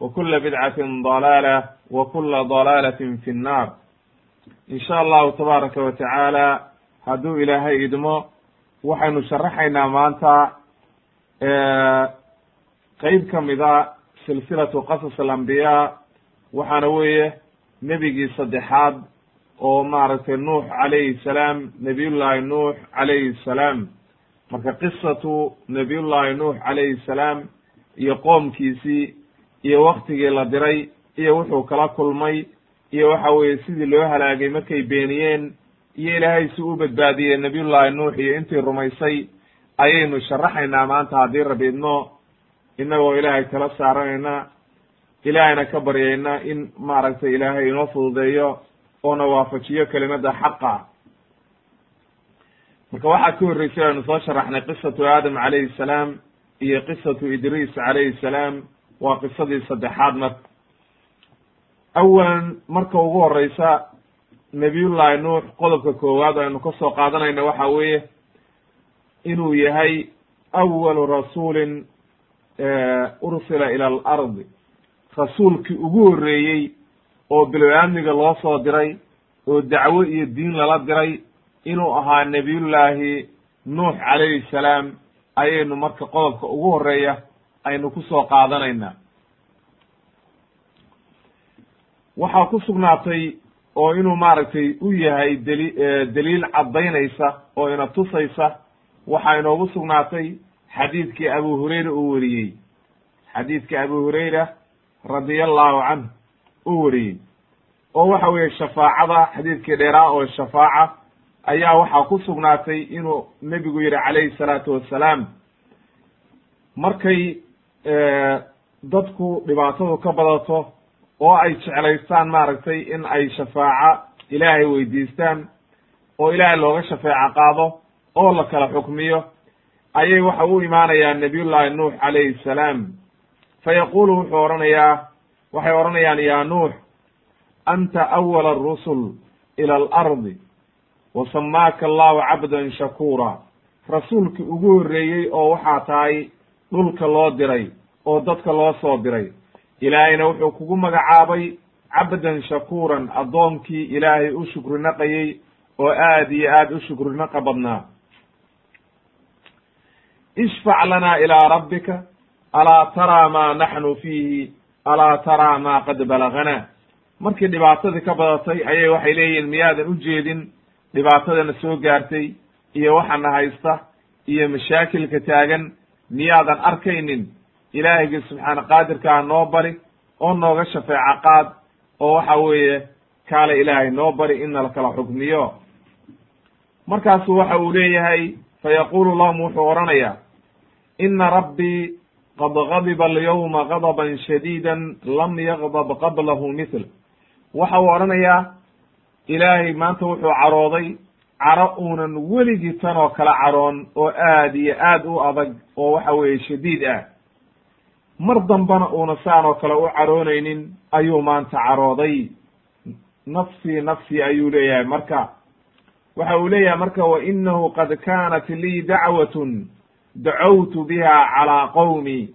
wkula bidcatin dalaala w kula dalaalatin fi nnaar in sha allahu tabaaraka wa tacaala hadduu ilaahay idmo waxaynu sharaxaynaa maanta qeyb ka mida silsilatu qasas alambiyaa waxaana weeye nebigii saddexaad oo maaragtay nuux calayhi salaam nebiyullaahi nuux calayhi salaam. Marka qisatu nebiyullaahi nuux calayhi salaam iyo qoomkiisii iyo waktigii la diray iyo wuxuu kala kulmay iyo waxa weeye sidii loo halaagay markay beeniyeen iyo ilaahay si u badbaadiyey nabiyullaahi nuux iyo intii rumaysay ayaynu sharaxaynaa maanta haddii rabi idno inagoo ilaahay kala saaranayna ilaahayna ka baryayna in maaragtay ilaahay inoo fududeeyo oona waafajiyo kelimada xaqa. Marka waxaa ka horreysay aynu soo sharaxnay qisatu aadam calayhi salaam iyo qisatu idriis calayhi salaam waa qisadii saddexaad marka awalan marka ugu horeysa nabiyullaahi nuux qodobka koowaad aynu ka soo qaadanayna waxa weeye inuu yahay awalu rasuulin ursila ila alardi. Rasuulkii ugu horreeyey oo bilow-aamniga loo soo diray oo dacwo iyo diin lala diray inuu ahaa nabiyullaahi nuux calayhi salaam ayaynu marka qodobka ugu horreeya aynu ku soo qaadanaynaa waxaa ku sugnaatay oo inuu maaragtay u yahay dali daliil caddaynaysa oo ina tusaysa waxaa inoogu sugnaatay xadiidkii abu hurayra uu wariyey. Xadiidkii abu hurayra radia allahu canh uu wariyey. Oo waxa weeye shafaacada xadiidkii dheeraa oo shafaaca ayaa waxaa ku sugnaatay inuu nebigu yihi calayhi salaatu wassalaam markay dadku dhibaatadu ka badato oo ay jeclaystaan maaragtay in ay shafaaca ilaahay weydiistaan oo ilaahay looga shafeeco qaado oo la kala xukmiyo ayay waxa u imaanayaan nabiyullaahi nuux calayhi salaam. Fa yaqulu wuxuu odhanayaa waxay odhanayaan yaa nuux anta awala arusul ila alardi wa samaaka allahu cabdan shakuura. Rasuulkii ugu horreeyey oo waxaa tahay dhulka loo diray oo dadka loo soo diray. Ilaahayna wuxuu kugu magacaabay cabdan shakuuran addoonkii ilaahay u shukri naqayey oo aad iyo aad u shukri naqa badnaa. Ishfac lanaa ilaa rabbika alaa taraa maa naxnu fiihi alaa taraa maa qad balaganaa markii dhibaatadii ka badatay ayay waxay leeyihiin miyaadan u jeedin dhibaatadana soo gaartay iyo waxana haysta iyo mashaakilka taagan miyaadan arkaynin? Ilaahaygi subxaana qaadirkaa noo bari oo nooga shafeeco qaad oo waxa weeye kaale ilaahay noo bari in nala kala xukmiyo. Markaasu waxa uu leeyahay fa yaqulu lahum wuxuu odhanayaa ina rabbii qad gadiba alyawma gadaban shadiidan lam yagdab qablahu mithl waxa uu odhanayaa ilaahay maanta wuxuu carooday caro uunan weligii tan oo kala caroon oo aad iyo aad u adag oo waxa weeye shadiid ah. Mar dambana uuna saan oo kale u caroonaynin ayuu maanta carooday. Nafsii nafsii ayuu leeyahay. Marka waxa uu leeyahay marka wa inahu qad kaanat lii dacwatun dacawtu biha calaa qowmi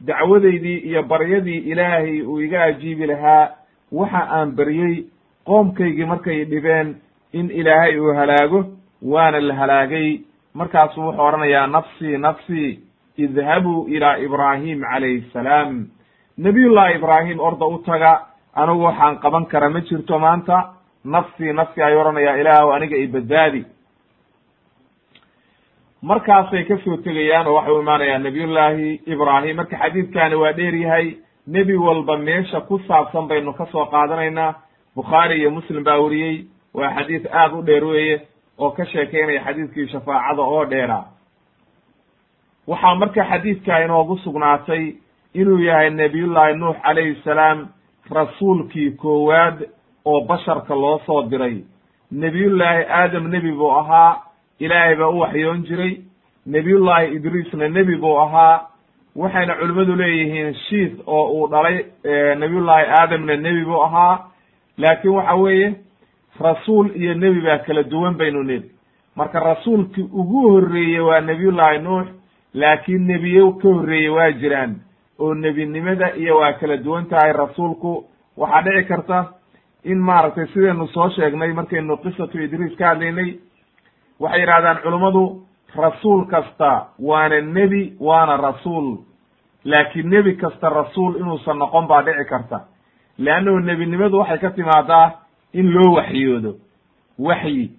dacwadaydii iyo baryadii ilaahay uu iga ajiibi lahaa waxa aan baryey qoomkaygii markay dhibeen in ilaahay uu halaago waana la halaagay. Markaasuu wuxuu odhanayaa nafsii nafsii idhabuu ilaa ibraahim calayhi salaam. Nabiyullahi ibraahim orda u taga anigu waxaan qaban kara ma jirto maanta. Nafsii nafsii ayuu odhanayaa ilaahu aniga i badbaadi. Markaasay ka soo tegayaan oo waxay u imaanayaan nabiyullaahi ibraahim marka xadiidkani waa dheer yahay. Nebi walba meesha ku saabsan baynu ka soo qaadanaynaa. Bukhaari iyo muslim baa weriyey waa xadiid aad u dheer weeye oo ka sheekeynaya xadiidkii shafaacada oo dheera. Waxaa marka xadiidka inoogu sugnaatay inuu yahay nebiyullaahi nuux calayhi salaam rasuulkii koowaad oo basharka loo soo diray. Nebiyullaahi aadam nebi buu ahaa ilaahay baa u waxyoon jiray. Nebiyullaahi idriisna nebi buu ahaa. Waxayna culimmadu leeyihiin shiis oo uu dhalay nebiyullaahi aadamna nebi buu ahaa. Laakiin waxa weeye rasuul iyo nebi baa kala duwan baynu nidhi marka rasuulkii ugu horreeyey waa nebiyullaahi nuux laakiin nebiye ka horreeyey waa jiraan. Oo nebinimada iyo waa kala duwan tahay rasuulku waxaa dhici karta in maaragtay sidaynu soo sheegnay markaynu qisatu idriis ka hadlaynay. Waxay yidhahdaan culummadu rasuul kasta waana nebi waana rasuul. Laakiin nebi kasta rasuul inuusan noqon baa dhici karta. Leannahu nebinimadu waxay ka timaadaa in loo waxyoodo. Waxyi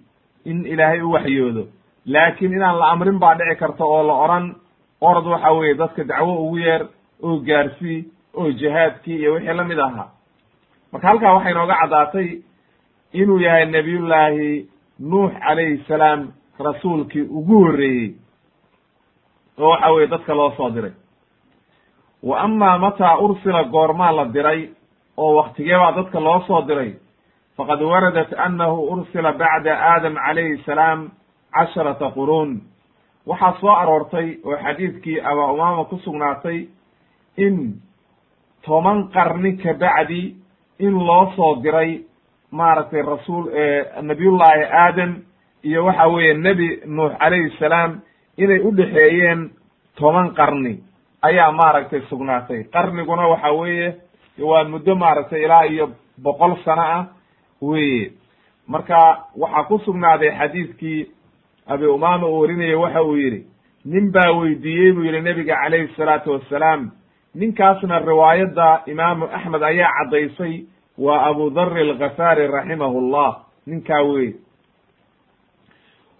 in ilaahay u waxyoodo. Laakiin inaan la amrin baa dhici karta oo la odhan orod waxa weeye dadka dacwo ugu yeer oo gaarsii oo jihaadkii iyo wixii la mid ahaa marka halkaa waxay inooga caddaatay inuu yahay nebiyullaahi nuux calayhi salaam rasuulkii ugu horreeyey. Oo waxa weye dadka loo soo diray. Wa amaa mataa ursila goormaa la diray oo waktigee baa dadka loo soo diray faqad waradat annahu ursila bacda aadam calayhi salaam casharata quruun waxaa soo aroortay oo xadiidkii abaa umaama ku sugnaatay in toban qarni ka bacdi in loo soo diray maaragtay rasuul nabiyullaahi aadam iyo waxa weeye nebi nuux calayhi salaam inay u dhexeeyeen toban qarni ayaa maaragtay sugnaatay qarniguna waxa weeye waa muddo maaragtay ilaa iyo boqol sano ah weye marka waxaa ku sugnaaday xadiidkii abi umaama uu warinaya waxa uu yidhi nin baa weydiiyey buu yihi nebiga calayhi salaatu wassalaam. Ninkaasna riwaayadda imaamu axmed ayaa caddaysay waa abu dhari alghafaari raximahu llah ninkaa wey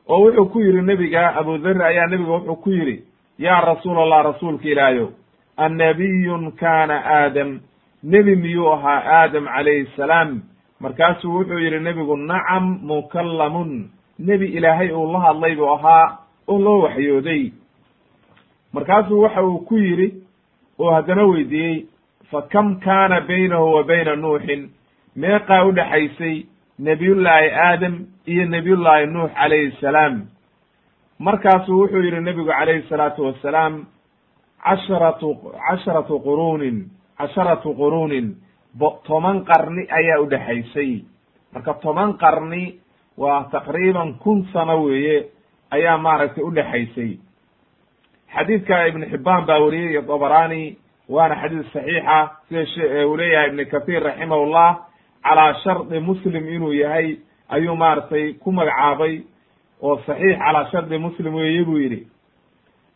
oo wuxuu ku yidhi nebiga abu dhari ayaa nebiga wuxuu ku yidhi yaa rasuul allah rasuulka ilaahayow annabiyun kana aadam. Nebi miyuu ahaa aadam calayhi salaam markaasuu wuxuu yidhi nebigu nacam mukallamun. Nebi ilaahay uu la hadlay buu ahaa oo loo waxyooday. Markaasuu waxa uu ku yidhi oo haddana weydiiyey fa kam kaana baynahu wa bayna nuuxin meeqaa u dhexaysay nebiyullaahi aadam iyo nebiyullaahi nuux calayhi salaam. Markaasuu wuxuu yidhi nebigu calayhi salaatu wassalaam casharatu casharatu quruunin casharatu quruunin toban qarni ayaa u dhexaysay marka toban qarni waa taqriiban kun sano weeye ayaa maaragtay u dhexaysay xadiidka ibn xibbaan baa weriyey iyo dabaraani waana xadiis saxiixa sida uu leeyahay ibn kathir raximahullah calaa shardi muslim inuu yahay ayuu maaragtay ku magacaabay oo saxiix calaa shardi muslim weeye buu yidhi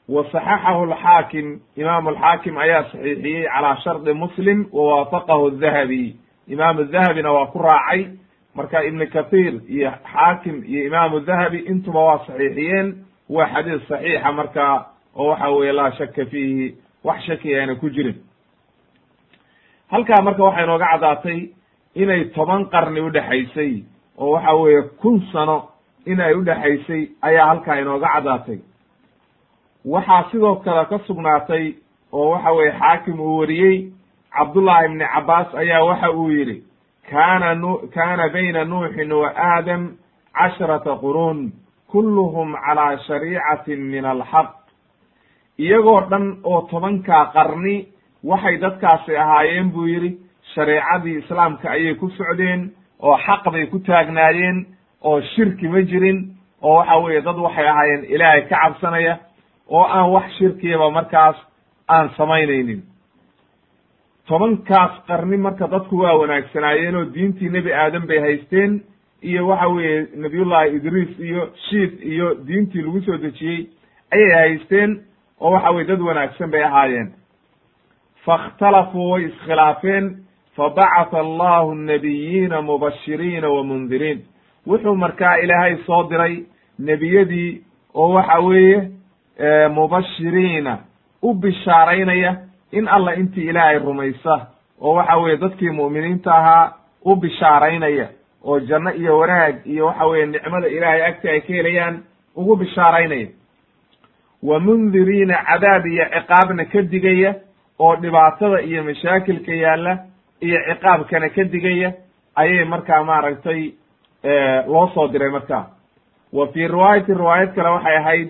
wa saxaxahu alxaakim imaamu alxaakim ayaa saxiixiyey calaa shardi muslim wa waafaqahu dahabi imaamu dahabina waa ku raacay. Marka ibn kathir iyo xaakim iyo imaamu dahabi intuba waa saxiixiyeen. Waa xadiis saxiixa marka oo waxa weye laa shaka fiihi wax shaki aana ku jirin. Halkaa marka waxay inooga caddaatay inay toban qarni udhexaysay oo waxa weeye kun sano in ay udhexaysay ayaa halkaa inooga caddaatay waxaa sidoo kale ka sugnaatay oo waxa weye xaakim uu wariyey cabdullahi ibni cabbaas ayaa waxa uu yidhi kana nu kana bayna nuuxin wa aadam casharata quruun kulluhum calaa shariicatin min alxaq. Iyagoo dhan oo tobankaa qarni waxay dadkaasi ahaayeen buu yidhi shareecadii islaamka ayay ku socdeen oo xaq bay ku taagnaayeen oo shirki ma jirin oo waxa weeye dad waxay ahaayeen ilaahay ka cabsanaya oo aan wax shirkiyaba markaas aan samaynaynin. Tobankaas qarni marka dadku waa wanaagsanaayeen oo diintii nebi aadam bay haysteen iyo waxa weeye nabiyullahi idriis iyo shiid iyo diintii lagu soo dejiyey ayay haysteen oo waxa weye dad wanaagsan bay ahaayeen. Faاkhtalafuu way iskhilaafeen fabacatha allahu nabiyiina mubashiriina wa mundiriin wuxuu markaa ilaahay soo diray nebiyadii oo waxa weeye mubashiriina u bishaaraynaya in alla intii ilaahay rumaysa oo waxa weeye dadkii mu'miniinta ahaa u bishaaraynaya oo janno iyo wanaag iyo waxa weeye nicmada ilaahay agti ay ka helayaan ugu bishaaraynaya. Wa mundiriina cadaab iyo ciqaabna ka digaya oo dhibaatada iyo mashaakilka yaalla iyo ciqaabkana ka digaya ayay markaa maaragtay loo soo diray markaa. Wa fii riwaayati riwaayad kale waxay ahayd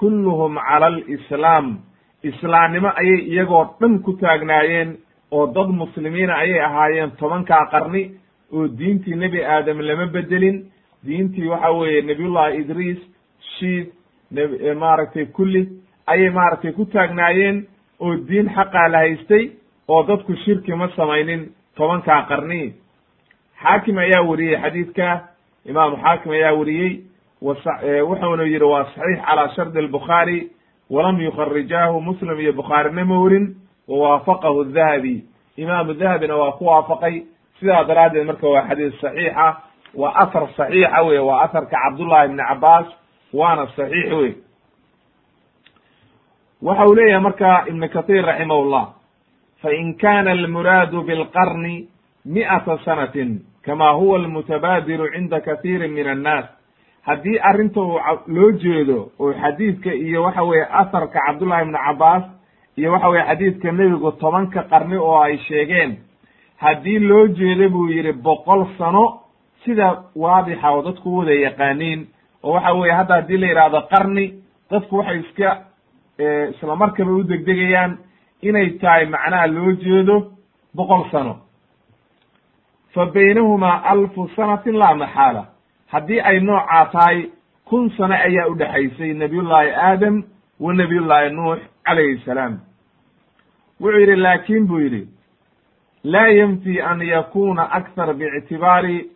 kulluhum cala alislaam islaamnimo ayay iyagoo dhan ku taagnaayeen oo dad muslimiina ayay ahaayeen tobankaa qarni oo diintii nebi aadam lama bedelin. Diintii waxa weeye nabiyullahi idriis shiid maaragtay kulli ayay maaragtay ku taagnaayeen oo diin xaqaa la haystay oo dadku shirki ma samaynin tobankaa qarni. Xaakim ayaa weriyey xadiidka imaamu xaakim ayaa weriyey wuxuuna yidhi waa saxiix calaa shardi albukhaari walam yukharijaahu muslim iyo bukhaarina ma werin wawaafaqahu dahabi imaamu dahabina waa ku waafaqay. Sidaa daraaddeed marka waa xadiis saxiixa waa athar saxiixa wey waa atharka cabdullahi ibni cabaas waana saxiix wey waxa uu leeyahay marka ibn kathir raximahullah fain kana almuraadu bilqarni mi'ata sanatin kama huwa almutabaadiru cinda kathiiri min annaas haddii arrinta loo jeedo oo xadiidka iyo waxa weeye atharka cabdullahi ibni cabaas iyo waxa weye xadiidka nebigu tobanka qarni oo ay sheegeen haddii loo jeedo buu yidhi boqol sano sida waadixa oo dadku wada yaqaaniin oo waxa weeye hadda haddii la yidhaahdo qarni dadku waxay iska isla markaba u degdegayaan inay tahay macnaha loo jeedo boqol sano. Fa baynahumaa alfu sanatin laa maxaala haddii ay noocaa tahay kun sano ayaa u dhexaysay nabiyullaahi aadam wa nabiyullaahi nuux calayhi salaam. Wuxuu yidhi laakin buu yidhi laa yanfi an yakuna akthar biictibaari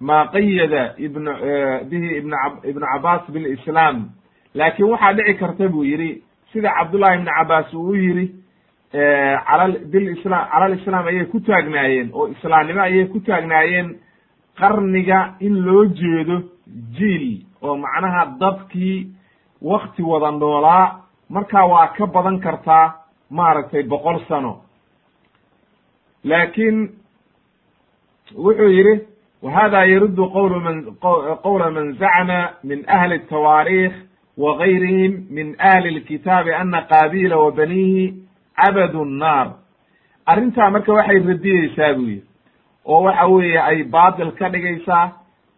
ma qayada ibn bihi ibn ibnu cabaas bilislaam. Laakiin waxaa dhici karta buu yidhi sida cabdullahi ibni cabaas uu u yidhi cala bilislam cala alislaam ayay ku taagnaayeen oo islaamnimo ayay ku taagnaayeen qarniga in loo jeedo jiil oo macnaha dadkii wakti wada noolaa markaa waa ka badan kartaa maaragtay boqol sano laakiin wuxuu yidhi whada yaruddu qwl man qowla man zacma min ahli الtawaarikh wa gayrihim min ahli اlkitaabi ana qaabila wa banihi cabadu nnaar arrintaa marka waxay radiyeysaa buu yidhi oo waxa weeye ay baatil ka dhigaysaa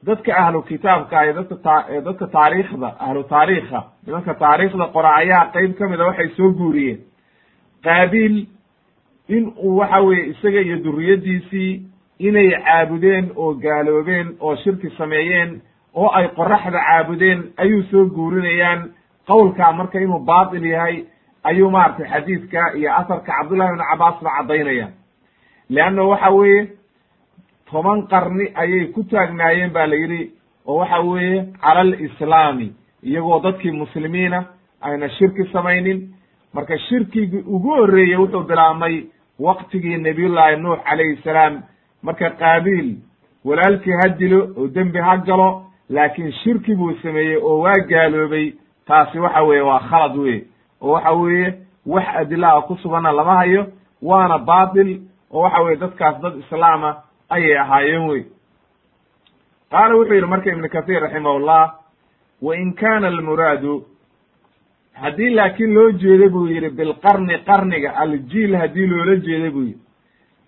dadka ahlu kitaabka ah dadka ta dadka taariikhda ahlu taariikha. Nimanka taariikhda qora ayaa qeyb ka mida waxay soo guuriyeen. Qaabiil in uu waxa weeye isaga iyo duriyaddiisii inay caabudeen oo gaaloobeen oo shirki sameeyeen oo ay qoraxda caabudeen ayuu soo guurinayaan. Qowlkaa marka inuu baatil yahay ayuu maaragtay xadiidka iyo asarka cabdullahi ibn cabaas ba caddaynaya. Leanna waxa weeye toban qarni ayay ku taagnaayeen ba la yidhi oo waxa weeye cala alislaami iyagoo dadkii muslimiina ayna shirki samaynin. Marka shirkigii ugu horreeyey wuxuu bilaabmay waktigii nabiyullaahi nuux calayhi salaam. Marka qaabiil walaalkii ha dilo oo dembi ha galo laakiin shirki buu sameeyey oo waa gaaloobay taasi waxa weeye waa khalad wey oo waxa weeye wax adilaa ku suganna lama hayo waana baatil. Oo waxa weye dadkaas dad islaama ayay ahaayeen wey. Qaala wuxuu yidhi marka ibnu kahiir raximahullah wa in kana almuraadu haddii laakiin loo jeedo buu yidhi bilqarni qarniga aljiil haddii loola jeedo buu yidhi.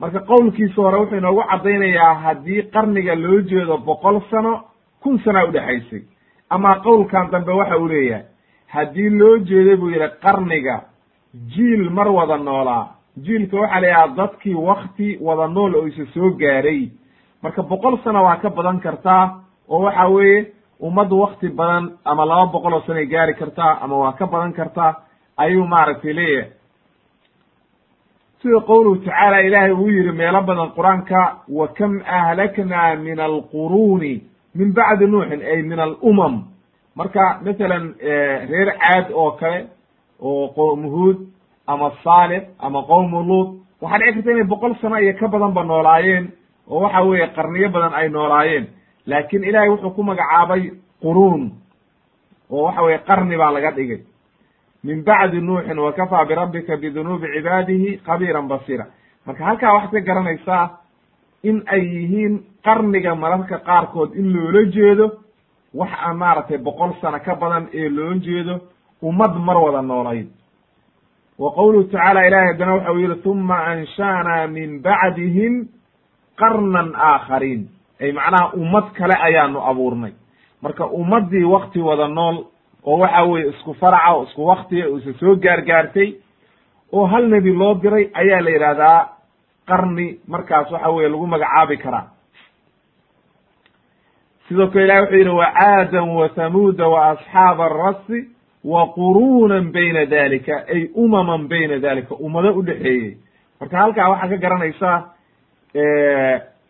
Marka qowlkiisa hore wuxuu inoogu caddaynayaa haddii qarniga loo jeedo boqol sano kun sanaa udhexaysay ama qowlkan dambe waxa uu leeyahay haddii loo jeedo buu yidhi qarniga jiil mar wada noolaa jiilka waxaa la yidhaha dadkii wakti wada nool oo isa soo gaaray. Marka boqol sano waa ka badan kartaa oo waxa weeye ummaddu wakti badan ama laba boqol oo sanoay gaari kartaa ama waa ka badan kartaa ayuu maaragtay leeyahay. Sida qowluhu tacaala ilaahay uu yihi meelo badan qur'aanka wa kam ahlakna min alquruuni min bacdi nuuxin ay min alumam. Marka masalan reer caad oo kale oo qowmu huud ama saalix ama qowmu luut. Waxaa dhici karta inay boqol sano iyo ka badan ba noolaayeen oo waxa weeye qarniyo badan ay noolaayeen. Laakin ilaahay wuxuu ku magacaabay quruun oo waxa weye qarni baa laga dhigay. Min bacdi nuuxin wakafaa birabbika bidunuubi cibaadihi khabiiran basiira. Marka halkaa waxaad ka garanaysaa in ay yihiin qarniga mararka qaarkood in loola jeedo wax aan maaragtay boqol sano ka badan ee loo jeedo ummad mar wada noolayd wa qowluhu tacaala ilahay haddana waxa uu yihi uma ansha'naa min bacdihim qarnan aakhariin ay macnaha ummad kale ayaanu abuurnay. Marka ummaddii wakti wada nool oo waxa weeye isku faraca oo isku waktiga oo isa soo gaargaartay oo hal nebi loo diray ayaa la yidhahdaa qarni markaas waxa weye lagu magacaabi karaa. Sidoo kale ilahi wuxuu yidhi wacaadan wa thamuuda wa asxaaba arasi wa quruunan bayna dalika ay umaman bayna dalika ummado udhexeeyey marka halkaa waxaa ka garanaysaa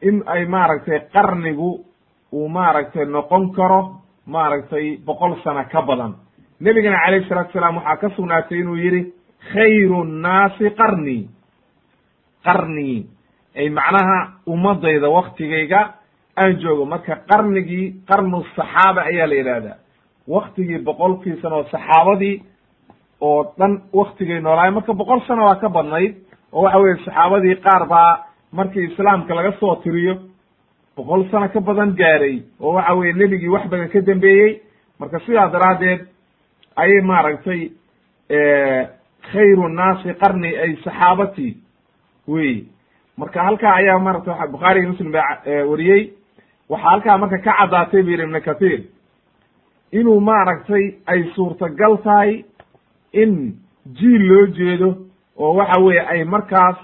in ay maaragtay qarnigu uu maaragtay noqon karo maaragtay boqol sano ka badan. Nebigana calayhi salatu salaam waxaa ka sugnaatay inuu yihi khayru nnaasi qarni. Qarni ay macnaha ummadayda waktigayga aan joogo. Marka qarnigii qarnu saxaaba ayaa la yidhahdaa waktigii boqolkii sano saxaabadii oo dhan waktigay noolaayen marka boqol sano waa ka badnayd oo waxa weye saxaabadii qaar baa markii islaamka laga soo tiriyo boqol sano ka badan gaaray oo waxa weye nebigii wax badan ka dambeeyey. Marka sidaa daraaddeed ayay maaragtay khayru nnaasi qarni ay saxaabati wey. Marka halkaa ayaa maarata bukhaari iyo muslim baa wariyey. Waxaa halkaa marka ka caddaatay bu yidhi ibnu kathiir inuu maaragtay ay suurtagal tahay in jiil loo jeedo oo waxa weeye ay markaas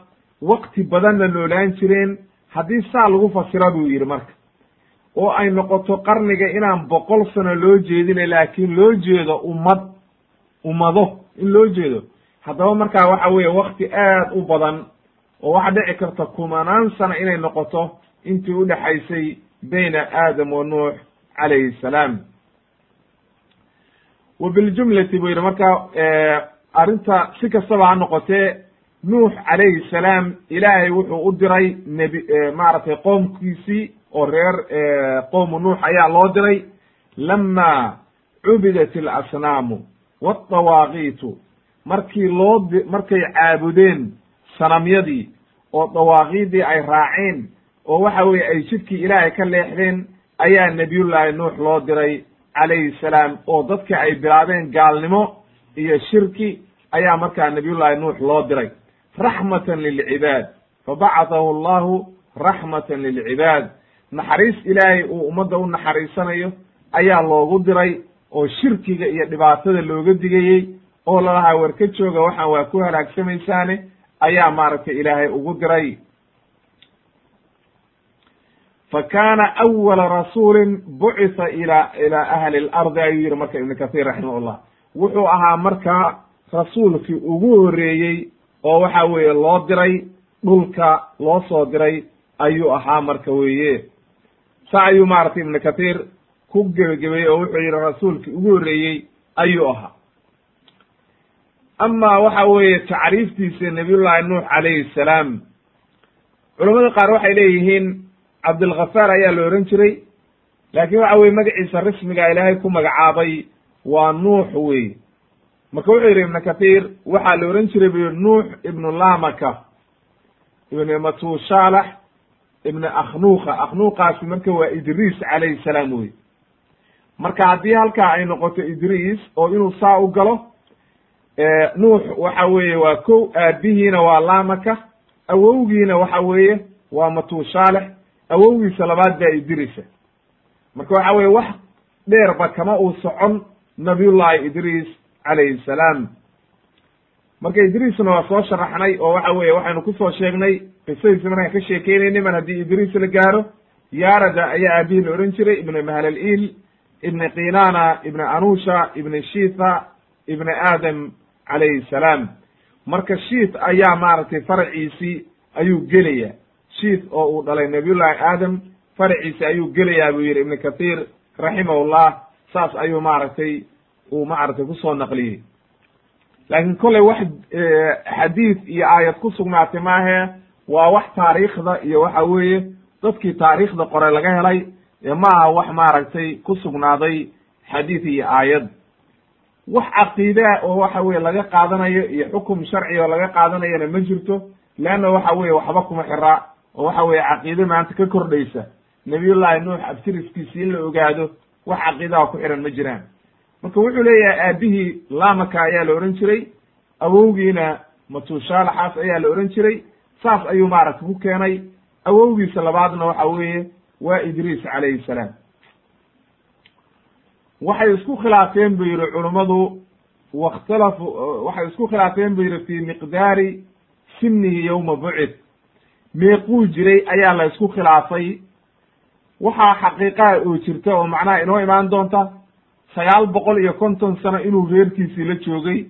wakti badanna noolaan jireen haddii saa lagu fasira buu yidhi marka. oo ay noqoto qarniga inaan boqol sano loo jeedina laakiin loo jeedo ummad ummado in loo jeedo. haddaba markaa waxa weeye wakti aad u badan oo waxaa dhici karta kumanaan sano inay noqoto intii udhexaysay bayna aadam wa nuux calayhi salaam wa biljumlati buu yidhi marka arrinta si kastaba ha noqotee nuux calayhi salaam ilaahay wuxuu u diray nebi maaragtay qoomkiisii oo reer qowmu nuux ayaa loo diray. Lama cubidat alasnaamu waadawaaqiitu markii loo markay caabudeen sanamyadii oo dawaaqiidii ay raaceen oo waxa weye ay jidkii ilaahay ka leexdeen ayaa nebiyullaahi nuux loo diray calayhi salaam oo dadka ay bilaabeen gaalnimo iyo shirki ayaa markaa nebiyullaahi nuux loo diray. Raxmatan lilcibaad fabacatahu allahu raxmatan lilcibaad naxariis ilaahay uu ummadda u naxariisanayo ayaa loogu diray oo shirkiga iyo dhibaatada looga digayey oo lalahaa war ka jooga waxaan waa ku halaagsamaysaane ayaa maaragtay ilaahay ugu diray fa kaana awala rasuulin bucitha ila ilaa ahli lardi ayuu yihi marka ibnu kathiir raximahullah wuxuu ahaa markaa rasuulkii ugu horreeyey oo waxa weeye loo diray dhulka loo soo diray ayuu ahaa marka weeye sa ayuu maaragtay ibnu kathiir ku gebagabeeyey oo wuxuu yihi rasuulkii ugu horreeyey ayuu ahaa ama waxa weeye tacriiftiisa nabiyullahi nuux calayhi salaam culamada qaar waxay leeyihiin cabdilghafaar ayaa la ohan jiray laakiin waxa weye magaciisa rismiga ilaahay ku magacaabay waa nuux wey marka wuxuu yidhi ibnu kathiir waxaa la ohan jiray bu yihi nuux ibnu lamaka ibn matushalax ibn akhnuqa akhnuqaasi marka waa idriis calayhi salaam wey marka haddii halkaa ay noqoto idriis oo inuu saa u galo nuux waxa weeye waa kow aabihiina waa lamaka awowgiina waxa weeye waa matushalex awowgiisa labaad baa idrisa marka waxa weye wax dheerba kama uu socon nabiyullahi idriis calayhi salaam. Marka idriisna waa soo sharaxnay oo waxa weye waxaynu ku soo sheegnay qisadiisa markaan ka sheekeynayna mar haddii idriis la gaaro yaarada ayaa aabihii la ohan jiray ibn mahalalil ibni kinana ibni anusha ibni shitha ibni aadam calayhi salaam. Marka shiith ayaa maaragtay faraciisii ayuu gelaya shiith oo uu dhalay nabiyullahi aadam faraciisi ayuu gelayaa buu yidhi ibnu kathiir raximahullah saas ayuu maaragtay uu maaragtay ku soo naqliyey. Laakiin kolley wax xadiid iyo aayad ku sugnaatay maahe waa wax taariikhda iyo waxa weeye dadkii taariikhda qore laga helay maaha wax maaragtay ku sugnaaday xadiid iyo aayad. Wax caqiidaa oo waxa weye laga qaadanayo iyo xukum sharci oo laga qaadanayana ma jirto leanna waxa weye waxba kuma xiraa oo waxa weye caqiide maanta ka kordhaysa. Nabiyullahi nuux abtiriskiisi in la ogaado wax caqiidaha ku xiran ma jiraan. Marka wuxuu leeyahay aabihii lamaka ayaa la ohan jiray awowgiina matuushaalaxaas ayaa la ohan jiray saas ayuu maaragta ku keenay. Awowgiisa labaadna waxa weeye waa idriis calayhi salaam. Waxay isku khilaafeen bu yihi culummadu wakhtalafu waxay isku khilaafeen bu yihi fi miqdaari sinihi yowma bucid meequu jiray ayaa la isku khilaafay. Waxaa xaqiiqaha oo jirta oo macnaha inoo imaan doonta sagaal boqol iyo konton sano inuu reerkiisii la joogay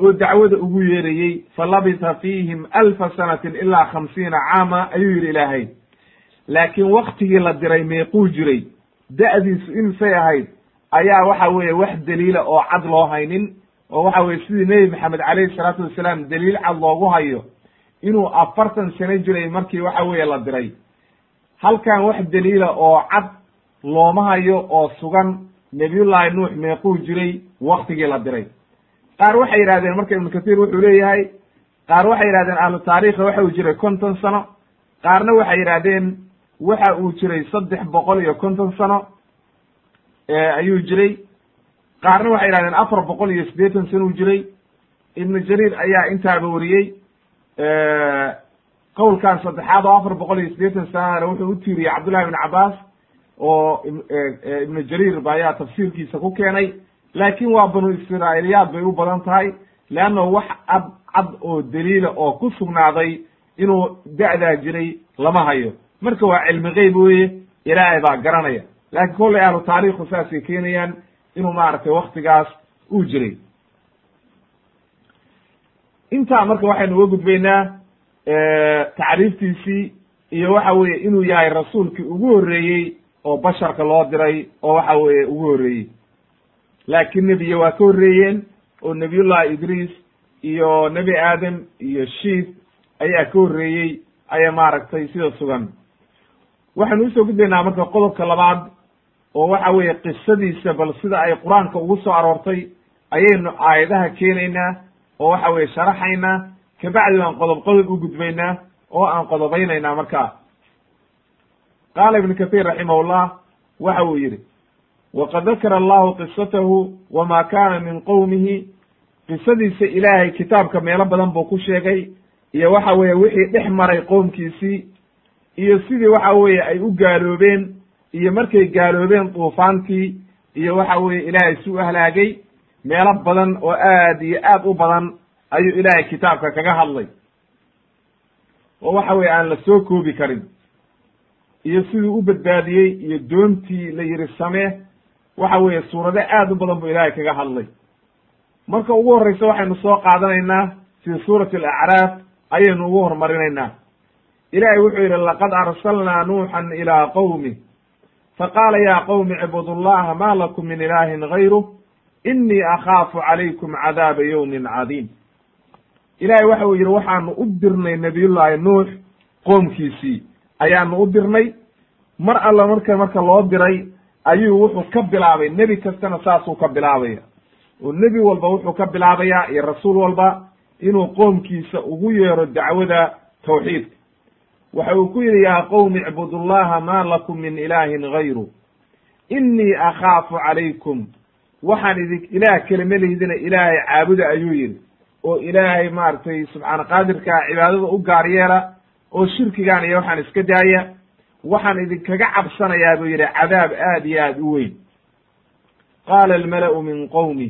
oo dacwada ugu yeerayey fa labisa fiihim alfa sanatin ilaa khamsiina caama ayuu yidhi ilaahay. Laakiin waktigii la diray meequu jiray. Da'diisu imisay ahayd ayaa waxa weeye wax daliila oo cad loo haynin oo waxa weye sidii nebi maxamed calayhi salaatu wasalaam daliil cad loogu hayo inuu afartan sano jiray markii waxa weeye la diray. Halkan wax daliila oo cad looma hayo oo sugan nebiyullaahi nuux meequu jiray waktigii la diray. Qaar waxay yidhahdeen marka ibnu kathiir wuxuu leeyahay qaar waxay yidhahdeen ahlu taariikha waxa uu jiray konton sano. Qaarna waxay yidhahdeen waxa uu jiray saddex boqol iyo konton sano ayuu jiray. Qaarna waxay yidhahdeen afar boqol iyo siddeetan sano uu jiray. Ibnu jariir ayaa intaaba wariyey qowlkan saddexaad oo afar boqol iyo siddeetan sanana wuxuu u tiiriyey cabdullahi ibn cabaas oo ibnu jariir ba ayaa tafsiirkiisa ku keenay. Laakin waa banu israa'iiliyaad bay u badan tahay leanna wax cad cad oo daliila oo ku sugnaaday inuu da'daa jiray lama hayo. Marka waa cilmi geyb weye ilaahay baa garanaya. Laakiin kollay ahlu taariikhu saasay keenayaan inuu maaragtay waktigaas uu jiray intaa marka waxaynu uga gudbaynaa tacriiftiisii iyo waxa weeye inuu yahay rasuulkii ugu horreeyey oo basharka loo diray oo waxa weeye ugu horreeyey. Laakiin nebiya waa ka horreeyeen oo nebiyullahi idriis iyo nebi aadam iyo shiif ayaa ka horreeyey aya maaragtay sida sugan. Waxaynu u soo gudbaynaa marka qodobka labaad oo waxa weeye qisadiisa bal sida ay qur'aanka ugu soo aroortay ayaynu aayadaha keenaynaa oo waxa weye sharaxaynaa kabacdi baan qodob qodob u gudbaynaa oo aan qodobaynaynaa markaa qaala ibnu kathiir raximahullah waxa uu yidhi waqad dakara allahu qisatahu wama kana min qowmihi qisadiisa ilaahay kitaabka meelo badan buu ku sheegay iyo waxa weeye wixii dhex maray qoomkiisii iyo sidii waxa weeye ay u gaaloobeen iyo markay gaaloobeen duufaantii iyo waxa weeye ilaahay su halaagay meelo badan oo aad iyo aad u badan ayuu ilaahay kitaabka kaga hadlay. Oo waxa weye aan la soo koobi karin. Iyo siduu u badbaadiyey iyo doontii la yidhi samee waxa weeye suurado aad u badan buu ilaahay kaga hadlay. Marka ugu horreysa waxaynu soo qaadanaynaa fii suurati alacraaf ayaynu ugu hormarinaynaa. Ilaahay wuxuu yidhi laqad arsalnaa nuuxan ilaa qowmi faqaala ya qowmi icbudu llaha ma lakum min ilaahin gayruh inii akhaafu calaykum cadaaba yowmin cadiim. Ilaahay waxa uu yidhi waxaanu u dirnay nabiyullaahi nuux qoomkiisii. Ayaanu u dirnay. Mar alla marka marka loo diray ayuu wuxuu ka bilaabay. Nebi kastana saasuu ka bilaabaya. Oo nebi walba wuxuu ka bilaabayaa iyo rasuul walba inuu qoomkiisa ugu yeero dacwada tawxiidka. Waxa uu ku yidhi yaa qowmi icbudu llaha ma lakum min ilaahin gayru inii akhaafu calaykum waxaan idin ilaah kelima lihdina ilaahay caabuda ayuu yidhi. oo ilaahay maaragtay subxaana qaadirkaa cibaadada u gaar yeela oo shirkigan iyo waxaan iska daaya waxaan idinkaga cabsanayaa buu yidhi cadaab aad iyo aad u weyn. qaala almala'u min qowmi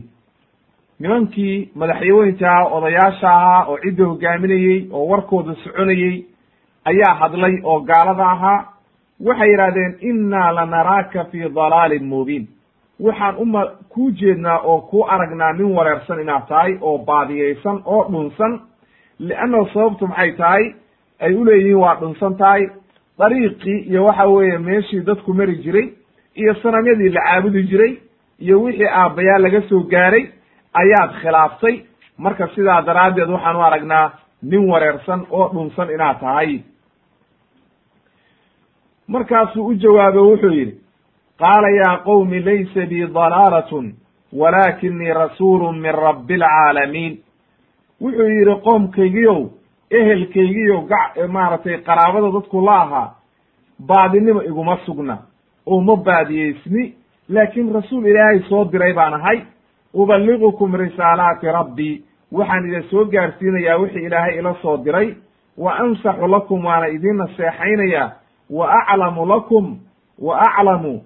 nimankii madaxyaweynta odayaasha ahaa oo cidda hogaaminayey oo warkooda soconayey ayaa hadlay oo gaalada ahaa waxay yidhahdeen innaa lanaraaka fii dalaalin mubiin waxaan uma kuu jeednaa oo kuu aragnaa nin wareersan inaad tahay oo baadiyeysan oo dhunsan. Liannahu sababtu maxay tahay ay uleeyihiin waa dhunsan tahay. Dariiqii iyo waxa weeye meeshii dadku mari jiray iyo sanamyadii la caabudi jiray iyo wixii aabbayaa laga soo gaaray ayaad khilaaftay. Marka sidaa daraaddeed waxaan u aragnaa nin wareersan oo dhunsan inaad tahay. Markaasuu u jawaabo wuxuu yidhi qaala yaa qowmi laysa bii dalaalatun walaakinii rasuulun min rabbi alcaalamiin wuxuu yidhi qoomkaygiyow ehelkaygiyo ga maaragtay qaraabada dadku la ahaa baadinimo iguma sugna oo ma baadiyeysni laakiin rasuul ilaahay soo diray baan ahay uballigukum risaalaati rabbii waxaan idin soo gaarsiinayaa wixii ilaahay ila soo diray wa ansaxu lakum waana idiin naseexaynayaa wa aclamu lakum wa aclamu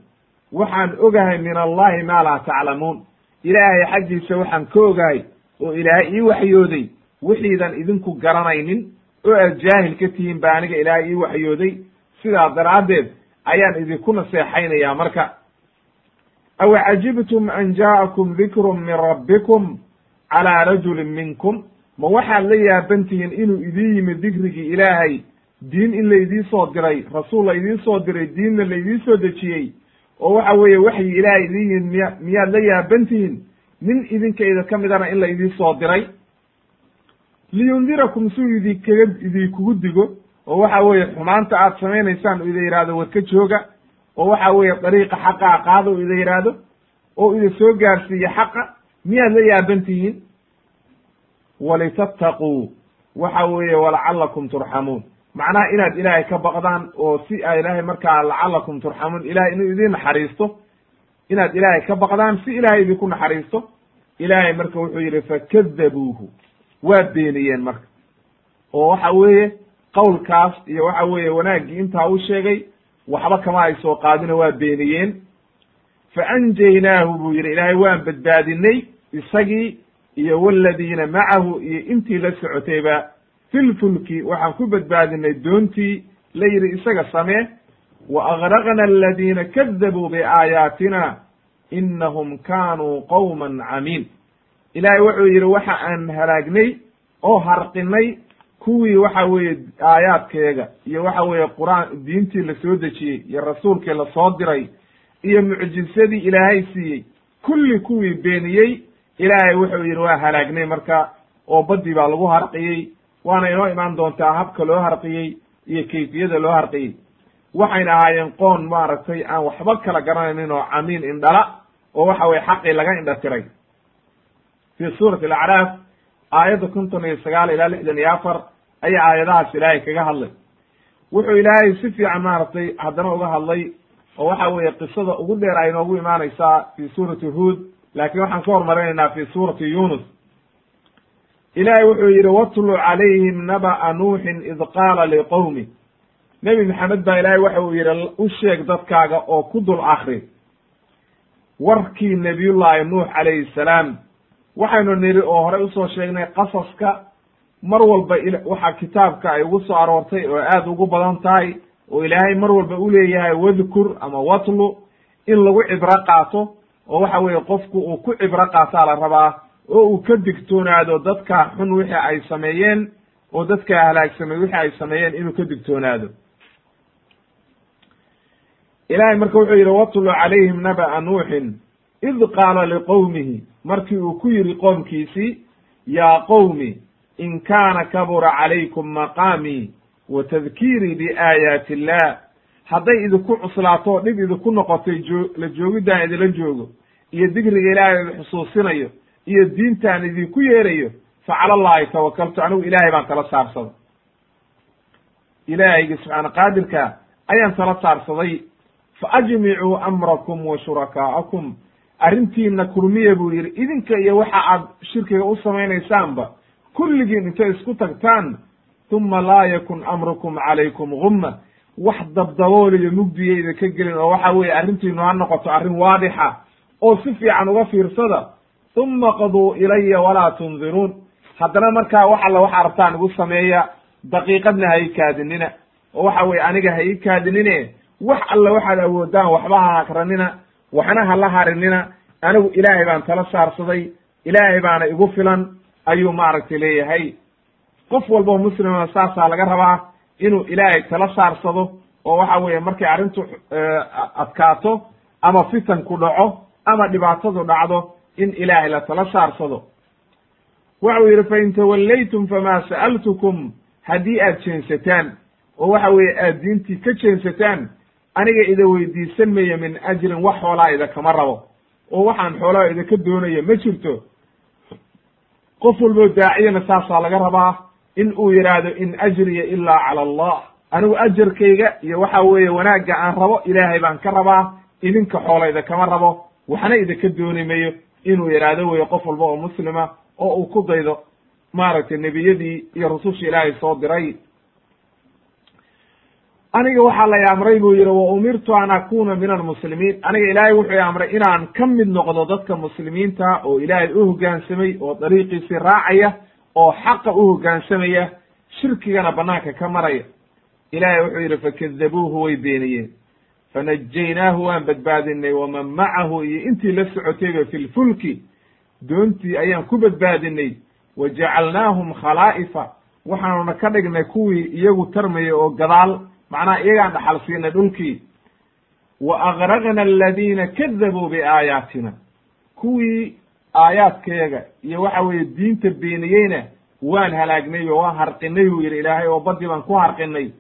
waxaan ogahay min allahi maa laa taclamuun. Ilaahay xaggiisa waxaan ka ogahay oo ilaahay ii waxyooday wixiidan idinku garanaynin oo aad jaahil ka tihiin ba aniga ilaahay ii waxyooday. Sidaa daraaddeed ayaan idinku naseexaynayaa marka. Aw cajibtum an jaa'akum dikrun min rabbikum calaa rajulin minkum? Ma waxaad la yaaban tihiin inuu idiin yimid dikrigii ilaahay diin in laydii soo diray rasuul la idiin soo diray diinna laydiin soo dejiyey oo waxa weeye waxyi ilaahay idiin yimid miya miyaad la yaaban tihiin nin idinkayda ka midana in la idiin soo diray. Liyundirakum si uu idinkaga idinkugu digo oo waxa weeye xumaanta aad samaynaysaan u ida yihahdo warka jooga oo waxa weeye dariiqa xaqa a qaada u ida yidhaahdo oo ida soo gaarsiiye xaqa miyaad la yaaban tihiin walitattaquu waxa weeye walacalakum turxamuun macnaha inaad ilaahay ka baqdaan oo si a ilaahay markaa lacalakum turxamuun ilahay inuu idin naxariisto inaad ilaahay ka baqdaan si ilaahay idinku naxariisto ilaahay marka wuxuu yidhi fakadabuuhu waa beeniyeen marka. Oo waxa weeye qowlkaas iyo waxa weeye wanaaggii intaa u sheegay waxba kama ay soo qaadino waa beeniyeen. Fa anjaynaahu buu yidhi ilaahay waan badbaadinay isagii iyo waladiina macahu iyo intii la socotayba filfulki waxaan ku badbaadinay doontii la yidhi isaga samee wa agraqna aladiina kadabuu biaayaatina inahum kaanuu qowman camiin. Ilaahay wuxuu yidhi waxa aan halaagnay oo harqinay kuwii waxa weeye aayaadkeega iyo waxa weeye qur'aan diintii la soo dejiyey iyo rasuulkii la soo diray iyo mucjisadii ilaahay siiyey kulli kuwii beeniyey. Ilaahay wuxuu yidhi waa halaagnay marka oo baddii baa lagu harqiyey waana inoo imaan doontaa habka loo harqiyey iyo kayfiyada loo harqiyey. Waxayna ahaayeen qoon maaragtay aan waxba kala garanaynin oo camiin indhala oo waxa weye xaqii laga indha tiray fi suurati alacraaf aayadda konton iyo sagaal ilaa lixdan iyo afar ayaa aayadahaas ilaahay kaga hadlay. Wuxuu ilaahay si fiican maaragtay haddana uga hadlay oo waxa weeye qisada ugu dheer ay inoogu imaanaysaa fi suurati huod laakiin waxaan ka hormarinaynaa fi suurati yunus ilaahay wuxuu yidhi watlu calayhim naba'a nuuxin id qaala liqowmi nebi maxamed baa ilaahay waxa uu yidhi u sheeg dadkaaga oo ku dul akri warkii nebiyullaahi nuux calayhi salaam waxaynu nidhi oo horey u soo sheegnay qasaska mar walba waxa kitaabka ay ugu soo aroortay oo aad ugu badan tahay oo ilaahay mar walba u leeyahay wadkur ama watlu in lagu cibro qaato oo waxa weeye qofku uu ku cibro qaataa la rabaa oo uu ka digtoonaado dadka xun wixii ay sameeyeen oo dadka halaagsamay wixii ay sameeyeen inuu ka digtoonaado. Ilahay marka wuxuu yidhi watlu calayhim naba'a nuuxin id qaala liqowmihi markii uu ku yidhi qoomkiisii yaa qowmi in kaana kabura calaykum maqaamii wa tadkiirii biaayaati illah hadday idinku cuslaato oo dhib idinku noqotay joo la joogidaan idinla joogo iyo digriga ilaahay xusuusinayo iyo diintaan idinku yeerayo fa cala allahi tawakaltu anigu ilaahay baan tala saarsaday. Ilaahaygi subxaana qaadirka ayaan tala saarsaday fa ajmicuu amrakum wa shurakaa'akum arrintiina kulmiya buu yidhi idinka iyo waxa aad shirkiga u samaynaysaanba kulligiin intay isku tagtaan uma laa yakun amrukum calaykum gumma wax dabdabooliyo mugdiyayda ka gelin oo waxa weeye arrintiinu ha noqoto arrin waadixa oo si fiican uga fiirsada uma qaduu ilaya walaa tundiruun haddana markaa wax alla waxa artaan igu sameeya daqiiqadna ha ii kaadinina oo waxa weye aniga ha ii kaadinine wax alla waxaad awoodaan waxba ha akranina waxna ha la harinina anigu ilaahay baan tala saarsaday ilaahay baana igu filan ayuu maaragtay leeyahay qof walboo muslima saasaa laga rabaa inuu ilaahay tala saarsado oo waxa weeye markay arrintu adkaato ama fitanku dhaco ama dhibaatadu dhacdo in ilaahay la tala saarsado. Waxau yidhi fain tawallaytum famaa sa'altukum haddii aad jeensataan oo waxa weeye aad diintii ka jeensataan aniga ida weydiisan maya min ajrin wax xoolaa ida kama rabo oo waxaan xoolaha idinka doonaya ma jirto. Qof walboo daaciyana saasaa laga rabaa in uu yidhaahdo in ajriya ilaa cala allah. Anigu ajarkayga iyo waxa weeye wanaagga aan rabo ilaahay baan ka rabaa idinka xoolayda kama rabo waxna idinka dooni mayo inuu yidhaahdo weye qof walba oo muslima oo uu ku daydo maaragtay nebiyadii iyo rususha ilaahay soo diray. Aniga waxaa lay amray buu yidhi wa umirtu an akuna min almuslimiin. Aniga ilaahay wuxuu i amray inaan ka mid noqdo dadka muslimiinta oo ilaahay u hoggaansamay oo dariiqiisii raacaya oo xaqa u hoggaansamaya shirkigana banaanka ka maraya. Ilaahay wuxuu yidhi fakadabuuhu way beeniyeen fanajaynaahu waan badbaadinay waman macahu iyo intii la socotayba fi lfulki doontii ayaan ku badbaadinay wa jacalnaahum khalaa'ifa waxaanuna ka dhignay kuwii iyagu tarmaya oo gadaal macnaha iyagaan dhaxal siinay dhulkii wa agraqna aladiina kadabuu biaayaatina kuwii aayaadkayaga iyo waxa weeye diinta beeniyeyna waan halaagnay oo waan harqinay buu yidhi ilaahay oo badii baan ku harqinay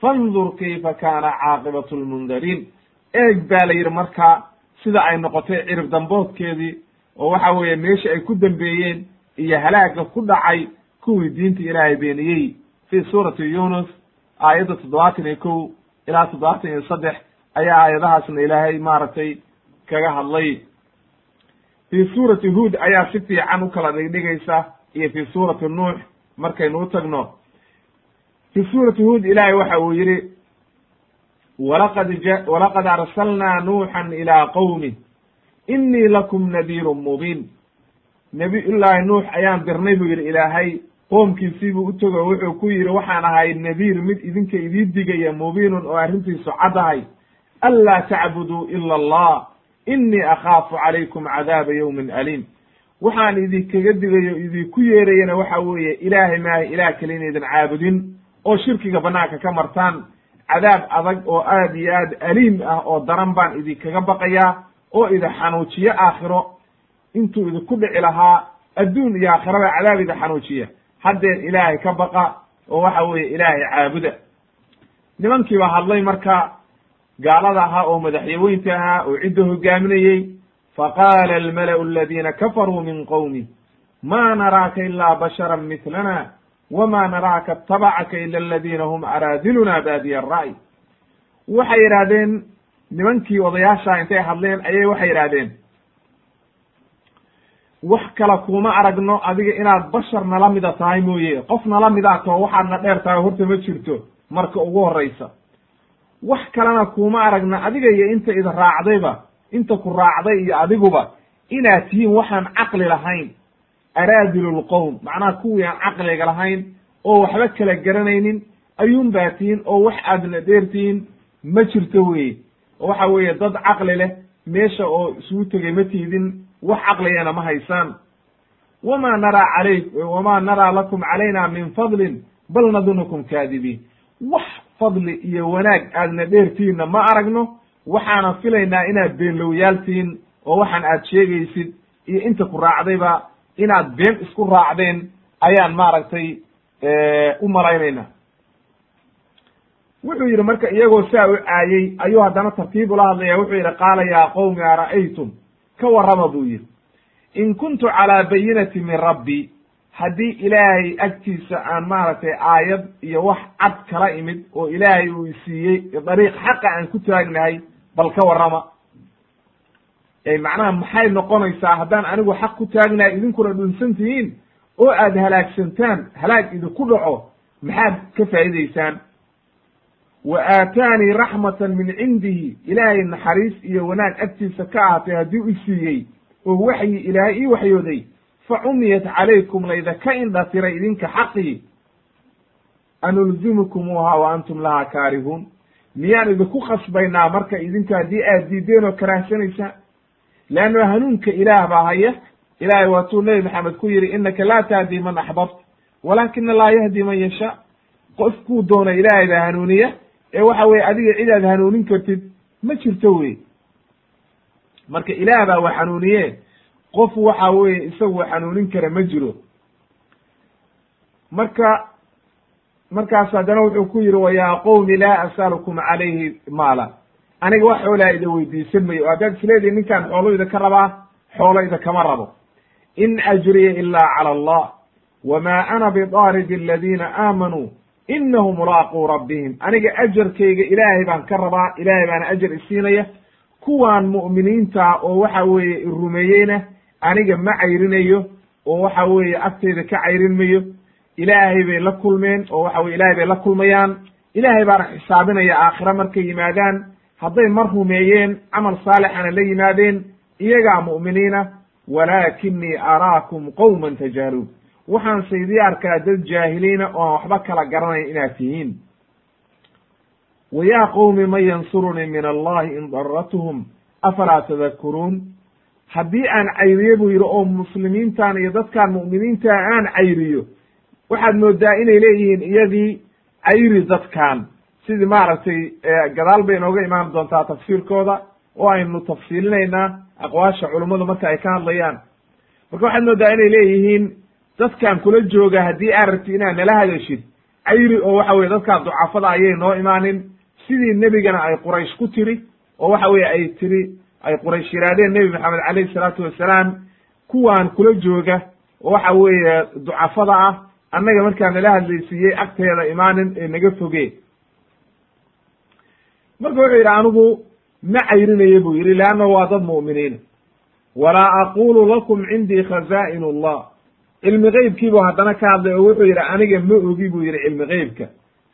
fandur kayfa kaana caaqibatu lmundariin eeg baa la yidhi markaa sida ay noqotay cirib damboodkeedii oo waxa weeye meesha ay ku dambeeyeen iyo halaaga ku dhacay kuwii diinta ilaahay beeniyey fii suurati yunus aayadda toddobaatan iyo kow ilaa toddobaatan iyo saddex ayaa aayadahaasna ilaahay maaragtay kaga hadlay fii suurati huod ayaa si fiican u kala dhigdhigaysa iyo fii suurati nuux markaynu u tagno fi suurati huod ilaahay waxa uu yidhi ja walaqad arsalnaa nuuxan ilaa qowmi inii lakum nadiirun mubiin nabiyullaahi nuux ayaan dirnay buu yidhi ilaahay qoomkiisii buu u tego wuxuu ku yidhi waxaan ahay nadiir mid idinka idii digaya mubiinun oo arrintiisu caddahay anlaa tacbuduu ila allah inii akhaafu calaykum cadaaba yowmin aliim waxaan idinkaga digayo idinku yeerayana waxa weeye ilaahay maaha ilaah kale inaydin caabudin oo shirkiga banaanka ka martaan cadaab adag oo aad iyo aad aliim ah oo daran baan idinkaga baqayaa oo idin xanuujiyo aakhiro. Intuu idinku dhici lahaa adduun iyo aakhiraba cadaab idin xanuujiya. Haddeer ilaahay ka baqa oo waxa weeye ilaahay caabuda. Nimankii baa hadlay marka gaalada ahaa oo madaxyaweynta ahaa oo cidda hogaaminayey faqaala almala'u aladiina kafaruu min qowmi ma naraaka ilaa basharan mitlana wma naraaka atabacaka ila aladiina hum araadiluna baadiya ara'y waxay yidhaahdeen nimankii odayaasha intay hadleen ayay waxay yidhaahdeen wax kala kuma aragno adiga inaad bashar nala mida tahay mooye qof nala midaa tao waxaadna dheer tahay horta ma jirto marka ugu horraysa wax kalena kuma aragna adiga iyo inta ida raacdayba inta ku raacday iyo adiguba inaad tihiin waxaan caqli lahayn araadilu lqowm macnaha kuwii aan caqliga lahayn oo waxba kala garanaynin ayuun baa tihiin oo wax aadna dheertihiin ma jirto weye oo waxa weeye dad caqli leh meesha oo isugu tegay ma tiidin wax caqligana ma haysaan. Wama naraa calay wama naraa lakum calayna min fadlin bal nadunukum kaadibiin. Wax fadli iyo wanaag aadna dheertihinna ma aragno waxaanan filaynaa inaad beenlowyaaltihiin oo waxaan aad sheegaysid iyo inta ku raacdayba inaad been isku raacdeen ayaan maaragtay u malaynayna wuxuu yidhi marka iyagoo saa u caayey ayuu haddana tartiib ula hadlaya wuxuu yidhi qaala yaa qowmi ara'aytum? Ka warrama buu yidhi in kuntu calaa bayinati min rabbi. Haddii ilaahay agtiisa aan maaragtay aayad iyo wax cad kala imid oo ilaahay uu isiiyey dariiq xaqa aan ku taagnahay bal ka warrama macnaha maxay noqonaysaa? Haddaan anigu xaq ku taagnahay idinkuna dhunsan tihiin oo aad halaagsantaan halaag idinku dhaco maxaad ka faa'iidaysaan? Wa aataanii raxmatan min cindihi ilaahay naxariis iyo wanaag agtiisa ka ahaatay haddii u siiyey oo waxyi ilaahay ii waxyooday fa cumiyat calaykum laydaka indhatiray idinka xaqii anulzimukumuuha wa antum lahaa kaarihuun. Miyaan idinku khasbaynaa marka idinku haddii aad diideen oo karaahsanaysaan leanna hanuunka ilaah baa haya ilahay waatuu nebi maxamed ku yidhi innaka laa tahdi man axbabt walaakina laa yahdi man yashaa qofkuu doona ilaahay baa hanuuniya ee waxa weye adiga cid aad hanuunin kartid ma jirto wey marka ilaah baa wax hanuuniye qof waxa weye isagu xanuunin kara ma jiro marka markaas haddana wuxuu ku yidhi wa yaa qowmi laa as'alukum calayhi maala aniga wax xoolaa ida weydiisan mayo. O haddaad isleedihi ninkaan xoolo ida ka rabaa xoolo ida kama rabo. In ajriya ilaa cala allah wma ana bidaaridi aladiina aamanuu inahum mulaaquu rabbihim. Aniga ajarkayga ilaahay baan ka rabaa ilaahay baana ajar isiinaya kuwaan mu'miniinta oo waxa weeye irumeeyeyna aniga ma cayrinayo oo waxa weeye agteyda ka cayrin mayo. Ilaahay bay la kulmeen oo waxa weye ilahay bay la kulmayaan. Ilaahay baana xisaabinaya aakhira markay yimaadaan hadday mar rumeeyeen camal saalixana la yimaadeen iyagaa mu'miniina walaakinii araakum qowman tajaaluun. Waxaan saydii arkaa dad jaahiliina oo aan waxba kala garanayn inaad tihiin. Wa yaa qowmi man yansurunii min allahi in daratuhum afalaa tadakuruun haddii aan cayriyo buu yidhi oo muslimiintan iyo dadkaan mu'miniinta aan cayriyo waxaad moodaa inay leeyihiin iyadii cayri dadkan sidii maaragtay gadaal bay inooga imaan doontaa tafsiirkooda oo aynu tafsiilinaynaa aqwaasha culummadu marka ay ka hadlayaan. Marka waxaad moodaa inay leeyihiin dadkan kula jooga haddii aad rabti inaad nala hadashid cayri oo waxa weye dadkaa ducafada ayay noo imaanin. Sidii nebigana ay quraysh ku tiri oo waxa weye ay tiri ay quraysh yidhaahdeen nebi maxamed calayhi salaatu wassalaam kuwaan kula jooga oo waxa weeye ducafada ah annaga markaa nala hadlaysiiyey agteeda imaanin ee naga foge marka wuxuu yidhi anigu ma cayrinayo buu yidhi leanna waa dad mu'miniina walaa aqulu lakum cindii khazaa'in allah cilmi geybkii buu haddana ka hadlay oo wuxuu yidhi aniga ma ogi buu yidhi cilmi geybka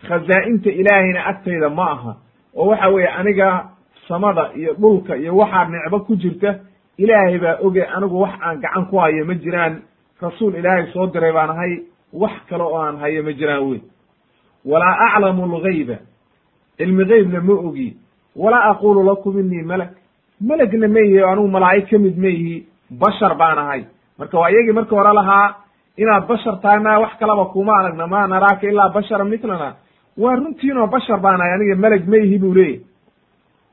khazaa'inta ilaahayna agtayda ma aha. Oo waxa weeye aniga samada iyo dhulka iyo waxaa nicbo ku jirta ilaahay baa oge anigu wax aan gacan ku hayo ma jiraan. Rasuul ilaahay soo diray baan ahay wax kale oo aan hayo ma jiraan wey walaa aclamu algayba cilmi geybna ma ogi. Walaa aqulu lakum inii malak. Melagna ma ihi anigu malaa'ig ka mid ma bashar baan ahay. Marka waa iyagii marka hore lahaa inaad bashar tahay ma wax kalaba kuma aragna ma naraaka ilaa bashara mitlana. Waa runtiinoo bashar baan ahay aniga meleg ma buu leeyahy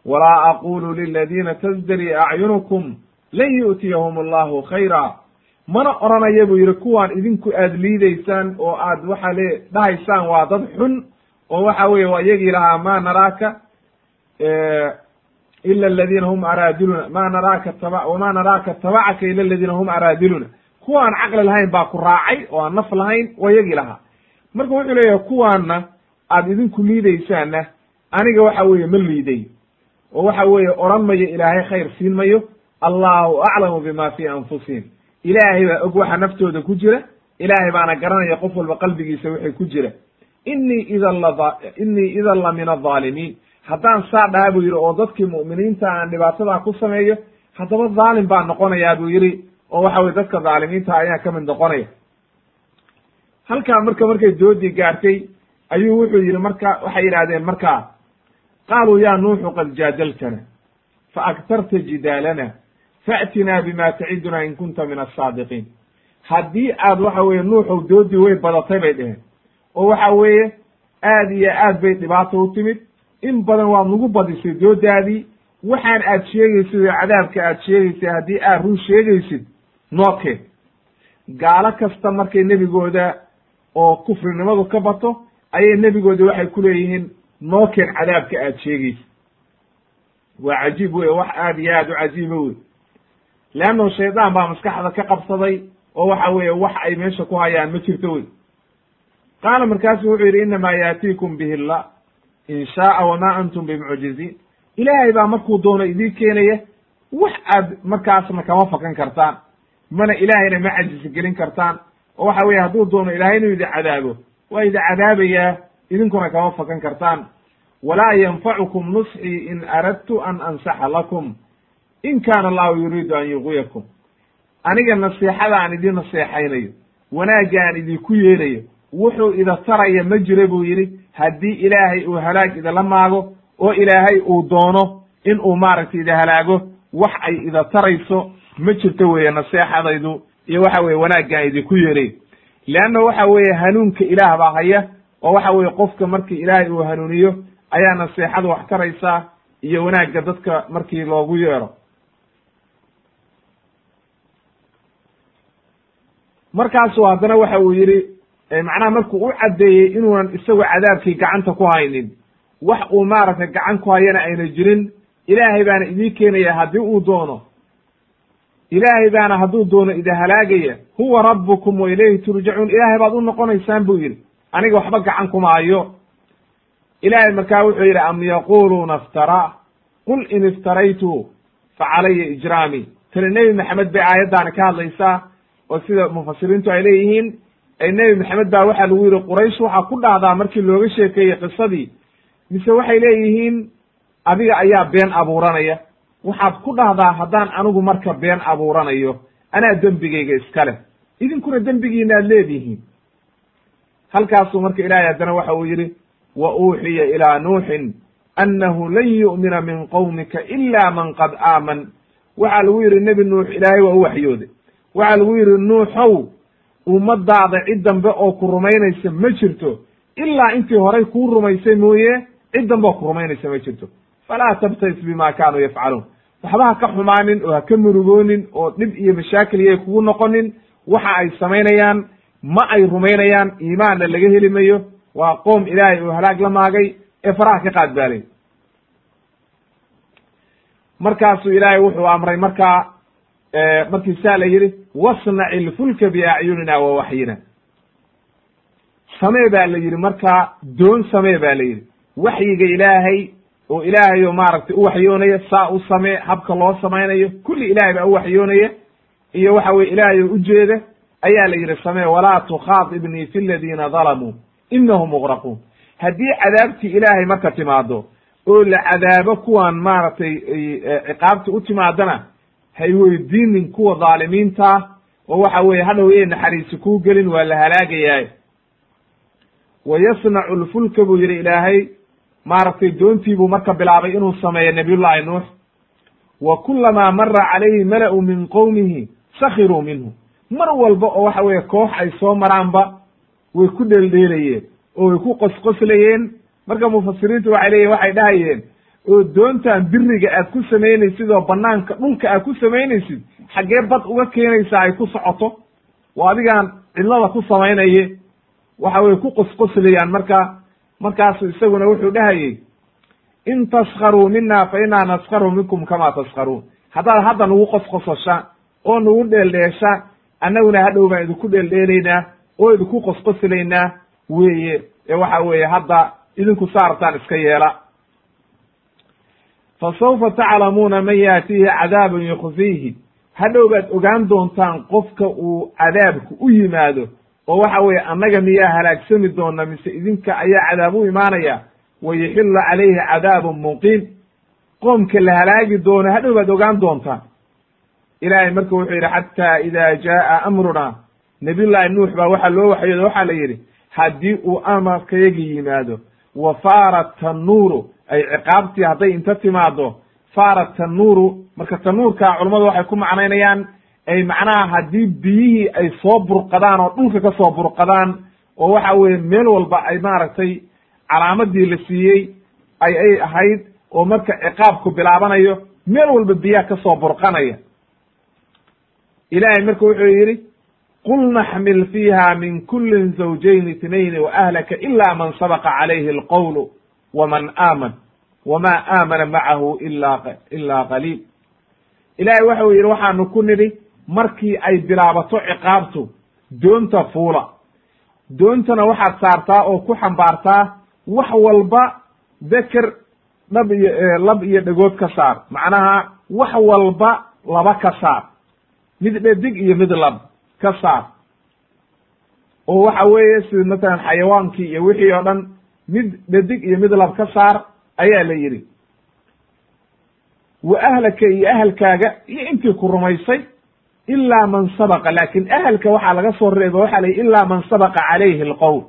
walaa aqulu liladiina tasdari acyunukum lan yu'tiyahum allahu khayra. Mana oranaya buu yidhi kuwaan idinku aad liidaysaan oo aad waxa le dhahaysaan waa dad xun oo waxa weye waa iyagii lahaa ma naraaka ila aladina hum araadiluna ma naraaka taba wama naraaka tabacaka ila aladina hum araadiluna. Kuwa aan caqli lahayn baa ku raacay oo aan naf lahayn waa iyagii lahaa. Marka wuxuu leeyahay kuwaanna aad idinku liidaysaanna aniga waxa weeye ma liiday. Oo waxa weeye odhan mayo ilaahay khayr siin mayo. Allahu aclamu bima fi anfusihim. Ilaahay baa og waxa naftooda ku jira. Ilaahay baana garanaya qof walba qalbigiisa wixii ku jira inii idan la inii idan la min adaalimiin haddaan saa dhaha buu yidhi oo dadkii mu'miniinta aan dhibaatadaa ku sameeyo haddaba dhaalim baan noqonayaa buu yidhi. Oo waxa weye dadka dhaalimiinta ayaan ka mid noqonaya. Halkaa marka markay doodii gaartay ayuu wuxuu yidhi marka waxay yidhahdeen markaa qaaluu ya nuuxu qad jaadaltana fa aktarta jidaalana fa'tinaa bima taciduna in kunta min asaadiqiin haddii aad waxa weeye nuuxow doodii way badatay bay dheheen oo waxa weeye aad iyo aad bay dhibaato u timid. In badan waad nagu badisay doodaadii. Waxaan aad sheegaysid oo cadaabka aad sheegaysay haddii aad run sheegaysid nookeen gaalo kasta markay nebigooda oo kufrinimadu ka bato ayay nebigooda waxay ku leeyihiin nookeen cadaabka aad sheegaysid. Waa cajiib wey wax aad iyo aad u cajiiba wey leanno shaydaan baa maskaxda ka qabsaday oo waxa weeye wax ay meesha ku hayaan ma jirto wey qaala markaasu wuxuu yidhi inamaa yaatiikum bihi llah in shaaa wamaa antum bimucjiziin. Ilaahay baa markuu doono idii keenaya wax aad markaasna kama fakan kartaan mana ilaahayna ma cajisi gelin kartaan. Oo waxa weye hadduu doono ilahay inuu idi cadaabo waa idi cadaabayaa idinkuna kama fakan kartaan. Walaa yanfacukum nusxii in aradtu an ansaxa lakum in kaana allahu yuriidu an yuqwiyakum aniga nasiixada aan idin naseexaynayo wanaagga aan idinku yeerayo wuxuu ida taraya ma jiro buu yidhi haddii ilaahay uu halaag idala maago oo ilaahay uu doono in uu maaragtay ida halaago wax ay ida tarayso ma jirto weeye naseexadaydu iyo waxa weye wanaaggaan idinku yeelay leanna waxa weeye hanuunka ilaah baa haya oo waxa weeye qofka markii ilaahay uu hanuuniyo ayaa naseexada wax taraysaa iyo wanaagga dadka markii loogu yeero. Markaasu haddana waxa uu yidhi macnaha markuu u caddeeyey inuunan isagu cadaabkii gacanta ku haynin wax uu maaragtay gacan ku hayana ayna jirin ilaahay baana idii keenaya haddii uu doono. Ilaahay baana hadduu doono ida halaagaya huwa rabbukum wa ilayhi turjacuun ilaahay baad u noqonaysaan buu yidhi aniga waxba gacan kuma hayo ilaahay markaa wuxuu yidhi am yaquluuna iftara. Qul in iftaraytu fa calaya ijraami. Tani nebi maxamed bay aayaddaani ka hadlaysaa oo sida mufasiriintu ay leeyihiin nebi maxamed baa waxaa lagu yidhi quraysh waxaa ku dhahdaa markii looga sheekeeyey qisadii. Mise waxay leeyihiin adiga ayaa been abuuranaya. Waxaad ku dhahdaa haddaan anigu marka been abuuranayo. Anaa dembigayga iska leh. Idinkuna dembigiina aad leedihiin. Halkaasuu marka ilaahay haddana waxa uu yidhi wa uuxiya ilaa nuuxin annahu lan yu'mina min qowmika ila man qad aaman. Waxaa lagu yidhi nebi nuux ilaahay waa u waxyooday waxaa lagu yidhi nuuxow ummadaada cid dambe oo ku rumaynaysa ma jirto. Ilaa intii horay kuu rumaysay mooye cid dambe oo ku rumaynaysa ma jirto. Falaa tabtais bima kaanuu yafcaluun. Waxba ha ka xumaanin oo ha ka murugoonin oo dhib iyo mashaakil iyay kugu noqonin. Waxa ay samaynayaan ma ay rumaynayaan iimaanna laga heli mayo. Waa qoom ilaahay oo halaag la maagay ee faraha ka qaadbaalay markaasuu ilaahay wuxuu amray markaa markii saa la yidhi wasnaci ilfulka biacyunina wa waxyina samee baa la yidhi markaa doon samee baa la yidhi. Waxyiga ilaahay oo ilaahay oo maaragtay u waxyoonaya saa u samee habka loo samaynayo kulli ilaahay baa u waxyoonaya iyo waxa weye ilaahay oo ujeeda ayaa la yidhi samee walaa tukhaatibnii fi ladiina dalamuu inahum muqraquun haddii cadaabtii ilaahay marka timaado oo la cadaabo kuwan maaragtay ciqaabta u timaadana hay weydiinin kuwa dhaalimiinta oo waxa weeye hadhow yay naxariisi kuu gelin waa la halaagayaa wa yasnacu lfulka buu yidhi ilaahay maaragtay doontii buu marka bilaabay inuu sameeyo nabiyullaahi nuux. Wa kulamaa mara calayhi mala'u min qowmihi sakhiruu minhu. Mar walba oo waxa weeye koox ay soo maraanba way ku dheeldheelayeen oo way ku qosqoslayeen. Marka mufasiriintu waxay leeyihiin waxay dhahayeen oo doontan biriga aad ku samaynaysid oo banaanka dhulka aad ku samaynaysid xaggee bad uga keenaysaa ay ku socoto. Waa adigaan cidlada ku samaynaye. Waxa weye ku qosqoslayaan marka markaasu isaguna wuxuu dhahayey in taskharuu mina fa inaa naskharu minkum kama taskharuun haddaad hadda nagu qosqososha oo nagu dheeldheesha annaguna hadhow baan idinku dheeldheelaynaa oo idinku qosqoslaynaa weeye. Ee waxa weeye hadda idinku saartaan iska yeela fa sawfa taclamuuna man yaatiihi cadaabun yukhziihi hadhow baad ogaan doontaan qofka uu cadaabku u yimaado oo waxa weeye annaga miyaa halaagsami doona mise idinka ayaa cadaab u imaanaya wa yaxillu calayhi cadaabun muqiim qoomka la halaagi doono hadhow baad ogaan doontaan ilaahay marka wuxuu yidhi xataa ida jaaa amruna nabiyullaahi nuux baa waxaa loo waxyooda waxaa la yidhi haddii uu amarkayagi yimaado wa faara tannuuru ay ciqaabtii hadday inta timaado faara tannuuru marka tanuurka culammadu waxay ku macnaynayaan ay macnaha haddii biyihii ay soo burqadaan oo dhulka ka soo burqadaan oo waxa weeye meel walba ay maaragtay calaamadii la siiyey ay ay ahayd oo marka ciqaabku bilaabanayo meel walba biyaha ka soo burqanaya. Ilaahay marka wuxuu yidhi qul naxmil fiiha min kulin zawjayn itnayn wa ahlaka ila man sabaqa calayhi alqowlu waman aaman wama aamana macahu ila ila qaliil ilaahay waxa uu yidhi waxaanu ku nidhi markii ay bilaabato ciqaabtu doonta fuula doontana waxaad saartaa oo ku xambaartaa wax walba deker dhab iyo lab iyo dhegood ka saar macnaha wax walba laba ka saar mid dhedig iyo mid lab ka saar oo waxa weeye sida matalan xayawaankii iyo wixii oo dhan mid dhedig iyo mid lab ka saar ayaa la yidhi. Wa ahlaka iyo ahalkaaga iyo intii ku rumaysay ilaa man sabaqa laakin ahalka waxaa laga soo reeba waxa la yidhi ilaa man sabaqa calayhi alqowl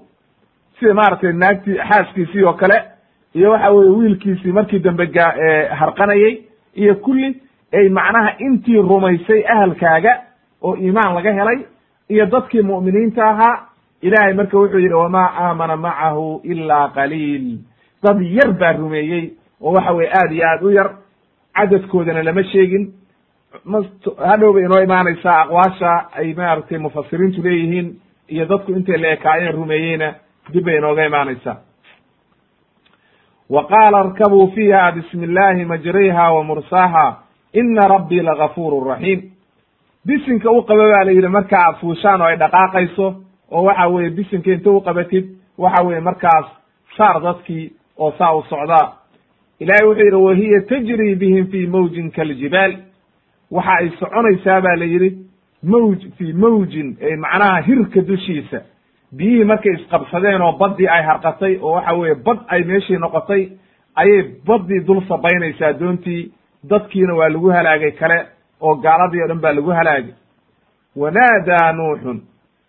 sida maaragtay naagtii xaaskiisii oo kale iyo waxa weye wiilkiisii markii dambe gaa harqanayey iyo kulli ay macnaha intii rumaysay ahalkaaga oo iimaan laga helay iyo dadkii mu'miniinta ahaa ilaahay marka wuxuu yidhi wamaa aamana macahu ilaa qaliil. Dad yar baa rumeeyey oo waxa weye aad iyo aad u yar cadadkoodana lama sheegin. Hadhow bay inoo imaanaysaa aqwaasha ay maaragtay mufasiriintu leeyihiin iyo dadku intay la ekaayeen rumeeyeyna dib bay inooga imaanaysaa. Wa qaala arkabuu fiiha bismi illaahi majriha wa mursaaha ina rabbii lagafuurun raxiim bisinka u qaba baa la yidhi marka aad fuushaan oo ay dhaqaaqayso oo waxa weeye bisinka inta u qabatid waxa weeye markaas saar dadkii oo saa u socdaa ilahay wuxuu yidhi wahiya tajri bihim fi mawjin kaljibaal waxa ay soconaysaa ba la yidhi mawj fii mawjin macnaha hirka dushiisa. Biyihii markay isqabsadeen oo baddii ay harqatay oo waxa weeye bad ay meeshii noqotay ayay baddii dul sabaynaysaa doontii. Dadkiina waa lagu halaagay kale oo gaaladii o dhan baa lagu halaagay. Wanaadaa nuuxun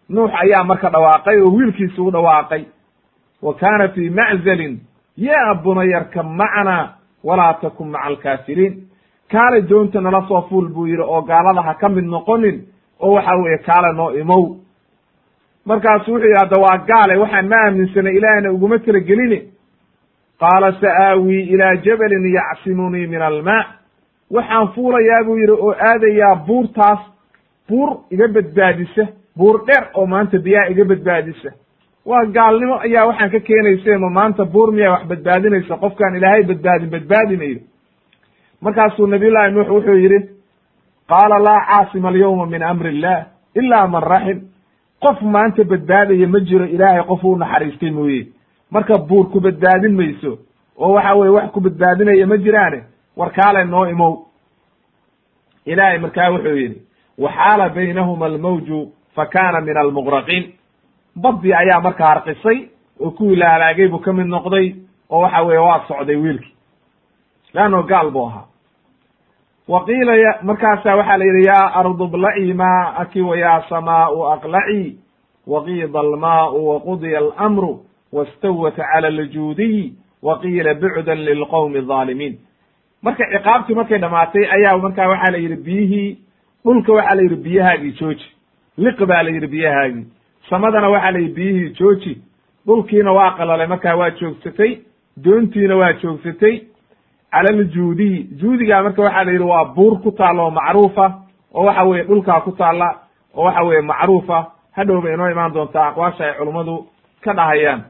nuux ayaa marka dhawaaqay oo wiilkiisi u dhawaaqay. Wa kaana fii maczalin yaa bunayarkab macnaa walaa takun maca alkaafiriin kaalay doonta nala soo fuul buu yidhi oo gaalada ha ka mid noqonin oo waxa weeye kaale noo imow. Markaasu wuxuu yidhi hadda waa gaale waxaan ma aaminsanay ilaahna uguma talagelini. Qaala sa'aawii ilaa jabalin yacsimunii min almaa waxaan fuulayaa buu yidhi oo aadayaa buurtaas buur iga badbaadisa buur dheer oo maanta biyaha iga badbaadisa. Waa gaalnimo ayaa waxaan ka keenayse ma maanta buur miyaa wax badbaadinaysa? Qofkaan ilaahay badbaadin badbaadimayo markaasuu nabiyullahi nuux wuxuu yidhi qaala laa caasima alyawma min amri illah ila man raxim qof maanta badbaadaya ma jiro ilaahay qof u naxariistay mooye. Marka buur ku badbaadin mayso oo waxa weye wax ku badbaadinaya ma jiraane war kaale noo imow. Ilaahay markaa wuxuu yidhi waxaala baynahuma almawju fa kaana min almugraqiin badii ayaa marka harqisay oo kuwii la halaagay buu ka mid noqday oo waxa weye waa socday wiilkii. Leanno gaal buu ahaa. Wa qiila y markaasa waxaa la yidhi yaa ardu blacii maa'aki wa yaa samaau aqlacii waqiida almaau waqudiya alamru wastawat cala aljuudiy wa qiila bucdan lilqowmi alظaalimiin marka ciqaabtii markay dhamaatay ayaa markaa waxaa la yidhi biyihii dhulka waxaa la yidhi biyahaagii jooji liq baa la yidhi biyahaagii samadana waxaa la yidhi biyihii jooji. Dhulkiina waa qalalay markaa waa joogsatay doontiina waa joogsatay cala aljuudiy juudigaa marka waxaa la yidhi waa buur ku taalla oo macruufa oo waxa weye dhulkaa ku taalla oo waxa weye macruufa. Hadhow bay inoo imaan doontaa aqwaasha ay culummadu ka dhahayaan.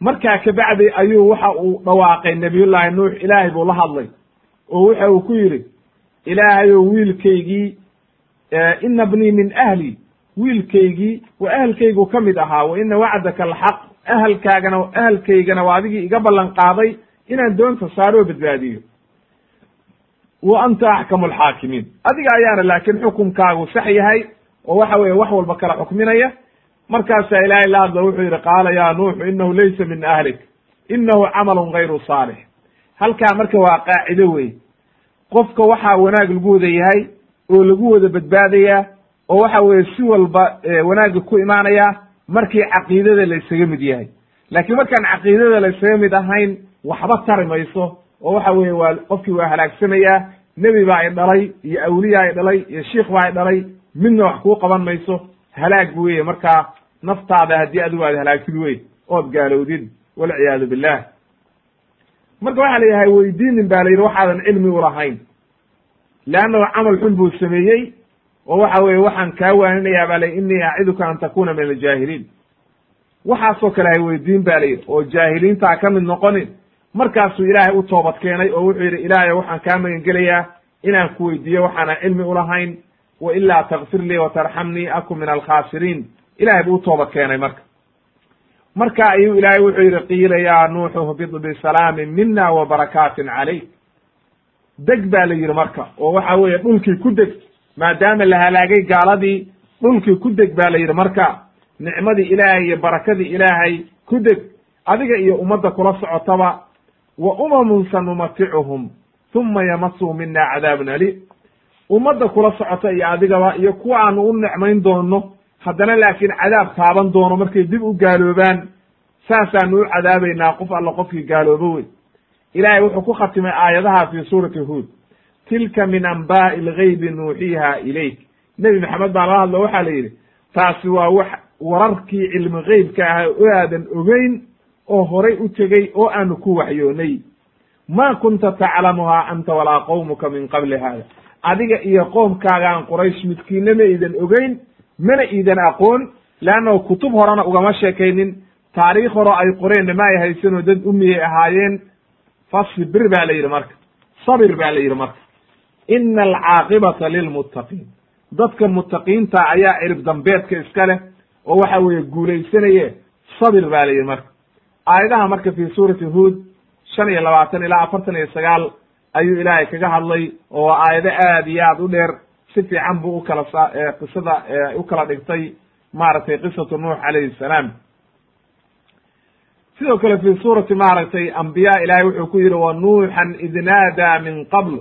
Markaa kabacdi ayuu waxa uu dhawaaqay nabiyullaahi nuux ilaahay buu la hadlay oo waxa uu ku yidhi ilaahayow wiilkaygii ina bnii min ahli wiilkaygii wa ahalkaygu ka mid ahaa wa ina wacdaka alxaq ahalkaagana ahalkaygana waa adigii iga ballan qaaday inaan doonta saaroo badbaadiyo. Wa anta axkamu alxaakimiin adiga ayaana laakiin xukumkaagu sax yahay oo waxa weeye wax walba kala xukminaya. Markaasaa ilaahay la hadlo wuxuu yidhi qaala yaa nuuxu inahu laysa min ahlik inahu camalun gayru saalix. Halkaa marka waa qaacido wey qofka waxaa wanaag lagu wada yahay oo lagu wada badbaadayaa oo waxa weeye si walba wanaagga ku imaanaya markii caqiidada la ysaga mid yahay. Laakiin markaan caqiidada la ysaga mid ahayn waxba tari mayso oo waxa weeye waa qofkii waa halaagsamayaa nebi baa i dhalay iyo awliya i dhalay iyo shiikh baa i dhalay midna wax kuu qaban mayso halaag weye markaa naftaada haddii adigu aad halaagtid wey ood gaalowdid walciyaadu billah marka waxaa la yahay weydiinin ba la yidhi waxaadan cilmi ulahayn leannahu camal xun buu sameeyey oo waxa weye waxaan kaa waaninayaa ba la inii aciduka an takuna min aljaahiliin. Waxaasoo kale hay weydiin ba la yidhi oo jaahiliintaa ka mid noqonin. Markaasuu ilaahay u toobad keenay oo wuxuu yidhi ilaahay waxaan kaa magan gelayaa inaan ku weydiiyo waxaanan cilmi ulahayn wa ilaa takfir lii watarxamnii akun min alkhaasiriin. Ilahay buu u toobad keenay marka marka ayuu ilaahay wuxuu yidhi qiila yaa nuuxu hbid bisalaamin mina wa barakaatin calayk deg baa la yidhi marka oo waxa weeye dhulkii ku deg maadaama la halaagay gaaladii dhulkii ku deg baa la yidhi marka nicmadii ilaahay iyo barakadii ilaahay ku deg adiga iyo ummadda kula socotaba wa umamun sanumaticuhum huma yamasuu mina cadaabun aliim. Ummadda kula socota iyo adigaba iyo kuwa aanu u necmayn doono haddana laakiin cadaab taaban doono markay dib u gaaloobaan saasaanu u cadaabaynaa qof alla qofkii gaaloobo wey ilaahay wuxuu ku khatimay aayadaha fi suurati huod tilka min anbaa'i algaybi nuuxiiha ilayk. Nebi maxamed baa lala hadlo waxaa la yidhi taasi waa wax wararkii cilmi geybka ah oo aadan ogeyn oo horay u tegey oo aanu ku waxyoonay. Ma kunta taclamuhaa anta walaa qowmuka min qabli hada adiga iyo qoomkaagaan quraysh midkiina ma iidan ogeyn mana iidan aqoon leannahu kutub horena ugama sheekaynin. Taariikh horo ay qoreenna ma ay haysanoo dad umiyay ahaayeen. Fasbir baa la yidhi marka. Sabir baa la yidhi marka. Ina alcaaqibata lilmuttaqiin. Dadka muttaqiinta ayaa cirib dambeedka iska leh oo waxa weeye guulaysanaye sabir baa la yidhi marka. Aayadaha marka fi suurati huod shan iyo labaatan ilaa afartan iyo sagaal ayuu ilaahay kaga hadlay oo aayado aad iyo aad u dheer si fiican buu u kala sa qisada u dhigtay maaragtay qisatu nuux calayhi salaam. Sidoo kale fi suurati maaragtay ambiya ilahay wuxuu ku yidhi wa nuuxan id naadaa min qabl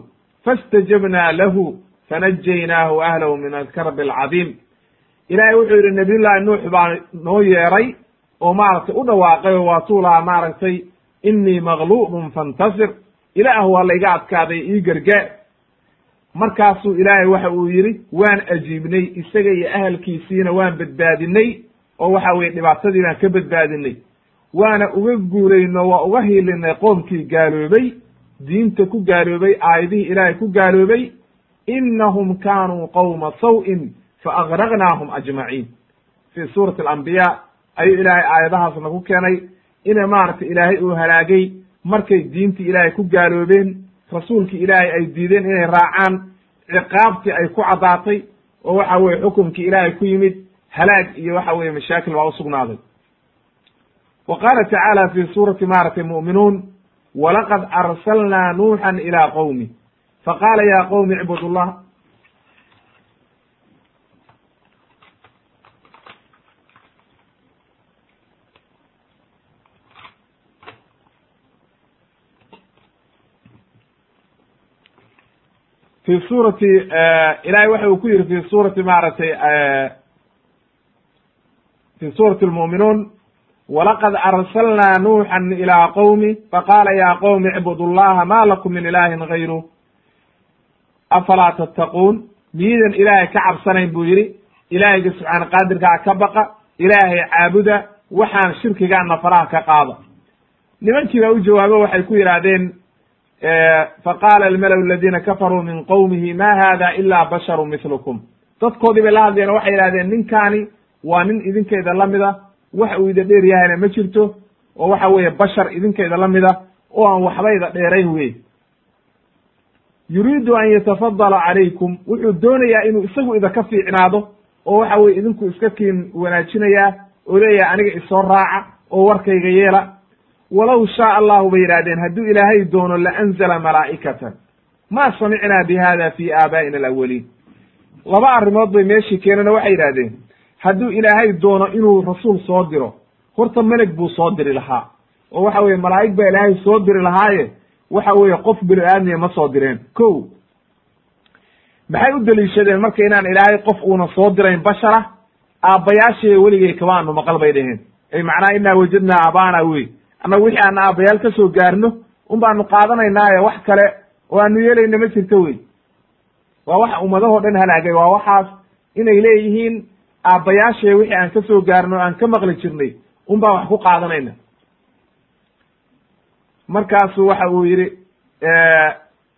fastajabnaa lahu fanajaynaahu ahlahu min alkarbi alcadiim. Ilahay wuxuu yidhi nabiyullahi nuux baa noo yeeray oo maaragtay u dhawaaqay oo waatuu lahaa maaragtay inii maglubun fantasir. Ilaah waa layga adkaaday ii gargaar markaasuu ilaahay waxa uu yidhi waan ajiibnay isaga iyo ahalkiisiina waan badbaadinay oo waxa weye dhibaatadii baan ka badbaadinay. Waana uga guurayno waa uga hiilinay qoomkii gaaloobay diinta ku gaaloobay aayadihii ilaahay ku gaaloobay. Inahum kaanuu qowma saw-in fa agraqnaahum ajmaciin. Fii suurati alambiyaa ayuu ilaahay aayadahaas nagu keenay. Ina maaragtay ilaahay uu halaagay markay diintii ilaahay ku gaaloobeen rasuulkii ilaahay ay diideen inay raacaan ciqaabtii ay ku caddaatay oo waxa weye xukumkii ilaahay ku yimid halaag iyo waxa weye mashaakil baa usugnaaday wa qaala tacaala fi suurati maaragtay mu'minuun walaqad arsalnaa nuuxan ilaa qowmi faqaala ya qowmi icbud llah fi suurati ilahay waxa uu ku yidhi fi suurati maaragtay fi suurati lmu'minuun walaqad arsalnaa nuuxan ilaa qowmi faqaala ya qowmi icbudu llaha ma lakum min ilaahin gayru afalaa tattaquun miyidan ilaahay ka cabsanayn buu yidhi ilaahayga subxaana qaadirkaa ka baqa ilaahay caabuda waxaan shirkigaana faraha ka qaada nimankii baa u jawaabo waxay ku yidhaahdeen faqaala almalaw aladiina kafaruu min qowmihi ma hada ila basharu milukum dadkoodii bay la hadleen waxay yidhahdeen ninkaani waa nin idinkayda lamida wax uu ida dheer yahayna ma jirto oo waxa weeye bashar idinkayda la mida oo aan waxbayda dheerayn wey yuriidu an yatafadala calaykum wuxuu doonayaa inuu isagu idaka fiicnaado oo waxa weye idinku iska kiin wanaajinayaa oo leeyahay aniga isoo raaca oo warkayga yeela walow shaa allahu bay yidhahdeen hadduu ilaahay doono la anzala malaa'ikatan. Ma samicnaa bi hada fi aabaa'ina alawaliin laba arrimood bay meeshii keenana waxay yidhahdeen hadduu ilaahay doono inuu rasuul soo diro horta meleg buu soo diri lahaa. Oo waxa weye malaa'ig baa ilaahay soo diri lahaaye waxa weeye qof bini aadmiya ma soo direen. Ko maxay u deliishadeen marka inaan ilaahay qof uuna soo dirayn bashara? Aabbayaashee weligay kamaanu maqal bay dheheen ay macnaha inaa wajadnaa abaana wey annaga wixii aan aabbayaal ka soo gaarno un baanu qaadanaynaaye wax kale oo aanu yeelayna ma jirto wey. Waa waxa ummadahoo dhan halaagay waa waxaas inay leeyihiin aabbayaashee wixii aan ka soo gaarno aan ka maqli jirnay un baan wax ku qaadanayna markaasu waxa uu yidhi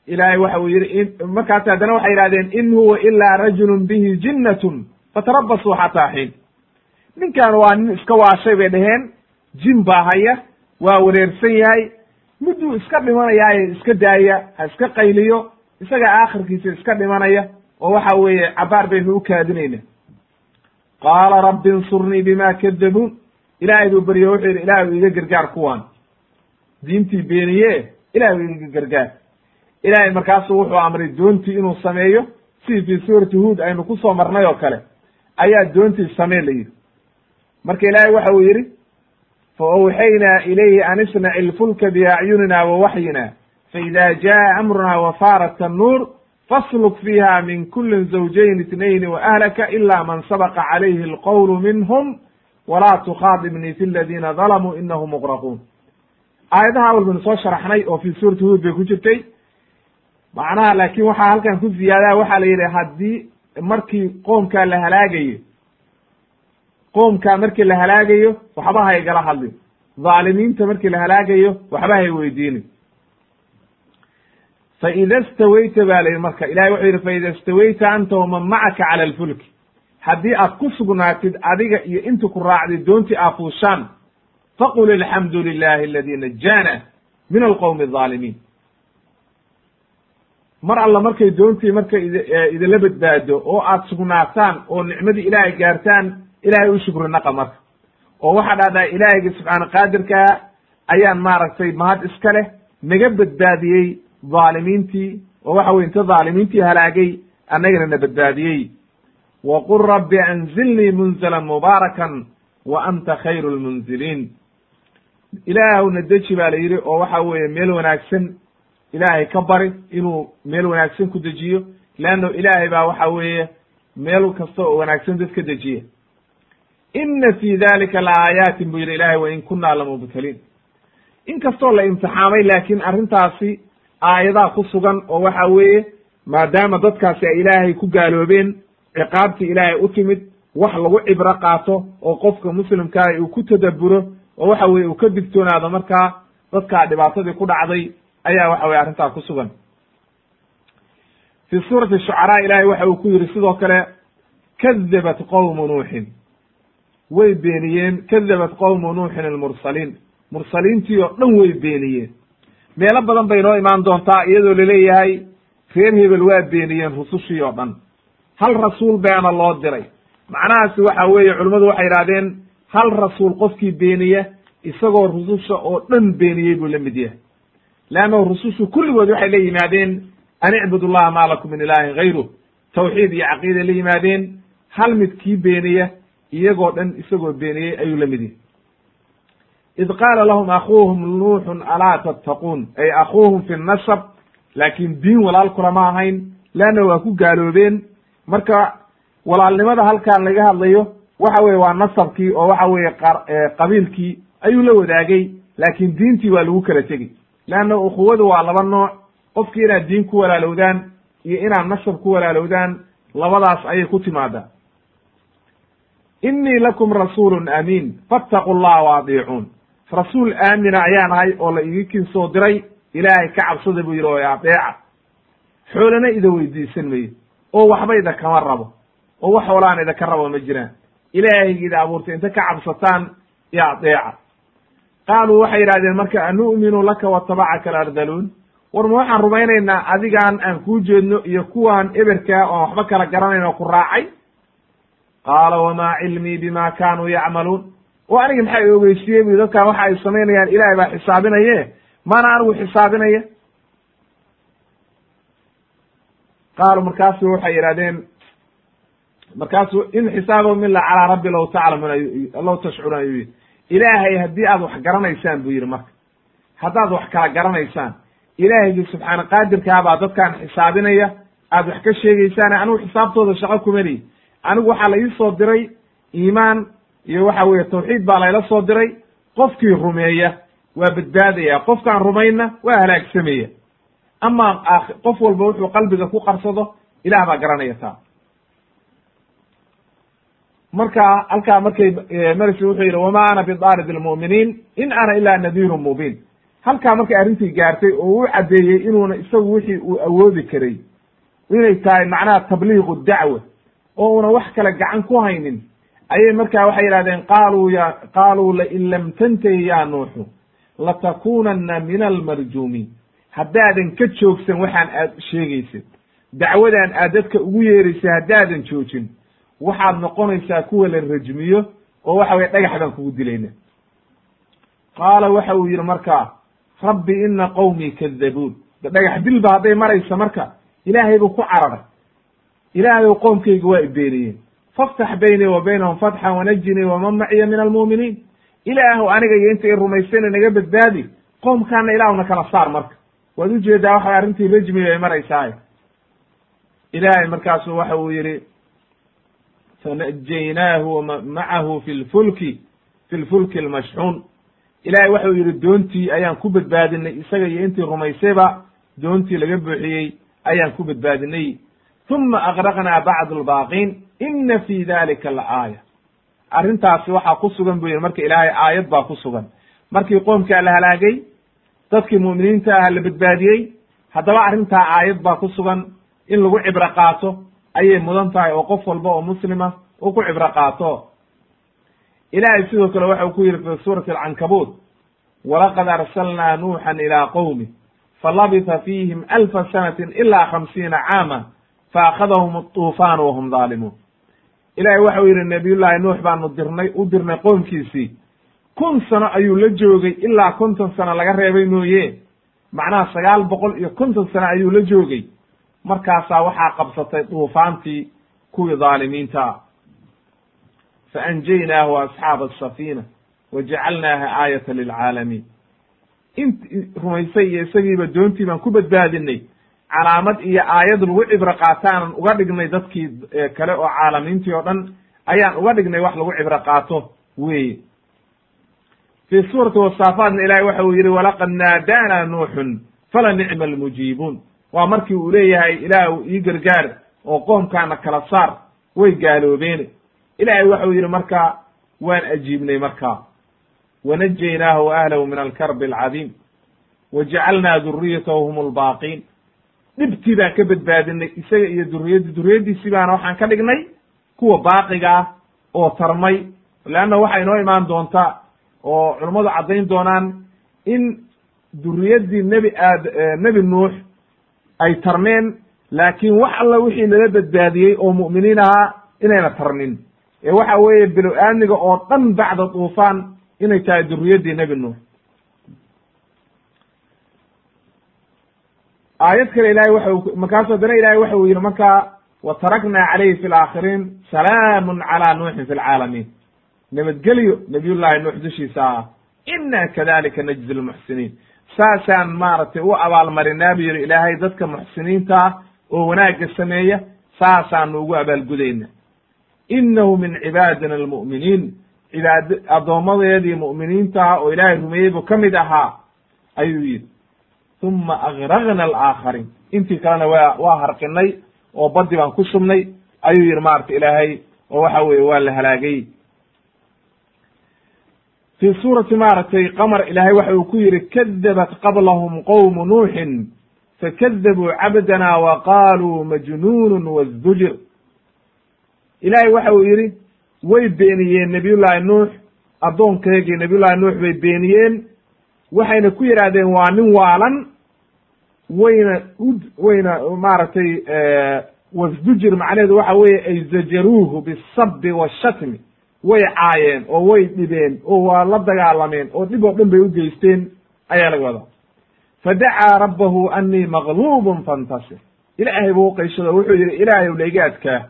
ilaahay waxa uu yidhi markaas haddana waxay yidhahdeen in huwa ilaa rajulun bihi jinnatun fatarabasuu xataa xiin ninkan waa nin iska waashay bay dhaheen jin baa haya waa wareersan yahay miduu iska dhimanayaaye iska daaya ha iska qayliyo isaga aakhirkiisa iska dhimanaya oo waxa weeye cabaar baynu u kaadinayna. Qaala rabbi insurnii bima kadabuun ilaahay buu berye wuxuu yidhi ilaahu iga gargaar kuwan diintii beeniye ilaahu iga gargaar. Ilaahay markaasu wuxuu amray doontii inuu sameeyo. Sidii fii suurati huod aynu ku soo marnay oo kale ayaa doontii samee la yidhi. Marka ilaahay waxa uu yidhi fa awxaynaa ilayhi an isnaci ilfulka biacyunina wa waxyina faida jaa amruna wafaarat tannuur fasluk fiiha min kulin zawjayn itnayn waahlaka ila man sabaqa calayhi alqowlu minhum walaa tukhaadibnii fi ladiina dalamuu inahum muqraquun aayadaha awal baynu soo sharaxnay oo fi suurati huud bay ku jirtay macnaha laakin waxaa halkan ku ziyaadaha waxaa la yidhi haddii markii qoomkaa la halaagayo qoomkaa markii la halaagayo waxba haygala hadlin dhaalimiinta markii la halaagayo waxba hay weydiinin faida stawayta ba la yidhi marka ilahay wuxuu yidhi faida stawayta anta waman macaka cala alfulki. Haddii aad ku sugnaatid adiga iyo inti ku raacday doontii aafuushaan faqul alxamdu lilahi aladi najaana min alqowmi alظaalimiin mar alla markay doontii markay idinla badbaado oo aad sugnaataan oo nicmadii ilaahay gaartaan ilaahay u shukri naqa marka. Oo waxaa dhahdaa ilaahayga subxaana qaadirkaa ayaan maaragtay mahad iska leh naga badbaadiyey dhaalimiintii oo waxa weye inta dhaalimiintii halaagay annagana na badbaadiyey. Wa qul rabbi anzilnii munzalan mubaarakan wa anta khayru lmunziliin ilaahwna deji baa la yidhi oo waxa weeye meel wanaagsan ilaahay ka bari inuu meel wanaagsan ku dejiyo leanno ilaahay baa waxa weeye meel kasta oo wanaagsan dadka dejiya ina fi dalika la aayaatin buu yidhi ilahay wain kunna lamubtaliin in kastoo la imtixaamay laakiin arrintaasi aayadaa ku sugan oo waxa weeye maadaama dadkaasi ay ilaahay ku gaaloobeen ciqaabtii ilaahay u timid wax lagu cibro qaato oo qofka muslimkaa uu ku tadabburo oo waxa weye uu ka digtoonaado markaa dadkaa dhibaatadii ku dhacday ayaa waxa weye arrintaa ku sugan. Fi suurati shucaraa ilahay waxa uu ku yidhi sidoo kale kadabat qowmu nuuxin way beeniyeen kadabat qowmu nuuxin almursaliin. Mursaliintii oo dhan way beeniyeen. Meelo badan bay noo imaan doontaa iyadoo la leeyahay reer hebel waa beeniyeen rusushii oo dhan. Hal rasuul baana loo diray. Macnahaasi waxa weeye culimmadu waxay yidhahdeen hal rasuul qofkii beeniya isagoo rususha oo dhan beeniyey buu la mid yahay. Leannahu rusushu kulligood waxay la yimaadeen an icbud llaha maa lakum min ilaahin gayru tawxiid iyo caqiiday la yimaadeen hal mid kii beeniya iyagoo dhan isagoo beeniyey ayuu la mid yahay. Id qaala lahum akuuhum nuuxun alaa tattaquun? Ay akuuhum fi nasab. Laakin diin walaal kulama ahayn. Leanna waa ku gaaloobeen. Marka walaalnimada halkaan laga hadlayo waxa weye waa nasabkii oo waxa weeye qabiilkii ayuu la wadaagay. Laakin diintii waa lagu kala tegey. Leanna ukhuwadu waa laba nooc. Qofkii inaad diin ku walaalowdaan iyo inaad nasab ku walaalowdaan labadaas ayay ku timaadaa innii lakum rasuulun amiin fattaqu llaha wa adiicuun rasuul aamina ayaan ahay oo la igikin soo diray. Ilaahay ka cabsada buu yidhi oo adeeca xoolana ida weydiisan mayo oo waxba ida kama rabo. Oo wax hoolaan idaka rabo ma jiraan. Ilaahayga ida abuurtay inta ka cabsataan iyo adeeca qaaluu waxay yidhahdeen marka anu'minu laka watabacaka alardaluun war ma waxaan rumaynaynaa adigaan aan kuu jeedno iyo kuwaan eberkaa oon waxba kala garanayn oo ku raacay qaala wamaa cilmii bima kaanuu yacmaluun? Oo aniga maxaa ogeysiiyey bu dadkan waxa ay samaynayaan ilaahay baa xisaabinaye maana anigu xisaabinaya qaaluu markaasu waxay yidhahdeen markaasu in xisaabahum ila calaa rabbi law taclamuun law tashcuruun ayuu yidhi. Ilaahay haddii aad wax garanaysaan buu yidhi marka. Haddaad wax kala garanaysaan ilaahaygi subxaana qaadirkaa baa dadkaan xisaabinaya. Aad wax ka sheegeysaan anigu xisaabtooda shaqo kuma lihi anigu waxaa la ii soo diray iimaan iyo waxa weeye tawxiid baa layla soo diray qofkii rumeeya waa badbaadaya qofkaan rumaynna waa halaagsamaya ama qof walba wuxuu qalbiga ku qarsado ilaah baa garanaya taa. Marka halkaa markay marsi wuxuu yidhi wama ana bidarid lmu'miniin in ana ila nadiirun mubiin. Halkaa markay arrintii gaartay oo u caddeeyey inuuna isagu wixii uu awoodi karay inay tahay macnaha tabliiqu dacwa oo una wax kale gacan ku haynin. Ayay markaa waxay yidhahdeen qaaluu ya qaaluu lain lam tantahi ya nuuxu latakunanna min almarjuumiin haddaadan ka joogsan waxaan aad sheegaysid. Dacwadan aad dadka ugu yeeraysa haddaadan joojin waxaad noqonaysaa kuwa la rajmiyo oo waxa weye dhagax baan kugu dilayna qaala waxa uu yidhi markaa rabbi ina qowmii kadabuun dhagax dilba hadday maraysa marka ilaahay buu ku cararay ilaahayow qoomkayga waa ibeeniyeen faftax baynii wa baynahum fatxan wanajinii waman maciya min almu'miniin ilaahu aniga iyo inta i rumaysayna naga badbaadi qoomkaana ilaahuna kala saar marka waad u jeedaa waxa arrintii rajmiga ay maraysaay ilaahay markaasu waxa uu yidhi fanajaynaahu macahu fi lfulki fi lfulki almashxuun ilaahay waxau yidhi doontii ayaan ku badbaadinay isaga iyo intii rumaysayba doontii laga buuxiyey ayaan ku badbaadinay uma agraqnaa bacd albaaqiin ina fi dalika laaaya arrintaasi waxaa ku sugan buu yidhi marka ilaahay aayad baa ku sugan markii qoomkaa la halaagay dadkii mu'miniinta ah la badbaadiyey haddaba arrintaa aayad baa ku sugan in lagu cibro qaato ayay mudan tahay oo qof walba oo muslima uu ku cibro qaato ilaahay sidoo kale waxa uu ku yidhi fi suurati alcankabuut walaqad arsalnaa nuuxan ilaa qowmi falabitha fiihim alfa sanatin ilaa khamsiina caama faakadahum aطuufaanu wahum daalimuun ilahay waxau yidhi nabiyullaahi nuux baanu dirnay u dirnay qoomkiisii kun sano ayuu la joogay ilaa konton sano laga reebay mooye macnaha sagaal boqol iyo konton sano ayuu la joogay markaasaa waxaa qabsatay duufaantii kuwii dhaalimiinta fa anjaynaahu asxaaba asafiina wa jacalnaaha aayata lilcaalamiin int rumaysay iyo isagiiba doontii baan ku badbaadinay calaamad iyo aayad lagu cibro qaataanan uga dhignay dadkii kale oo caalamiintii oo dhan ayaan uga dhignay wax lagu cibro qaato weye fi suurati wasaafaatna ilahay waxa uu yidhi walaqad naadaana nuuxun fala nicma almujiibuun. Waa markii uu leeyahay ilaah ii gargaar oo qoomkaana kala saar way gaaloobeen. Ilaahay waxau yidhi marka waan ajiibnay markaa wanajaynaahu wa ahlahu min alkarbi alcadiim. Wa jacalnaa duriyatahu hum albaaqiin dhibtii baan ka badbaadinay isaga iyo duriyaddi duriyaddiisii baana waxaan ka dhignay kuwa baaqiga ah oo tarmay leanna waxay inoo imaan doontaa oo culummadu caddayn doonaan in duriyaddii nebi aad nebi nuux ay tarmeen laakiin wax alla wixii lala badbaadiyey oo mu'miniin ahaa inayna tarmin ee waxa weeye bilow aadmiga oo dhan bacda duufaan inay tahay duriyaddii nebi nuux aayad kale ilahay waxa markaasu haddana ilahay waxa uu yidhi markaa wa taraknaa calayhi fi laakhiriin salaamun calaa nuuxin fi lcaalamiin nabadgelyo nabiyullaahi nuux dushiisa ina kadalika najzi lmuxsiniin saasaan maaragtay u abaalmarinaa bu yidhi ilaahay dadka muxsiniinta ah oo wanaagga sameeya saasaanu ugu abaalgudayna inahu min cibaadina almu'miniin. Cibaad addoommadeedii mu'miniinta ah oo ilaahay rumeeyey buu ka mid ahaa ayuu yidhi uma agragna alaakhariin intii kalena waa waa harqinay oo baddi baan ku shubnay ayuu yidhi maarata ilaahay oo waxa weeye waa la halaagay fi suurati maaragtay qamar ilaahay waxa uu ku yidhi kadabat qablahum qowmu nuuxin fakadabuu cabdana wa qaaluu majnuunun wazdujir ilaahay waxa uu yidhi way beeniyeen nebiyullaahi nuux addoonkeygii nebiyullahi nuux bay beeniyeen waxayna ku yidhaahdeen waa nin waalan wayna u wayna maaragtay wasdujir macnaheedu waxa weeye ay zajaruuhu bisabi washatmi way caayeen oo way dhibeen oo waa la dagaalameen oo dhib oo dhan bay u geysteen ayaa laga wadaa. Fadacaa rabbahu anii maqluubun fantasir. Ilaahay buu uqayshado wuxuu yidhi ilaahayow layga adkaa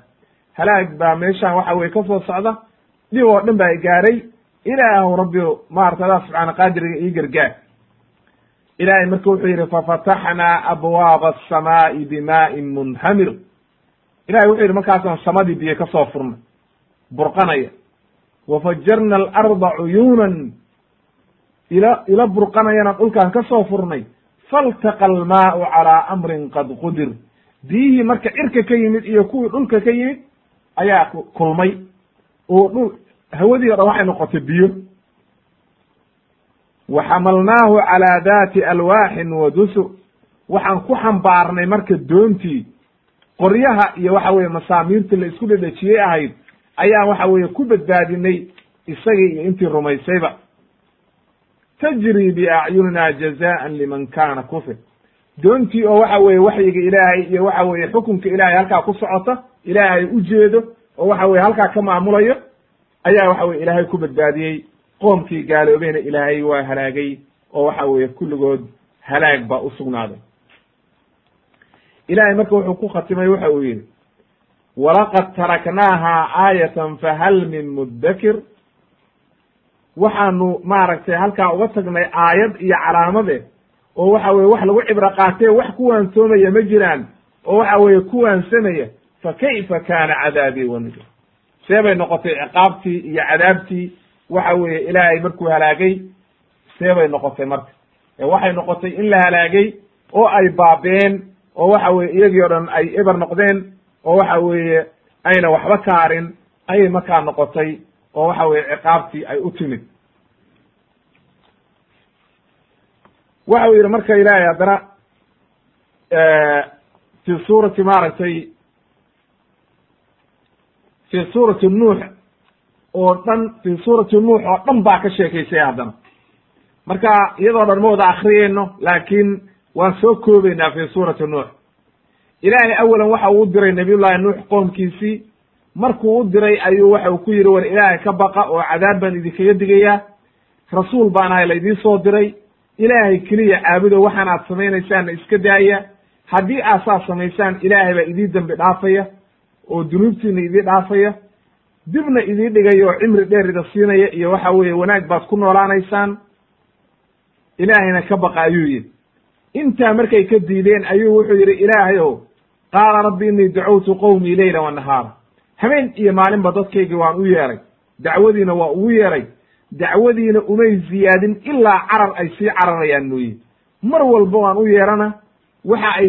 halaag baa meeshaan waxa weye ka soo socda dhib oo dhan baa gaaray. Ilaahu rabbi maarata adaa subxaana qaadiriga ii gargaar ilaahay marka wuxuu yidhi fafataxnaa abwaaba asamaa'i bimaa'in munhamir. Ilahay wuxuu yidhi markaasaan samadii biyo ka soo furnay burqanaya. Wafajarna alarda cuyuunan ila ila burqanayana dhulkaan ka soo furnay. Faltaqa almaau calaa amrin qad qudir. Biyihii marka cirka ka yimid iyo kuwii dhulka ka yimid ayaa kulmay. Oo dhul hawadii o dhan waxay noqotay biyo wa xamalnaahu calaa daati alwaaxin wa dusur. Waxaan ku xambaarnay marka doontii qoryaha iyo waxa weye masaamiirtii la isku dhedhejiyey ahayd ayaan waxa weeye ku badbaadinay isagii iyo intii rumaysayba. Tajri biacyunina jazaan liman kana kufir doontii oo waxa weeye waxyiga ilaahay iyo waxa weeye xukunka ilaahay halkaa ku socota ilaahay u jeedo oo waxa weye halkaa ka maamulayo ayaa waxa weye ilaahay ku badbaadiyey qoomkii gaaloobeyna ilaahay waa halaagay oo waxa weeye kulligood halaag baa u sugnaaday. Ilahay marka wuxuu ku khatimay waxa uu yidhi walaqad taraknaaha aayatan fahal min muddakir. Waxaanu maaragtay halkaa uga tagnay aayad iyo calaamade oo waxa weye wax lagu cibro qaatee wax ku waansoomaya ma jiraan oo waxa weeye ku waansamaya fa kayfa kaana cadaabii wanujur see bay noqotay ciqaabtii iyo cadaabtii waxa weeye ilaahay markuu halaagay see bay noqotay marka. Waxay noqotay in la halaagay oo ay baabeen oo waxa weye iyagii o dhan ay eber noqdeen oo waxa weeye ayna waxba ka harin ayay markaa noqotay oo waxa weye ciqaabtii ay u timid. Waxa uu yidhi marka ilaahay haddana fi suurati maaragtay fi suurati nuux oo dhan fi suurati nuux oo dhan baa ka sheekaysay haddana marka iyadoo dhan ma wada akriyeyno laakiin waan soo koobeynaa fi suurati nuux. Ilaahay awalan waxa uu u diray nabiyullahi nuux qoomkiisii. Markuu u diray ayuu waxa uu ku yidhi war ilaahay ka baqa oo cadaab baan idinkaga digayaa. Rasuul baan ahay laydii soo diray. Ilaahay keliya caabudo waxaan aad samaynaysaanna iska daaya. Haddii aad saas samaysaan ilaahay baa idii dembi dhaafaya oo dunuubtiina idii dhaafaya dibna idii dhigaya oo cimri dheer ida siinaya iyo waxa weeye wanaag baad ku noolaanaysaan ilaahayna ka baqa ayuu yidhi. Intaa markay ka diideen ayuu wuxuu yidhi ilaahay ow qaala rabbi innii dacawtu qowmii leyla wa nahaara. Habeen iyo maalinba dadkaygii waan u yeeray dacwadiina waa ugu yeeray dacwadiina umay ziyaadin ilaa carar ay sii cararayaan mooye mar walba waan u yeerana waxa ay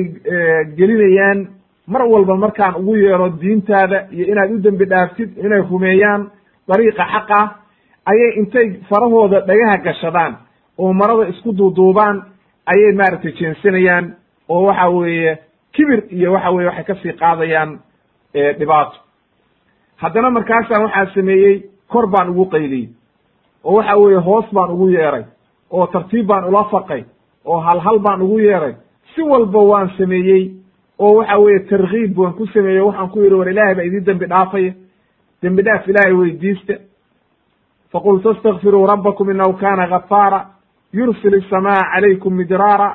gelinayaan mar walba markaan ugu yeero diintaada iyo inaad u dembi dhaaftid inay rumeeyaan dariiqa xaqa ayay intay farahooda dhagaha gashadaan oo marada isku duuduubaan ayay maaragtay jeensanayaan oo waxa weeye kibir iyo waxa weye waxay ka sii qaadayaan dhibaato. Haddana markaasaan waxaa sameeyey kor baan ugu qayliyey oo waxa weeye hoos baan ugu yeeray oo tartiib baan ula faqay oo halhal baan ugu yeeray. Si walba waan sameeyey oo waxa weeye tarkiib waan ku sameeyey waxaan ku yidhi war ilaahay baa idii dembi dhaafaya dembi dhaaf ilaahay weydiista faqultu astakfiruu rabbakum inahu kana gafaara yursil الsamaaa calaykum midraara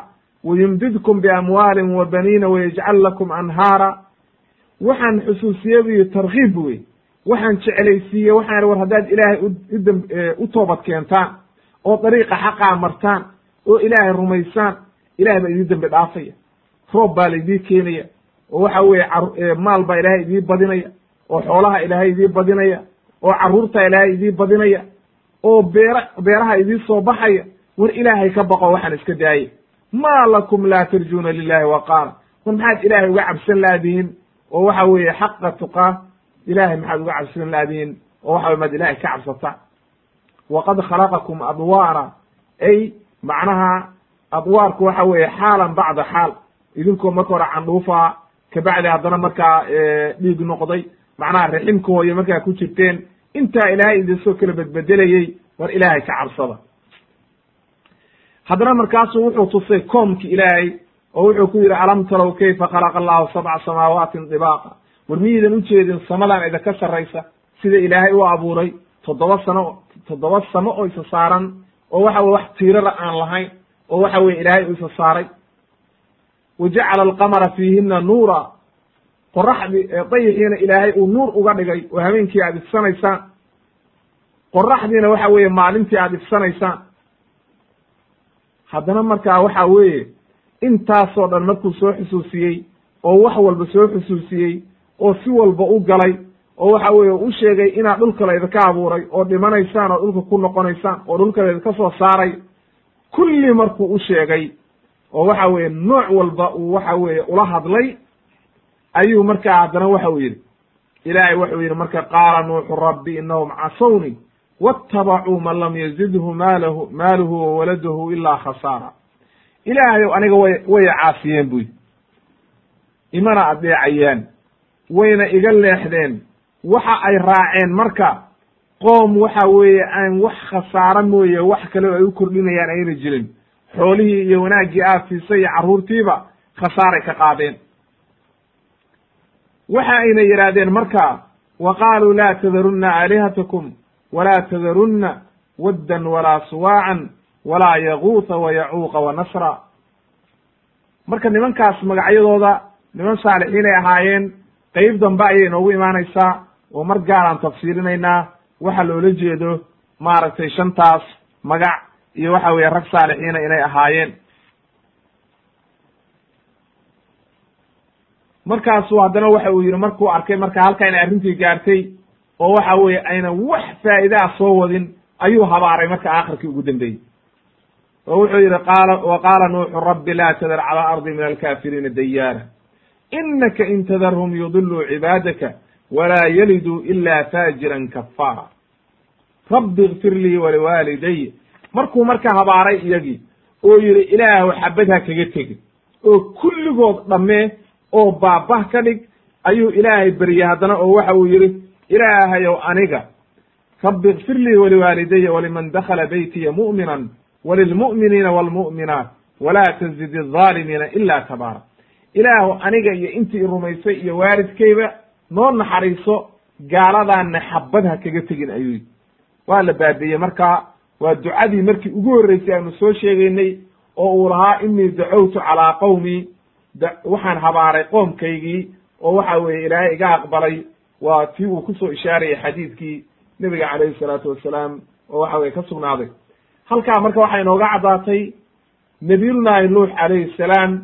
wayumdidkum biamwaalin wa baniina wayajcal lakum anhaara. Waxaan xusuusiye bu tarkiib wey waxaan jeclaysiiye waxaan war haddaad ilaahay udm u toobad keentaan oo dariiqa xaqaa martaan oo ilaahay rumaysaan ilahay baa idii dembi dhaafaya roob baa laydii keenaya oo waxa weeye maal baa ilaahay idii badinaya oo xoolaha ilaahay idii badinaya oo carruurta ilaahay idii badinaya oo beera beeraha idii soo baxaya war ilaahay ka baqo waxaan iska daayey maa lakum laa tarjuuna lilahi waqaara war maxaad ilaahay uga cabsan laadihin oo waxa weeye xaqa tuqaa ilahay maxaad uga cabsan laadihin oo waxa wey maad ilahay ka cabsata. Waqad khalaqakum adwaara ay macnaha adwaarku waxa weeye xaalan bacda xaal idinkoo marka hore candhuufa kabacdi haddana markaa dhiig noqday. Macnaha riximka hooye markaa ku jirteen. Intaa ilaahay idin soo kala bedbedelayey war ilaahay ka cabsada. Haddana markaasuu wuxuu tusay koomki ilaahay oo wuxuu ku yidhi alam tarow kayfa khalaqa allahu sabca samaawatin dibaaqa war miyaydan ujeedin samadan idinka sarraysa sida ilaahay u abuuray toddoba sano toddoba samo oo isa saaran oo waxa weye wax tiirara aan lahayn oo waxa weye ilaahay u isa saaray wa jacala alqamara fiihina nuura qoraxdii dayixiina ilaahay uu nuur uga dhigay. oo habeenkii aad ifsanaysaan qoraxdiina waxa weeye maalintii aad ifsanaysaan haddana markaa waxa weeye intaasoo dhan markuu soo xusuusiyey oo wax walba soo xusuusiyey oo si walba u galay oo waxa weeye u sheegay inaad dhulka laydinka abuuray oo dhimanaysaan oo dhulka ku noqonaysaan oo dhulka laydinka soo saaray kulli markuu u sheegay oo waxa weeye nooc walba uu waxa weeye ula hadlay ayuu markaa haddana waxa uu yidhi ilaahay wuxuu yidhi marka qaala nuuxu rabbi inahum casawni waاtabacuu man lam yazidhu maalahu maaluhu wawaladuhu ilaa khasaara. Ilaahayow aniga way waya caasiyeen buy imana adeecayaan wayna iga leexdeen waxa ay raaceen marka qoom waxa weeye aan wax khasaaro mooye wax kale ay u kordhinayaan ayna jirin xoolihii iyo wanaaggii aad siisay iyo carruurtiiba khasaaray ka qaadeen. Waxa ayna yidhaahdeen marka wa qaaluu laa tadarunna aalihatakum walaa tadarunna waddan walaa suwaacan walaa yaguuta wa yacuuqa wa nasra. Marka nimankaas magacyadooda niman saalixiinay ahaayeen qeyb dambe ayay inoogu imaanaysaa oo mar gaaraan tafsiirinaynaa waxa loola jeedo maaragtay shantaas magac iyo waxa weeye rag saalixiina inay ahaayeen. Markaasu haddana waxa uu yidhi markuu arkay marka halka inay arrintii gaartay oo waxa weeye aynan wax faa'idaa soo wadin ayuu habaaray marka aakhirkii ugu dambeeyey. Oo wuxuu yidhi qaala wa qaala nuuxu rabbi laa tadar cala ardi min alkaafiriina dayaara. Inaka in tadarhum yudiluu cibaadaka walaa yaliduu ila faajiran kafaara rabbi ikfir lii waliwaaliday markuu marka habaaray iyagii oo yidhi ilaahw xabad ha kaga tegi oo kulligood dhammee oo baabah ka dhig ayuu ilaahay beriyey haddana oo waxa uu yidhi ilaahayow aniga rabbi ikfir lii waliwaalidaya waliman dakhala baytiya mu'minan walilmu'miniina waalmu'minaat walaa tazid aldaalimiina ila tabaara. Ilaahu aniga iyo intii rumaysay iyo waalidkayba noo naxariiso gaaladaana xabad ha kaga tegin ayuu yidhi. Waa la baabiyey markaa waa ducadii markii ugu horreysay aanu soo sheegaynay oo uu lahaa inii dacowtu calaa qowmii waxaan habaaray qoomkaygii oo waxa weeye ilaahay iga aqbalay. Waa tii uu ku soo ishaarayay xadiidkii nebiga calayhi salaatu wassalaam oo waxa weye ka sugnaaday. Halkaa marka waxay inooga caddaatay nabiyullaahi nuux calayhi salaam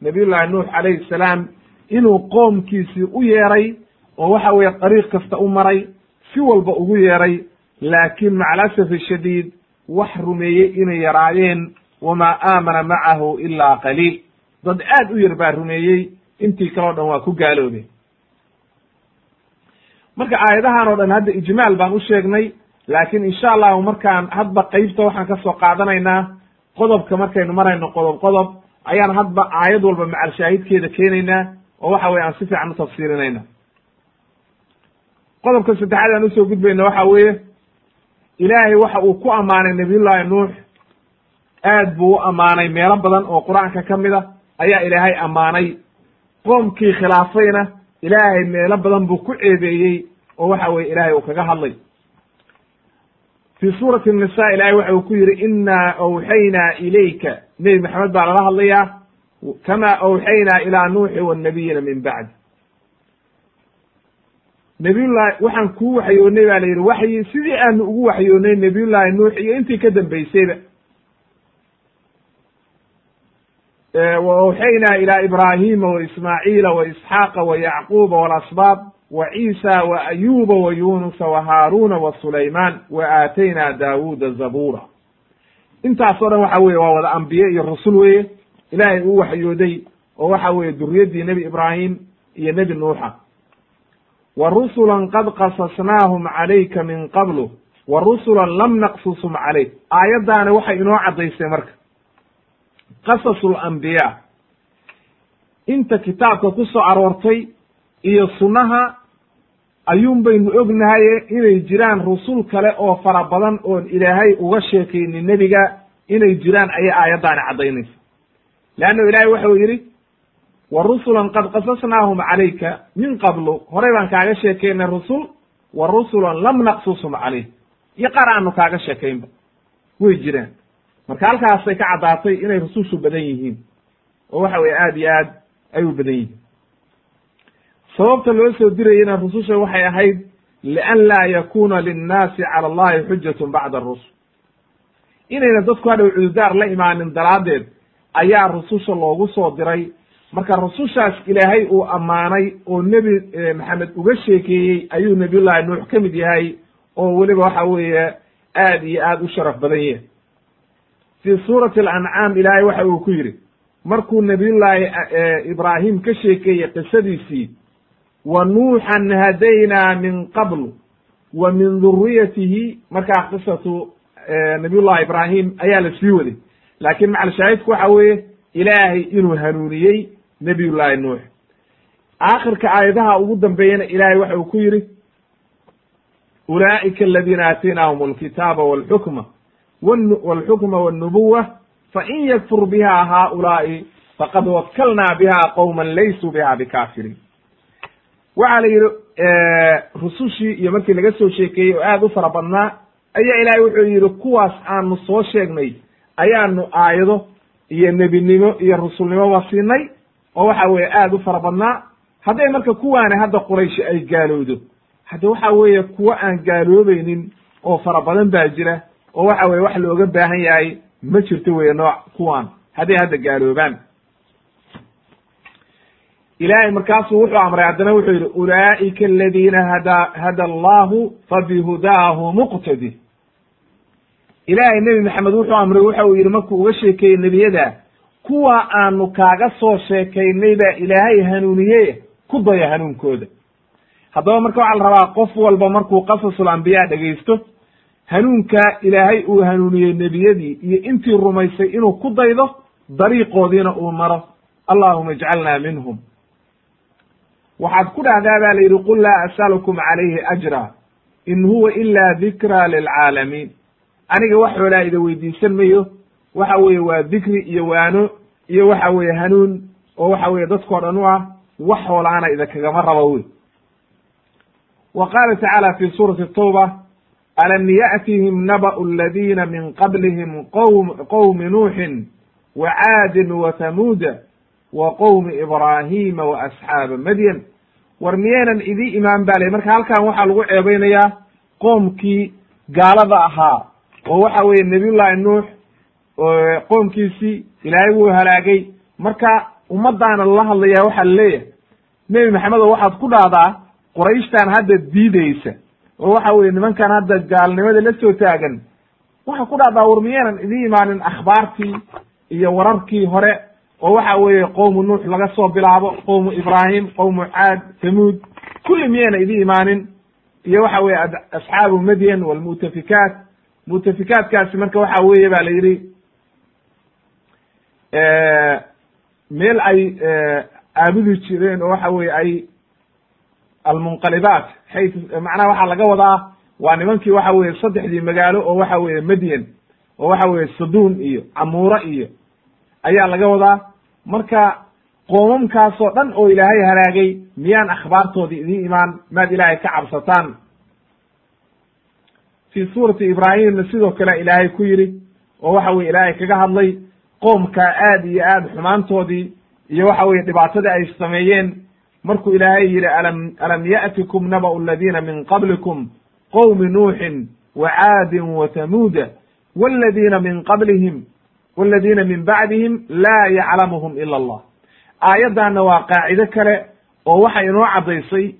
nabiyullaahi nuux calayhi salaam inuu qoomkiisii u yeeray oo waxa weeye dariiq kasta u maray si walba ugu yeeray laakiin maca alasafi shadiid wax rumeeyey inay yaraayeen wamaa aamana macahu ilaa qaliil. Dad aad u yar baa rumeeyey intii kaleo dhan waa ku gaaloobeen marka aayadahan oo dhan hadda ijmaal baan u sheegnay laakiin insha allahu markaan hadba qeybta waxaan ka soo qaadanaynaa qodobka markaynu marayno qodob qodob ayaan hadba aayad walba macal shaahidkeeda keenaynaa oo waxa weye aan si fiican u tafsiirinayna qodobka saddexaad aan u soo gudbayna waxa weeye ilaahay waxa uu ku ammaanay nabiyullaahi nuux. Aad buu u ammaanay. Meelo badan oo qur'aanka ka mid a ayaa ilaahay ammaanay. Qoomkii khilaafayna ilaahay meelo badan buu ku ceebeeyey oo waxa weye ilaahay uu kaga hadlay. Fi suurati nisa ilahay waxa uu ku yidhi inaa awxaynaa ilayka. Nebi maxamed baa lala hadlayaa kama awxaynaa ilaa nuuxi wannabiyina min bacdi nabiyullahi waxaan kuu waxyoonay baa la yidhi waxyi sidii aanu ugu waxyoonay nabiyullaahi nuux iyo intii ka dambaysayba. Wa awxaynaa ilaa ibraahima wa ismaaciila wa isxaaqa wa yacquuba walasbaab wa ciisa wa ayuba wa yunusa wa haaruuna wa sulaymaan wa aataynaa daawuuda zabuura. Intaas o dhan waxa weye waa wada ambiye iyo rasul weye ilaahay uu waxyooday oo waxa weeye duriyaddii nebi ibraahim iyo nebi nuuxa wa rusulan qad qasasnaahum calayka min qablu wa rusulan lam naqsusum calayk aayaddaani waxay inoo caddaysay marka. Qasasu lambiyaa inta kitaabka ku soo aroortay iyo sunnaha ayuun baynu ognahaye inay jiraan rusul kale oo fara badan oon ilaahay uga sheekaynin nebiga inay jiraan ayay aayaddaani caddaynaysa. Leanno ilaahay waxau yidhi wa rusulan qad qasasnaahum calayka min qablu. Horey baan kaaga sheekaynay rusul wa rusulan lam naqsusum calayk iyo qaar aanu kaaga sheekaynba. Way jiraan. Marka halkaasay ka caddaatay inay rusushu badan yihiin oo waxa weye aad iyo aad ay u badan yihiin sababta loo soo dirayena rususha waxay ahayd lian laa yakuna linnaasi cala allahi xujatun bacda arusul inayna dadku hadhow cududaar la imaanin daraaddeed ayaa rususha loogu soo diray marka rusushaas ilaahay uu ammaanay oo nebi maxamed uga sheekeeyey ayuu nabiyullahi nuux ka mid yahay oo weliba waxa weeye aad iyo aad u sharaf badan yahay. Fii suurati alancaam ilaahay waxa uu ku yidhi markuu nabiyullaahi ibraahim ka sheekeeyey qisadiisii wa nuuxan hadaynaa min qabl wa min duriyatihi markaa qisatu nabiyullahi ibraahim ayaa la sii waday. Laakiin macal shaahidku waxa weeye ilaahay inuu hanuuniyey nabiyullaahi nuux. Aakhirka aayadaha ugu dambeeyana ilaahay waxa uu ku yidhi ulaa'ika aladiina aataynaahum alkitaaba walxukma walxukma walnubuwa fain yakfur biha haulaai faqad wakalnaa biha qowman laysuu biha bikaafiriin waxaa la yidhi rusushii iyo markii laga soo sheekeeyey oo aad u fara badnaa ayaa ilaahay wuxuu yidhi kuwaas aanu soo sheegnay ayaanu aayado iyo nebinimo iyo rusulnimoba siinay oo waxa weeye aad u fara badnaa hadday marka kuwaani hadda qurayshi ay gaalowdo hadda waxa weeye kuwo aan gaaloobaynin oo fara badan baa jira oo waxa weye wax looga baahan yahay ma jirto weye nooc kuwaan hadday hadda gaaloobaan. Ilaahay markaasuu wuxuu amray haddana wuxuu yidhi ulaa'ika aladiina hada hada allahu fabihudaahu muqtadi. Ilaahay nebi maxamed wuxuu amray waxa uu yidhi markuu uga sheekeeyey nebiyada kuwa aanu kaaga soo sheekaynay baa ilaahay hanuuniye ku daya hanuunkooda. Haddaba marka waxaa la rabaa qof walba markuu qasasul ambiyaa dhegaysto hanuunkaa ilaahay uu hanuuniyey nebiyadii iyo intii rumaysay inuu ku daydo dariiqoodiina uu maro. Allahuma ijcalna minhum. Waxaad ku dhahdaa baa la yidhi qul laa as'alukum calayhi ajra in huwa ila dikra lilcaalamiin. Aniga wax xoolaa ida weydiisan mayo waxa weeye waa dikri iyo waano iyo waxa weeye hanuun oo waxa weeye dadkoo dhan u ah wax hoolaana idinkagama rabo wey wa qaala tacaala fi suurati tawba alam ya'tihim naba'u aladina min qablihim qowm qowmi nuuxin wa caadin wa hamuuda wa qowmi ibraahima wa asxaaba madyan. War miyaynan idii imaan ba lay marka halkan waxaa lagu ceebaynayaa qoomkii gaalada ahaa oo waxa weeye nabiyullahi nuux qoomkiisii ilaahay wuu halaagay. Marka ummadaana lala hadlayaa waxaa la leeyahay nebi maxamedo waxaad ku dhahdaa qurayshtan hadda diideysa oo waxa weye nimankan hadda gaalnimada la soo taagan waxaa ku dhahdaa war miyaynan idii imaanin akhbaartii iyo wararkii hore oo waxa weeye qowmu nuux laga soo bilaabo qowmu ibraahim qowmu caad tamuud kulli miyayna idii imaanin. Iyo waxa weye asxaabu madyan walmu'tafikaat. Mu'tafikaatkaasi marka waxa weeye ba la yidhi meel ay aabudi jireen oo waxa weye ay almunqalibaat xay macnaha waxaa laga wadaa waa nimankii waxa weye saddexdii magaalo oo waxa weye madyan oo waxa weye saduun iyo camuura iyo ayaa laga wadaa. Marka qoomamkaasoo dhan oo ilaahay halaagay miyaan akhbaartoodii idiin imaan maad ilaahay ka cabsataan? Fi suurati ibraahimna sidoo kale ilaahay ku yidhi oo waxa weye ilaahay kaga hadlay qoomkaa aad iyo aad xumaantoodii iyo waxa weye dhibaatadii ay sameeyeen markuu ilaahay yidhi alam alam ya'tikum naba'u aladiina min qablikum qowmi nuuxin wa caadin wa tamuuda waladiina min qablihim waladiina min bacdihim laa yaclamuhum ila allah. Aayaddaana waa qaacido kale oo waxay inoo caddaysay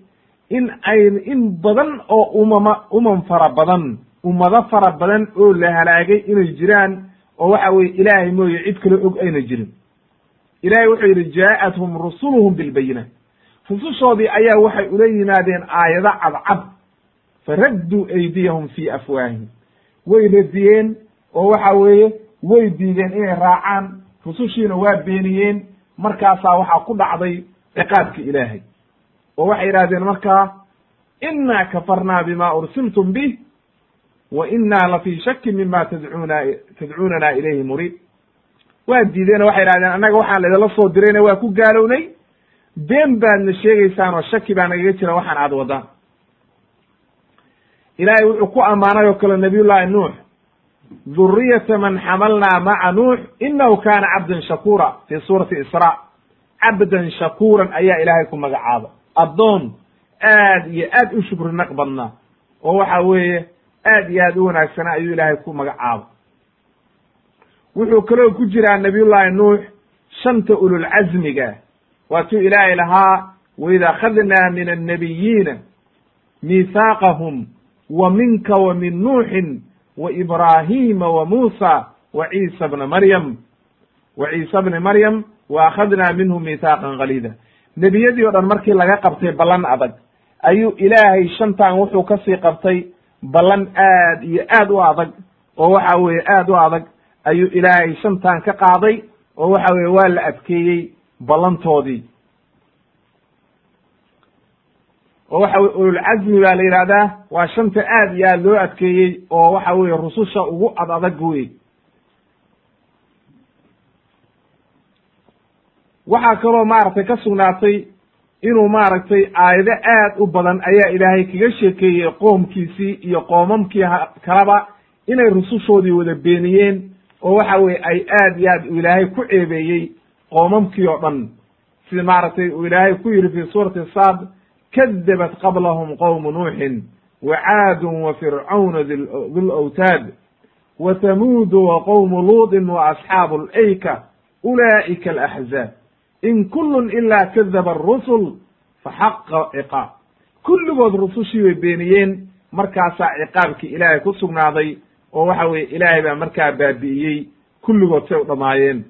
in ay in badan oo umama umam fara badan ummado fara badan oo la halaagay inay jiraan oo waxa weye ilaahay mooye cid kale og ayna jirin. Ilahay wuxuu yidhi jaa'athum rusuluhum bilbayinaat rusushoodii ayaa waxay ula yimaadeen aayado cadcad. Faradduu aydiyahum fii afwaahihim. Way radiyeen oo waxa weeye way diideen inay raacaan. Rusushiina waa beeniyeen. Markaasaa waxaa ku dhacday ciqaabki ilaahay. Oo waxay yidhahdeen markaa inaa kafarnaa bima ursiltum bih wa inaa la fii shakin mima tadcuuna tadcuunana ilayhi muriid waa diideen waxay yidhahdeen annaga waxaan laidinla soo dirayna waa ku gaalownay. Been baadna sheegaysaan oo shaki baa nagaga jira waxaan aad wadaan. Ilaahay wuxuu ku ammaanay oo kale nabiyullahi nuux dhuriyata man xamalnaa maca nuux inahu kana cabdan shakura fi suurati isra cabdan shakuuran ayaa ilaahay ku magacaaba. Addoon aad iyo aad u shukri naq badnaa. Oo waxa weeye aad iyo aad u wanaagsana ayuu ilaahay ku magacaaba wuxuu kaloo ku jiraa nabiyullahi nuux shanta ululcazmiga waatuu ilaahay lahaa waid akhadnaa min annabiyiina miihaaqahum wa minka wa min nuuxin wa ibraahima wa muusa wa ciisa bna maryam. Wa ciisa bni maryam wa akhadnaa minhum miithaaqan galiida nebiyadii o dhan markii laga qabtay ballan adag ayuu ilaahay shantan wuxuu ka sii qabtay ballan aad iyo aad u adag oo waxa weeye aad u adag ayuu ilaahay shantan ka qaaday oo waxa weye waa la adkeeyey ballantoodii. Oo waxa weye ululcazmi baa la yidhahdaa waa shanta aad iyo aad loo adkeeyey oo waxa weye rususha ugu ad adag wey waxaa kaloo maaragtay ka sugnaatay inuu maaragtay aayado aad u badan ayaa ilaahay kaga sheekeeyey qoomkiisii iyo qoomamkii kaleba inay rusushoodii wada beeniyeen oo waxa weye ay aad iyo aad uu ilaahay ku ceebeeyey qoomamkii oo dhan. Sida maaragtay uu ilaahay ku yidhi fi suurati saad kadabat qablahum qowmu nuuxin wa caadun wa fircauna dul awtaad wa tamuudu wa qowmu luudin wa asxaabu alayka ulaa'ika alaxzaab in kullun ilaa kadaba arusul fa xaqa ciqaab kulligood rusushii bay beeniyeen markaasaa ciqaabkii ilaahay ku sugnaaday oo waxa weeye ilaahay baa markaa baabi'iyey kulligood say u dhamaayeen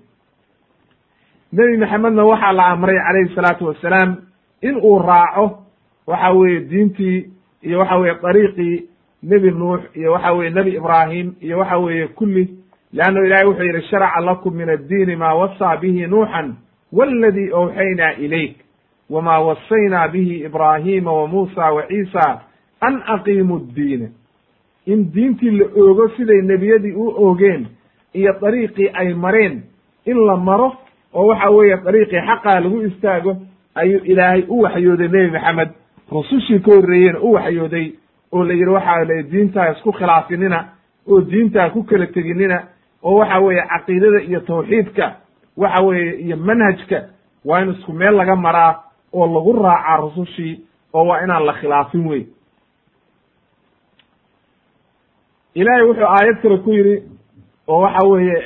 nebi maxamedna waxaa la amray calayhi salaatu wassalaam in uu raaco waxa weeye diintii iyo waxa weeye dariiqii nebi nuux iyo waxa weeye nebi ibraahim iyo waxa weeye kulli leanno ilahay wuxuu yidhi sharaca lakum min addiini maa wasaa bihi nuuxan waladii awxaynaa ilayk wma wasaynaa bihi ibraahima wa muusa wa ciisa an aqiimu ddiina in diintii la oogo siday nebiyadii u oogeen iyo dariiqii ay mareen in la maro oo waxa weeye dariiqii xaqaa lagu istaago ayuu ilaahay u waxyooday nebi maxamed rusushii ka horreeyeyna u waxyooday oo la yidhi waxa la diintaa isku khilaafinina oo diintaa ku kala teginina oo waxa weeye caqiidada iyo tawxiidka waxa weeye iyo manhajka waa in isku meel laga maraa oo lagu raacaa rusushii oo waa inaan la khilaafin wey ilaahay wuxuu aayad kale ku yidhi oo waxa weeye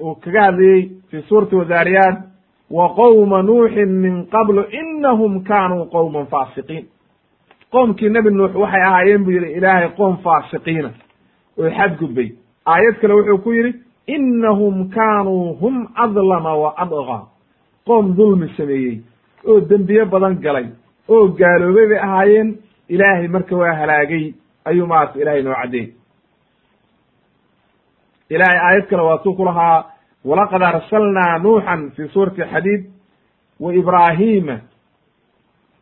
uu kaga hadlayey fi suurati wadaariyaat wa qowma nuuxin min qablu inahum kanuu qowman faasiqiin. Qoomkii nebi nuux waxay ahaayeen buu yidhi ilaahay qoom faasiqiina. Oo xadgudbay. Aayad kale wuxuu ku yidhi inahum kaanuu hum adlama wa adqa qoom dulmi sameeyey oo dembiye badan galay oo gaaloobay bay ahaayeen ilaahay marka waa halaagay ayuu maarata ilahay noo caddeey ilahay aayad kale waatuu ku lahaa walaqad arsalnaa nuuxan fi suurati xadiid wa ibraahima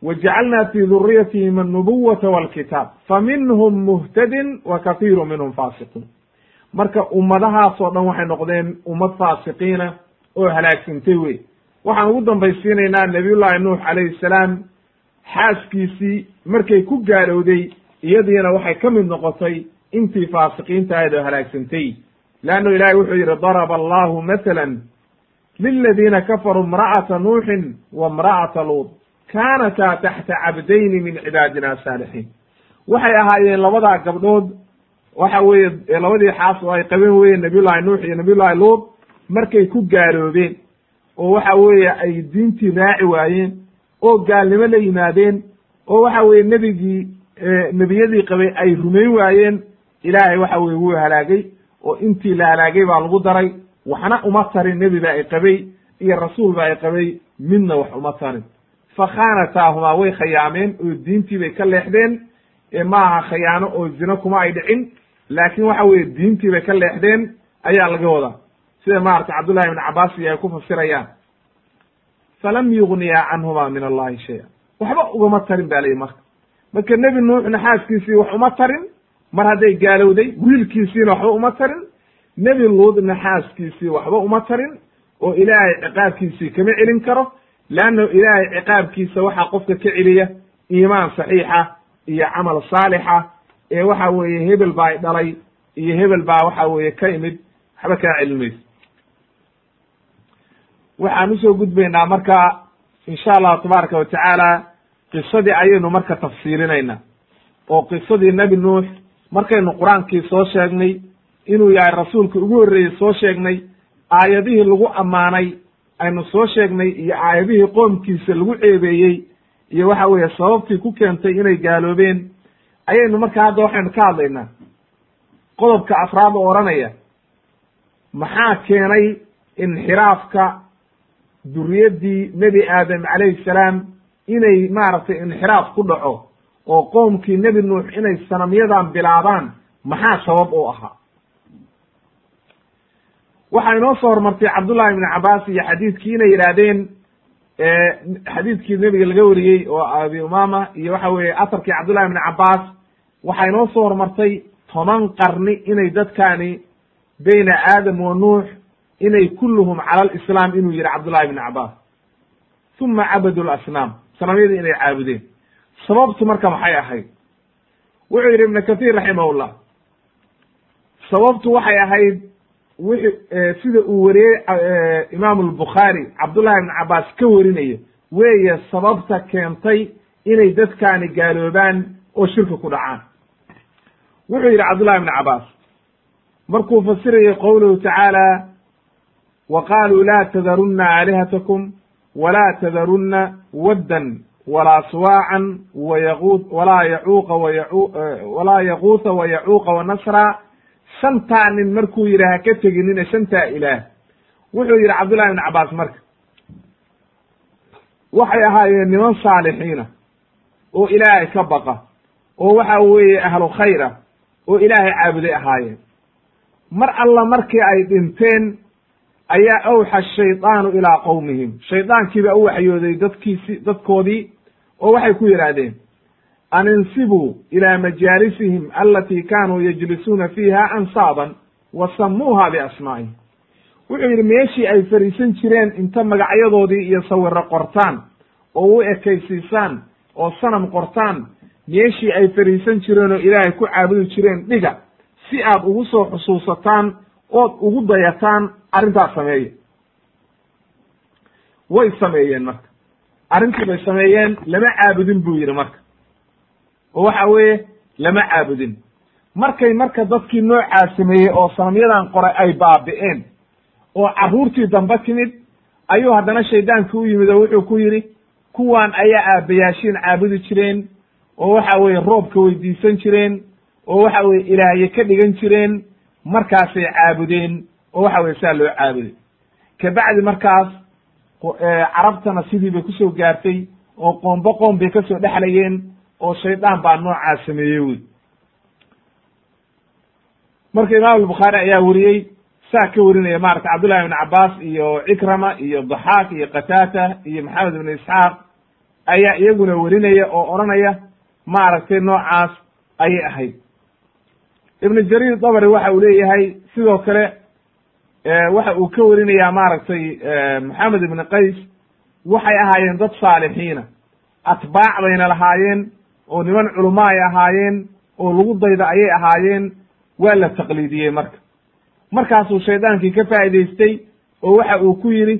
wa jacalna fi duriyatihim annubuwata walkitaab faminhum muhtadin wa kathiiru minhum faasiquun marka ummadahaasoo dhan waxay noqdeen ummad faasiqiina oo halaagsantay wey waxaan ugu dambaysiinaynaa nabiyullaahi nuux calayhi salaam xaaskiisii markay ku gaalowday iyadiina waxay ka mid noqotay intii faasiqiinta ahayd oo halaagsantay leannu ilaahay wuxuu yidhi daraba allahu mathalan liladiina kafaruu imra'ata nuuxin wa imra'ata luud kaanataa taxta cabdayni min cibaadina saalixiin. Waxay ahaayeen labadaa gabdhood waxa weeye labadii xaas oo ay qabeen weye nabiyullahi nuux iyo nabiyullahi luud markay ku gaaloobeen oo waxa weeye ay diintii raaci waayeen oo gaalnimo la yimaadeen oo waxa weeye nebigii nebiyadii qabay ay rumayn waayeen ilaahay waxa weye wuu halaagay oo intii la halaagay baa lagu daray waxna uma tarin nebi ba ay qabay iyo rasuul ba ay qabay midna wax uma tarin. Fa khaanataahumaa way khayaameen oo diintii bay ka leexdeen maaha khayaano oo zino kuma ay dhicin laakin waxa weeye diintii bay ka leexdeen ayaa laga wadaa. Sida maarata cabdullahi ibn cabaas iyo ay ku fasirayaan. Falam yugniya canhuma min allahi shaya waxba ugama tarin ba layihi marka. Marka nebi nuuxna xaaskiisii wax uma tarin mar hadday gaalowday wiilkiisiina waxba uma tarin nebi luudna xaaskiisii waxba uma tarin oo ilaahay ciqaabkiisii kama celin karo leanna ilaahay ciqaabkiisa waxaa qofka ka celiya iimaan saxiixa iyo camal saalixa ee waxa weeye hebel baa i dhalay iyo hebel baa waxa weeye ka imid waxba kaa celin mayso waxaan u soo gudbaynaa marka insha allahu tabaaraka wa tacaala qisadii ayaynu marka tafsiirinaynaa oo qisadii nebi nuux markaynu qur'aankii soo sheegnay inuu yahay rasuulkii ugu horreeyey soo sheegnay aayadihii lagu ammaanay aynu soo sheegnay iyo aayadihii qoomkiisa lagu ceebeeyey iyo waxa weeye sababtii ku keentay inay gaaloobeen ayaynu marka hadda waxaynu ka hadlaynaa qodobka afraad oo odhanaya maxaa keenay inxiraafka duriyaddii nebi aadam calayhi salaam inay maaragtay inxiraaf ku dhaco oo qoomkii nebi nuux inay sanamyadan bilaabaan maxaa sabab u ahaa? Waxaa inoo soo hormartay cabdullahi ibni cabaas iyo xadiidkii inay yidhaahdeen xadiidkii nebiga laga wariyey oo abi umama iyo waxa weeye asarkii cabdullahi ibni cabaas waxaa inoo soo hormartay toban qarni inay dadkaani bayna aadam wa nuux inay kulluhum cala alislaam inuu yihi cabdullahi ibni cabaas uma cabadu lasnaam sanamyadii inay caabudeen. Sababtu marka maxay ahayd? Wuxuu yidhi ibnu kathiir raximahullah sababtu waxay ahayd wixi sida uu wariyey imaamu albukhaari cabdullahi ibn cabaas ka warinayo weeye sababta keentay inay dadkaani gaaloobaan oo shirki ku dhacaan wuxuu yidhi cabdullahi ibn cabaas markuu fasirayay qowluhu tacaala wa qaaluu laa tadarunna aalihatakum walaa tadarunna waddan walaa suwaacan wayaqu walaa yacuuqa wayacu walaa yaquuta wayacuuqa wanasra shantaa nin markuu yidhi ha ka teginina shantaa ilaah. Wuxuu yidhi cabdullahi ibn cabaas marka waxay ahaayeen niman saalixiina oo ilaahay ka baqa oo waxa weeye ahlu khayr ah oo ilaahay caabuday ahaayeen mar alla markii ay dhinteen ayaa awxa shaydaanu ilaa qowmihim shaydaankiiba u waxyooday dadkiisi dadkoodii oo waxay ku yidhaahdeen an insibuu ilaa majaalisihim alatii kaanuu yajlisuuna fiiha ansaaban wa samuuha biasmaa'ihim wuxuu yidhi meeshii ay fariisan jireen inta magacyadoodii iyo sawiro qortaan oo u ekaysiisaan oo sanam qortaan meeshii ay fariisan jireen oo ilaahay ku caabudi jireen dhiga si aad ugu soo xusuusataan ood ugu dayataan arrintaas sameeya way sameeyeen marka. Arrintii bay sameeyeen lama caabudin buu yidhi marka. Oo waxa weeye lama caabudin. Markay marka dadkii noocaa sameeyey oo sanamyadan qoray ay baabi'een oo carruurtii dambe timid ayuu haddana shaydaankii u yimid oo wuxuu ku yidhi kuwaan ayaa aabbayaashiin caabudi jireen oo waxa weeye roobka weydiisan jireen oo waxa weye ilaahye ka dhigan jireen markaasay caabudeen oo waxa weye saa loo caabuday. Kabacdi markaas carabtana sidii bay ku soo gaartay oo qoombo qoom bay ka soo dhexlayeen oo shaydaan baa noocaa sameeyey wey marka imaam albukhaari ayaa weriyey saa ka werinaya maratay cabdullahi ibn cabaas iyo cikrama iyo daxaak iyo qataata iyo maxamed ibn isxaaq ayaa iyaguna werinaya oo odhanaya maaragtay noocaas ayay ahayd. Ibnu jariir dabri waxa uu leeyahay sidoo kale waxa uu ka werinayaa maaragtay maxamed ibn qays waxay ahaayeen dad saalixiina. Atbaac bayna lahaayeen oo niman culamo ay ahaayeen oo lagu dayda ayay ahaayeen waa la taqliidiyey marka. Markaasuu shaydaankii ka faa'idaystay oo waxa uu ku yidhi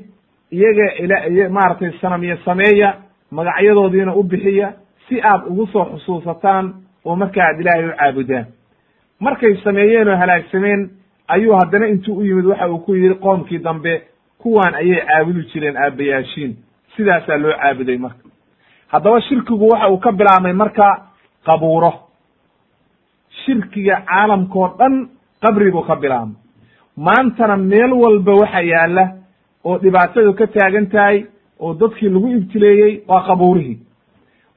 iyaga ila maaragtay sanamyo sameeya magacyadoodiina u bixiya si aad ugu soo xusuusataan oo marka aad ilaahay u caabudaan. Markay sameeyeen oo halaagsameen ayuu haddana intuu u yimid waxa uu ku yidhi qoomkii dambe kuwaan ayay caabudi jireen aabbayaashiin. Sidaasaa loo caabuday marka. Haddaba shirkigu waxa uu ka bilaabmay marka qabuuro. Shirkiga caalamkao dhan qabribuu ka bilaabmay. Maantana meel walba waxa yaalla oo dhibaatadu ka taagan tahay oo dadkii lagu ibtileeyey waa qabuurihii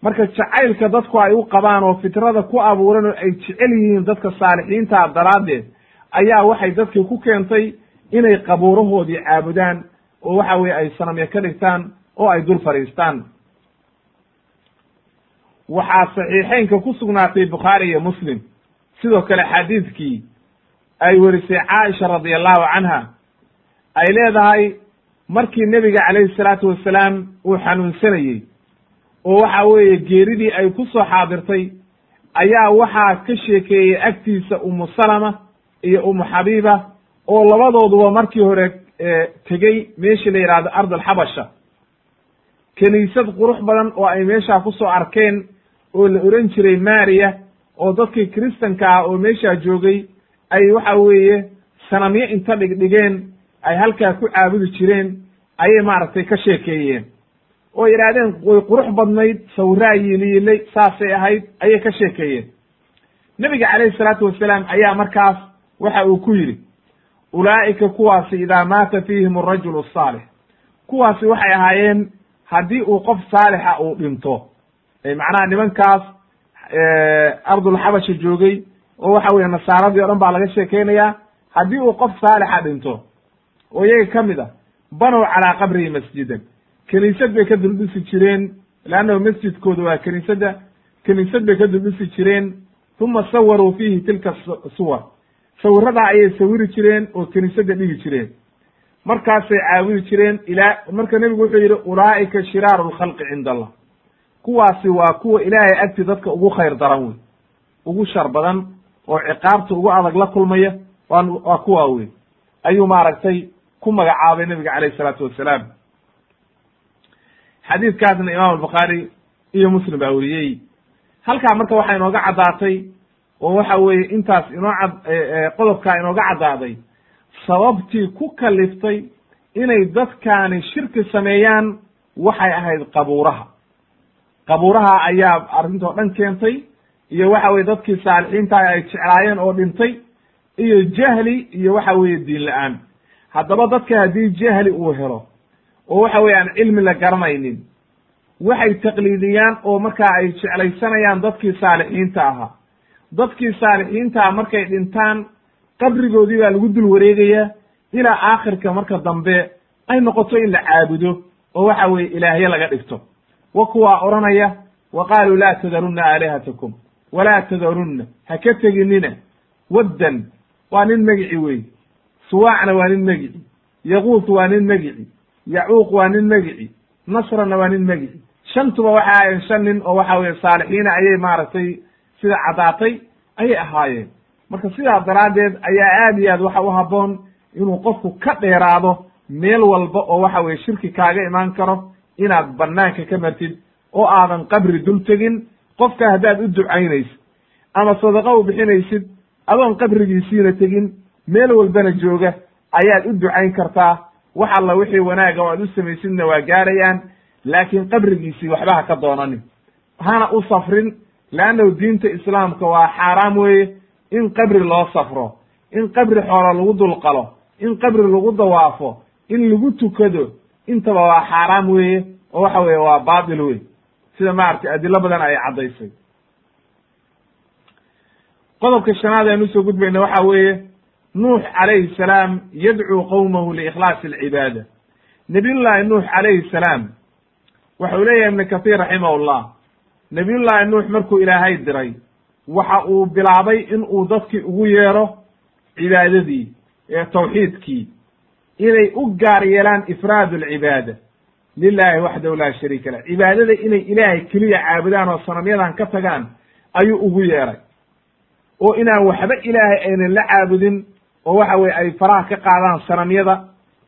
marka jacaylka dadku ay u qabaan oo fitrada ku abuuran oo ay jecel yihiin dadka saalixiintaa daraaddeed ayaa waxay dadkii ku keentay inay qabuurahoodii caabudaan oo waxa weye ay sanamya ka dhigtaan oo ay dul fadhiistaan. Waxaa saxiixeynka ku sugnaatay bukhaari iyo muslim. Sidoo kale xadiidkii ay werisay caaisha radi allahu canha ay leedahay markii nebiga calayhi salaatu wasalaam uu xanuunsanayey oo waxa weeye geeridii ay ku soo xaadirtay ayaa waxaa ka sheekeeyey agtiisa umu salama iyo umu xabiiba oo labadooduba markii hore tegey meeshii la yidhahdo ard alxabasha kiniisad qurux badan oo ay meeshaa ku soo arkeen oo la oran jiray mariya oo dadkii kristanka ah oo meeshaa joogay ay waxa weeye sanamyo inta dhigdhigeen ay halkaa ku caabudi jireen ayay maaragtay ka sheekeeyeen oo yidhaahdeen way qurux badnayd sawiraa yiiliilay saasay ahayd ayay ka sheekeeyeen. Nebiga calayhi salaatu wasalaam ayaa markaas waxa uu ku yidhi ulaa'ika kuwaasi idaa maata fiihim arajulu asaalix kuwaasi waxay ahaayeen haddii uu qof saalixa uu dhinto. Macnaha nimankaas ardulxabasha joogay oo waxa weye nasaaradii o dhan baa laga sheekeynayaa haddii uu qof saalixa dhinto oo iyaga ka mid a banow calaa qabrihi masjidan kiniisad bay ka duldhisi jireen leannahu masjidkooda waa kiniisadda kiniisad bay ka duldhisi jireen uma sawaruu fiihi tilka suwar sawiradaa ayay sawiri jireen oo kiniisadda dhigi jireen. Markaasay caabudi jireen ilaa marka nebigu wuxuu yidhi ulaa'ika shiraaru lkhalqi cinda allah kuwaasi waa kuwa ilaahay agti dadka ugu khayr daran wey ugu shar badan oo ciqaabta ugu adag la kulmaya waa waa kuwa wey ayuu maaragtay ku magacaabay nebiga calayh isalaatu wassalaam xadiidkaasna imaam albukhaari iyo muslim baa weriyey halkaa marka waxaa inooga caddaatay oo waxa weeye intaas inoo cad qodobkaa inooga caddaaday sababtii ku kaliftay inay dadkaani shirki sameeyaan waxay ahayd qabuuraha. Qabuuraha ayaa arrintoo dhan keentay iyo waxa weye dadkii saalixiinta ay jeclaayeen oo dhintay iyo jahli iyo waxa weeye diin la'aan. Haddaba dadka haddii jahli uu helo oo waxa weye aan cilmi la garanaynin. Waxay taqliidiyaan oo markaa ay jeclaysanayaan dadkii saalixiinta ahaa. Dadkii saalixiintaa markay dhintaan qabrigoodii baa lagu dul wareegayaa ilaa aakhirka marka dambe ay noqoto in la caabudo oo waxa weeye ilaahye laga dhigto. Wa kuwaa odhanaya wa qaaluu laa tadarunna aalihatakum walaa tadarunna ha ka teginina waddan waa nin megici wey suwaacna waa nin megici yaquut waa nin megici yacuuq waa nin megici nasrana waa nin megici shantuba waxa ahayen shan nin oo waxa weye saalixiina ayay maaragtay sida caddaatay ayay ahaayeen. Marka sidaa daraaddeed ayaa aad iyo aad waxa u habboon inuu qofku ka dheeraado meel walba oo waxa weye shirki kaaga imaan karo inaad banaanka ka martid oo aadan qabri dul tegin. Qofka haddaad u ducaynaysid ama sadaqa u bixinaysid adoon qabrigiisiina tegin meel walbana jooga ayaad u ducayn kartaa wax alla wixii wanaaga oo aad u samaysidna waa gaarayaan laakiin qabrigiisii waxba ha ka doonanin. Hana u safrin leannahu diinta islaamka waa xaaraam weeye. In qabri loo safro in qabri xoolo lagu dulqalo in qabri lagu dawaafo in lagu tukado intaba waa xaaraam weeye oo waxa weeye waa baatil wey sida maaragtay adilo badan ay caddaysay. Qodobka shanaad aynu u soo gudbayna waxa weeye nuux calayhi salaam yadcuu qowmahu liikhlaasi alcibaada nabiyullaahi nuux calayhi salaam waxau leeyahay ibnu kathiir raximahullah nabiyullaahi nuux markuu ilaahay diray waxa uu bilaabay in uu dadkii ugu yeero cibaadadii ee tawxiidkii inay u gaar yeelaan ifraad alcibaada lilaahi waxdahu laa shariika lah cibaadada inay ilaahay keliya caabudaan oo sanamyadan ka tagaan ayuu ugu yeeray. Oo inaan waxba ilaahay aynan la caabudin oo waxa weye ay faraha ka qaadaan sanamyada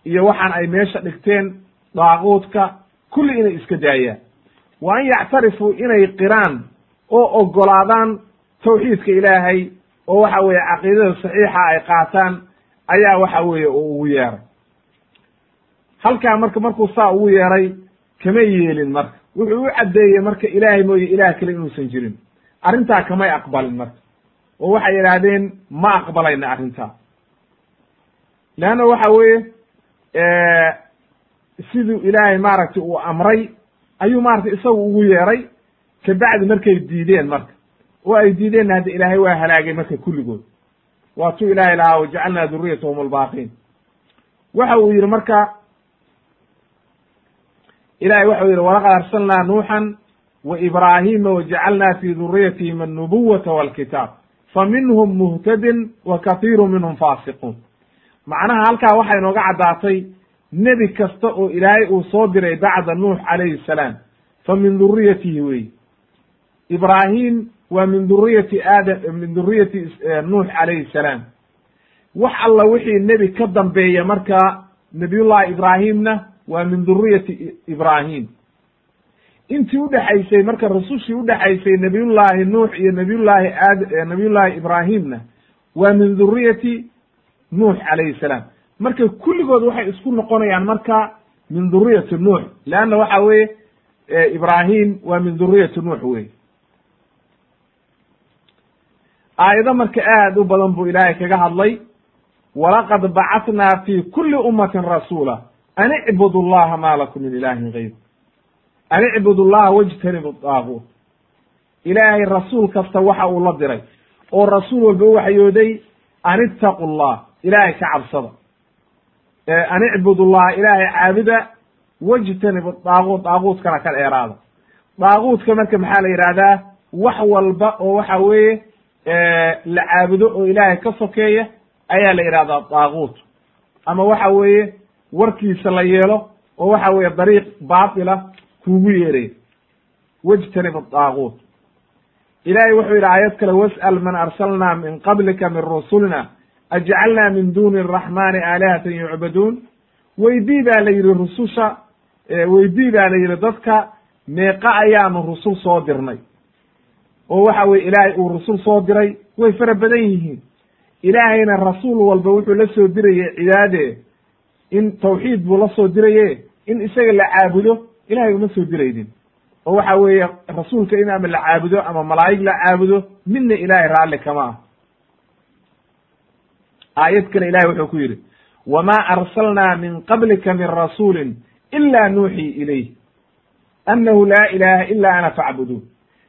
iyo waxaan ay meesha dhigteen daaquudka kulli inay iska daayaan. Wa an yactarifuu inay qiraan oo ogolaadaan tawxiidka ilaahay oo waxa weeye caqiidada saxiixa ay qaataan ayaa waxa weeye uu ugu yeeray. Halkaa marka markuu saa ugu yeeray kamay yeelin marka. Wuxuu u caddeeyey marka ilaahay mooye ilaah kale inuusan jirin. Arrintaa kamay aqbalin marka. Oo waxay yidhaahdeen ma aqbalayna arrintaa leanna waxa weeye siduu ilaahay maaragtay uu amray ayuu maratay isagu ugu yeeray kabacdi markay diideen marka. Oo ay diideenna hadda ilaahay waa halaagay marka kulligood. Waatuu ilaahay lahaa wajacalnaa duriyatahum albaaqiin. Waxa uu yidhi marka ilahay waxau yidhi walaqad arsalnaa nuuxan wa ibraahima wajacalnaa fi duriyatihim annubuwata walkitaab fa muhtadin wa kathiiru minhum faasiquun macnaha halkaa waxay inooga caddaatay nebi kasta oo ilaahay uu soo diray bacda nuux calayhi salaam fa min duriyatihi wey ibraahim waa min duriyati aadam min duriyati nuux calayhi salaam. Wax alla wixii nebi ka dambeeya marka nabiyullahi ibraahimna waa min duriyati ibraahim. Intii udhexaysay marka rasushii udhexaysay nabiyullaahi nuux iyo nabiyullaahi aad nabiyullaahi ibraahimna waa min duriyati nuux calayhi salaam. Marka kulligood waxay isku noqonayaan marka min duriyati nuux. Leanna waxa weeye ibraahim waa min duriyati nuux wey aayado marka aad u badan buu ilaahay kaga hadlay. Walaqad bacatnaa fi kuli ummatin rasuula an icbudu llaha ma lakum min ilahin gayr an icbudu llaha wajtanibu daaguut ilaahay rasuul kasta waxa uu la diray. Oo rasuul walba u waxyooday an ittaqu llah ilaahay ka cabsada an icbudu llaha ilaahay caabuda wajtanibu daaguut daaguutkana ka dheeraada daaguutka marka maxaa la yidhahdaa wax walba oo waxa weeye la caabudo oo ilaahay ka sokeeya ayaa la yidhahdaa daaguut ama waxa weeye warkiisa la yeelo oo waxa weeye dariiq baatila kuugu yeeray wajtanib daaguut ilahay wuxuu yidhi aayad kale was'al man arsalnaa min qablika min rusulina ajcalnaa min duni araxmani aalihatan yucbaduun weydii baa la yidhi rususha weydii baa la yidhi dadka meeqa ayaanu rusul soo dirnay oo waxa weye ilaahay uu rasul soo diray way fara badan yihiin ilaahayna rasuul walba wuxuu la soo dirayey cibaade in tawxiid buu la soo diraye in isaga la caabudo ilahay uma soo diraynin oo waxa weeye rasuulka in ama la caabudo ama malaa'ig la caabudo midna ilaahay raalli kama ah aayad kale ilahay wuxuu ku yidhi wma arsalnaa min qablika min rasuuli ila nuuxii ilayh annahu laa ilaha ila ana facbuduun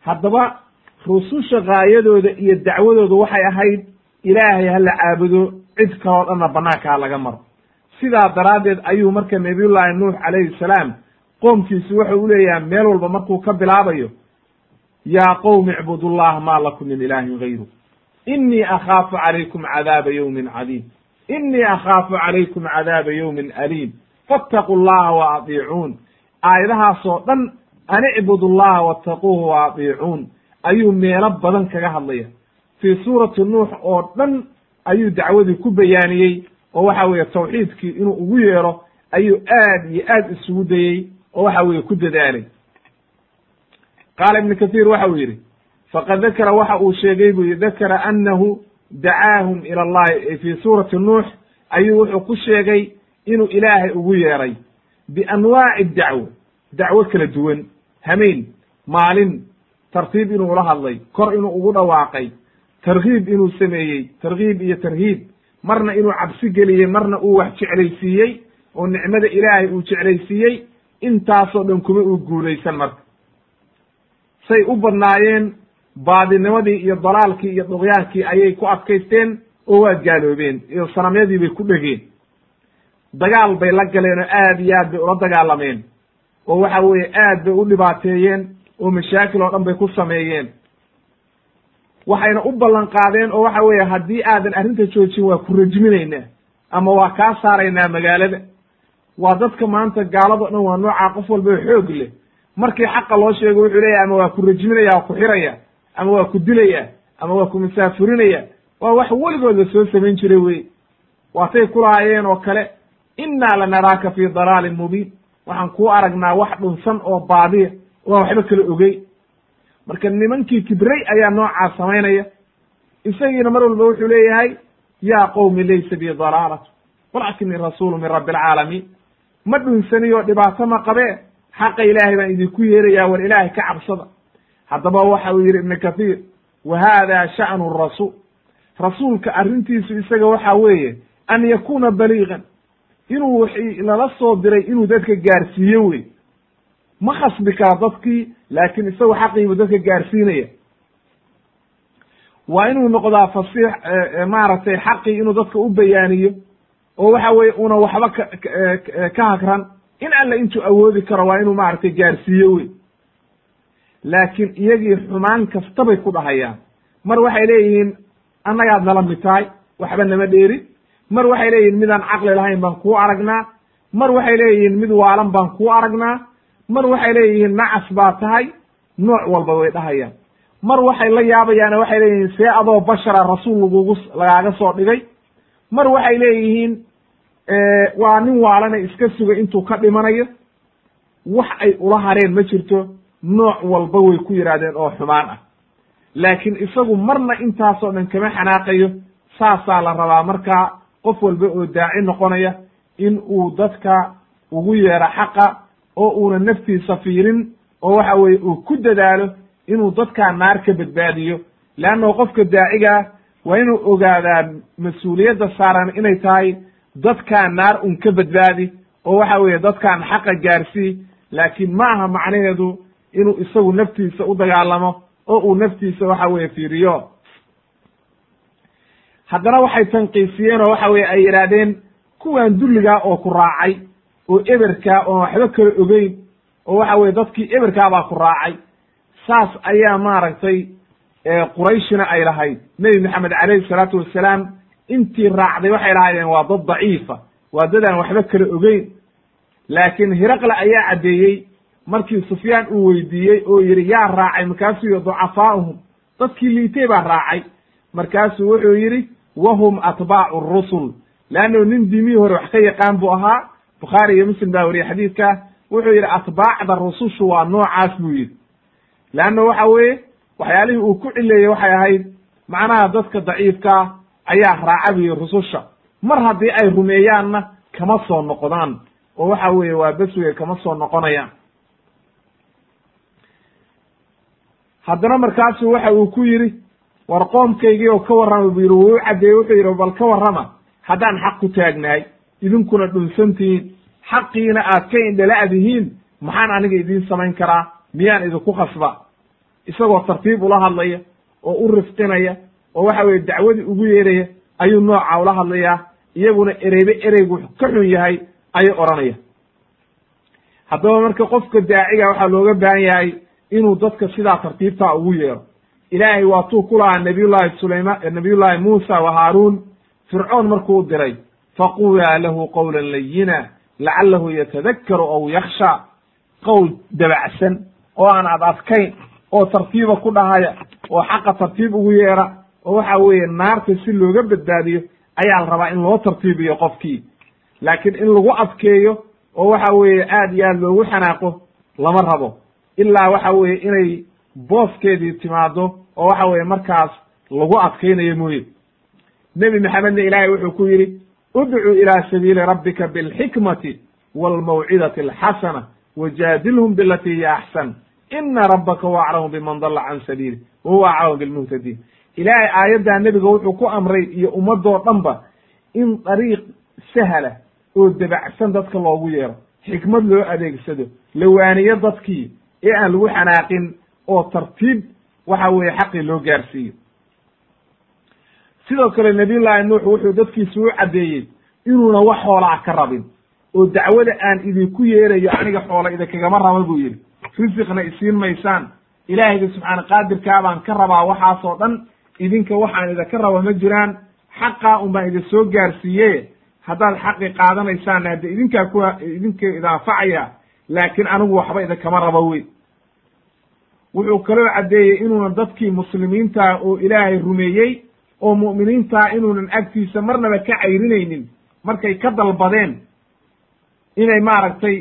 haddaba rususha gaayadooda iyo dacwadooda waxay ahayd ilaahay ha la caabudo cid kaloo dhanna banaanka ha laga maro. Sidaa daraaddeed ayuu marka nabiyullaahi nuux calayhi salaam qoomkiisu wuxuu u leeyahay meel walba markuu ka bilaabayo yaa qowmi icbudullaha maa lakum min ilaahin gayru inii akhaafu calaykum cadaaba yowmin cadiim inii akhaafu calaykum cadaaba yowmin aliim fattaquu llaha wa adiicuun aayadahaasoo dhan an icbudu llaha wattaquuhu wa adiicuun ayuu meelo badan kaga hadlaya fii suurati nuux oo dhan ayuu dacwadii ku bayaaniyey oo waxa weeye tawxiidkii inuu ugu yeero ayuu aad iyo aad isugu dayey oo waxa weeye ku dadaalay qaala ibnu kathiir waxa uu yidhi faqad dakara waxa uu sheegay buu yidhi dakara annahu dacaahum ila allahi fii suurati nuux ayuu wuxuu ku sheegay inuu ilaahay ugu yeeray. Bianwaaci dacwo dacwo kala duwan. Hameen maalin tartiib inuu ula hadlay kor inuu ugu dhawaaqay tarkiib inuu sameeyey tarkiib iyo tarhiib. Marna inuu cabsi geliyey marna uu wax jeclaysiiyey oo nicmada ilaahay uu jeclaysiiyey intaasoo dhan kuma uu guulaysan marka. Say u badnaayeen baadinimadii iyo dalaalkii iyo duqyaankii ayay ku adkaysteen oo waa gaaloobeen iyo sanamyadii bay ku dhegeen. Dagaal bay la galeen oo aad iyo aad bay ula dagaalameen. Oo waxa weeye aad bay u dhibaateeyeen oo mashaakil oo dhan bay ku sameeyeen. Waxayna u ballan qaadeen oo waxa weeye haddii aadan arrinta joojin waa ku rajminaynaa ama waa kaa saaraynaa magaalada. Waa dadka maanta gaalado dhan waa noocaa qof walba xoog leh. Markii xaqa loo sheego wuxuu leeyahy ama waa ku rajminaya waa ku xiraya ama waa ku dilaya ama waa ku masaafurinaya waa wax weligood la soo samayn jiray wey waatay kulahaayeen oo kale innaa lanaraaka fii dalaalin mubiin. Waxaan kuu aragnaa wax dhunsan oo baadiya waan waxba kala ogey. Marka nimankii kibray ayaa noocaas samaynaya. Isagiina mar walba wuxuu leeyahay yaa qowmi laysa bi dalaalatu walakinii rasuulu min rabbi alcaalamiin ma dhunsaniyo dhibaato ma qabee xaqa ilaahay baan idinku yeerayaa war ilaahay ka cabsada haddaba waxa uu yidhi ibnu kathiir wa haada sha'nu rasuul rasuulka arrintiisu isaga waxa weeye an yakuna baliigan. Inuu wixii lala soo diray inuu dadka gaarsiiyo wey. Ma khasbi kara dadkii laakiin isagu xaqiibu dadka gaarsiinaya. Waa inuu noqdaa fasiix maaragtay xaqii inuu dadka u bayaaniyo oo waxa weye una waxba ka ka hagran in alla intuu awoodi karo waa inuu maaragtay gaarsiiyo wey laakiin iyagii xumaan kastabay ku dhahayaan. Mar waxay leeyihiin annagaad nala mid tahay waxba nama dheerin mar waxay leeyihiin midaan caqli lahayn baan kuu aragnaa. Mar waxay leeyihiin mid waalan baan kuu aragnaa. Mar waxay leeyihiin nacas baa tahay. Nooc walba way dhahayaan. Mar waxay la yaabayaan waxay leeyihiin see adoo bashara rasuul lagugu lagaaga soo dhigay. Mar waxay leeyihiin waa nin waalana iska suga intuu ka dhimanayo. Wax ay ula hareen ma jirto nooc walba way ku yidhaahdeen oo xumaan ah. Laakiin isagu marna intaasoo dhan kama xanaaqayo saasaa la rabaa markaa qof walba oo daaci noqonaya in uu dadka ugu yeero xaqa oo uuna naftiisa fiirin oo waxa weeye uu ku dadaalo inuu dadkaa naar ka badbaadiyo. Leannahu qofka daacigaa waa inuu ogaadaa mas'uuliyadda saaran inay tahay dadkaa naar un ka badbaadi oo waxa weeye dadkaan xaqa gaarsii laakiin ma aha macnaheedu inuu isagu naftiisa u dagaalamo oo uu naftiisa waxa weeye fiiriyo. Haddana waxay tanqiisiyeen oo waxa weye ay yidhaahdeen kuwan dulligaa oo ku raacay oo eberkaa oon waxba kala ogeyn oo waxa weye dadkii eberkaabaa ku raacay saas ayaa maaragtay qurayshina ay lahayd. Nebi maxamed calayhi salaatu wassalaam intii raacday waxay lahaydeen waa dad daciifa waa dad aan waxba kala ogeyn. Laakiin hiraqle ayaa caddeeyey markii sufyaan uu weydiiyey oo yidhi yaa raacay markaasuu yihi ducafaa'uhum dadkii liitay baa raacay. Markaasuu wuxuu yidhi wahum atbaacu rusul. Leannahu nin diimihii hore wax ka yaqaan buu ahaa. Bukhaari iyo muslim baa wariyey xadiidka. Wuxuu yidhi atbaacda rusushu waa noocaas buu yidhi. Leanna waxa weeye waxyaalihii uu ku cileeyey waxay ahayd macnaha dadka daciifkaa ayaa raaca buyi rususha. Mar haddii ay rumeeyaanna kama soo noqdaan oo waxa weeye waa bes weye kama soo noqonayaan haddana markaasu waxa uu ku yidhi war qoomkaygii oo ka warrama buu yidhi wuu u caddeeyey wuxuu yidhi bal ka warrama haddaan xaq ku taagnahay idinkuna dhunsantihiin xaqiina aad ka indhala-dihiin maxaan aniga idiin samayn karaa miyaan idinku khasba? Isagoo tartiib ula hadlaya oo u rifqinaya oo waxa weye dacwadii ugu yeeraya ayuu nooca ula hadlayaa iyaguna ereybe ereygu ka xun yahay ayay odhanaya. Haddaba marka qofka daaciga waxaa looga baahan yahay inuu dadka sidaa tartiibtaa ugu yeero. Ilaahay waatuu ku lahaa nabiyullahi sulayma nabiyullahi muusa wa haaruun. Fircoon markuu u diray faqulaa lahu qawlan layina lacalahu yatadakkaru aw yaksha qowl dabacsan oo aan ad adkayn oo tartiiba ku dhahaya oo xaqa tartiib ugu yeera oo waxa weeye naarta si looga badbaadiyo ayaa la rabaa in loo tartiibiyo qofkii. Laakiin in lagu adkeeyo oo waxa weeye aad iyo aad loogu xanaaqo lama rabo ilaa waxa weeye inay booskeedii timaado oo waxa weeye markaas lagu adkaynayo mooye. Nebi maxamedna ilaahay wuxuu ku yidhi udcu ilaa sabiili rabbika bilxikmati waalmawcidati alxasana wajaadilhum bilati hiya axsan. Ina rabbaka huwa aclamu biman dalla can sabiili wa huwa aclamu bilmuhtadiin. Ilaahay aayaddaa nebiga wuxuu ku amray iyo ummadoo dhanba in dariiq sahla oo debacsan dadka loogu yeero xikmad loo adeegsado la waaniyo dadkii ee aan lagu xanaaqin oo tartiib waxa weeye xaqii loo gaarsiiyo sidoo kale nabiyullaahi nuux wuxuu dadkiisa u caddeeyey inuuna wax xoolaa ka rabin oo dacwada aan idinku yeerayo aniga xoola idinkagama raba buu yidhi. Risiqna isiin maysaan. Ilaahayga subxaana qaadirkaa baan ka rabaa waxaasoo dhan idinka waxaan idinka raba ma jiraan. Xaqaa un baan idin soo gaarsiiye haddaad xaqi qaadanaysaanna hadde idinkaa ku idinka idaanfacaya laakiin anigu waxba idinkama raba wey wuxuu kaloo caddeeyey inuuna dadkii muslimiintaa oo ilaahay rumeeyey oo mu'miniintaa inuunan agtiisa marnaba ka cayrinaynin markay ka dalbadeen inay maaragtay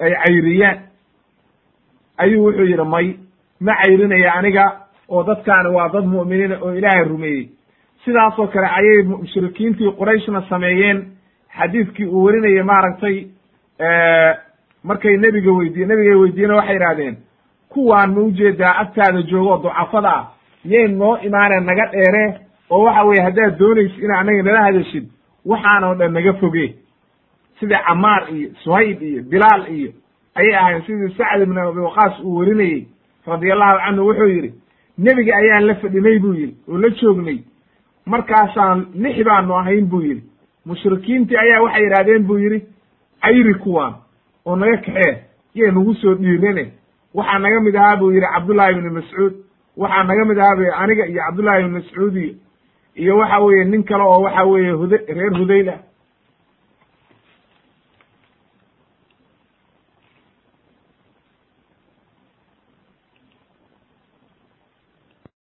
ay cayriyaan. Ayuu wuxuu yidhi may ma cayrinaya aniga oo dadkaani waa dad mu'miniina oo ilaahay rumeeyey. Sidaasoo kale ayay mushrikiintii qurayshna sameeyeen xadiidkii uu werinayay maaragtay markay nebiga weydiye nebigay weydiiyena waxay idhahdeen kuwaan ma u jeedaa agtaada joogo oo ducafada ah yay noo imaaneen naga dheere oo waxa weye haddaad doonaysid ina anaga nala hadashid waxaan oo dhan naga foge. Sidii camaar iyo suhayb iyo bilaal iyo ayay ahayn sidii sacd ibn abi waqaas uu werinayey radiallahu canhu wuxuu yidhi nebiga ayaan la fadhinay buu yidhi oo la joognay markaasaan lix baanu ahayn buu yidhi. Mushrikiintii ayaa waxay yidhahdeen buu yidhi cayri kuwaan oo naga kaxee yay nagu soo dhiirane waxaa naga mid ahaa buu yidhi cabdullahi ibni mascuud. Waxaa naga mid ahaa bu aniga iyo cabdullahi ibni mascuud iyo waxa weeye nin kale oo waxa weeye huda reer hudayl ah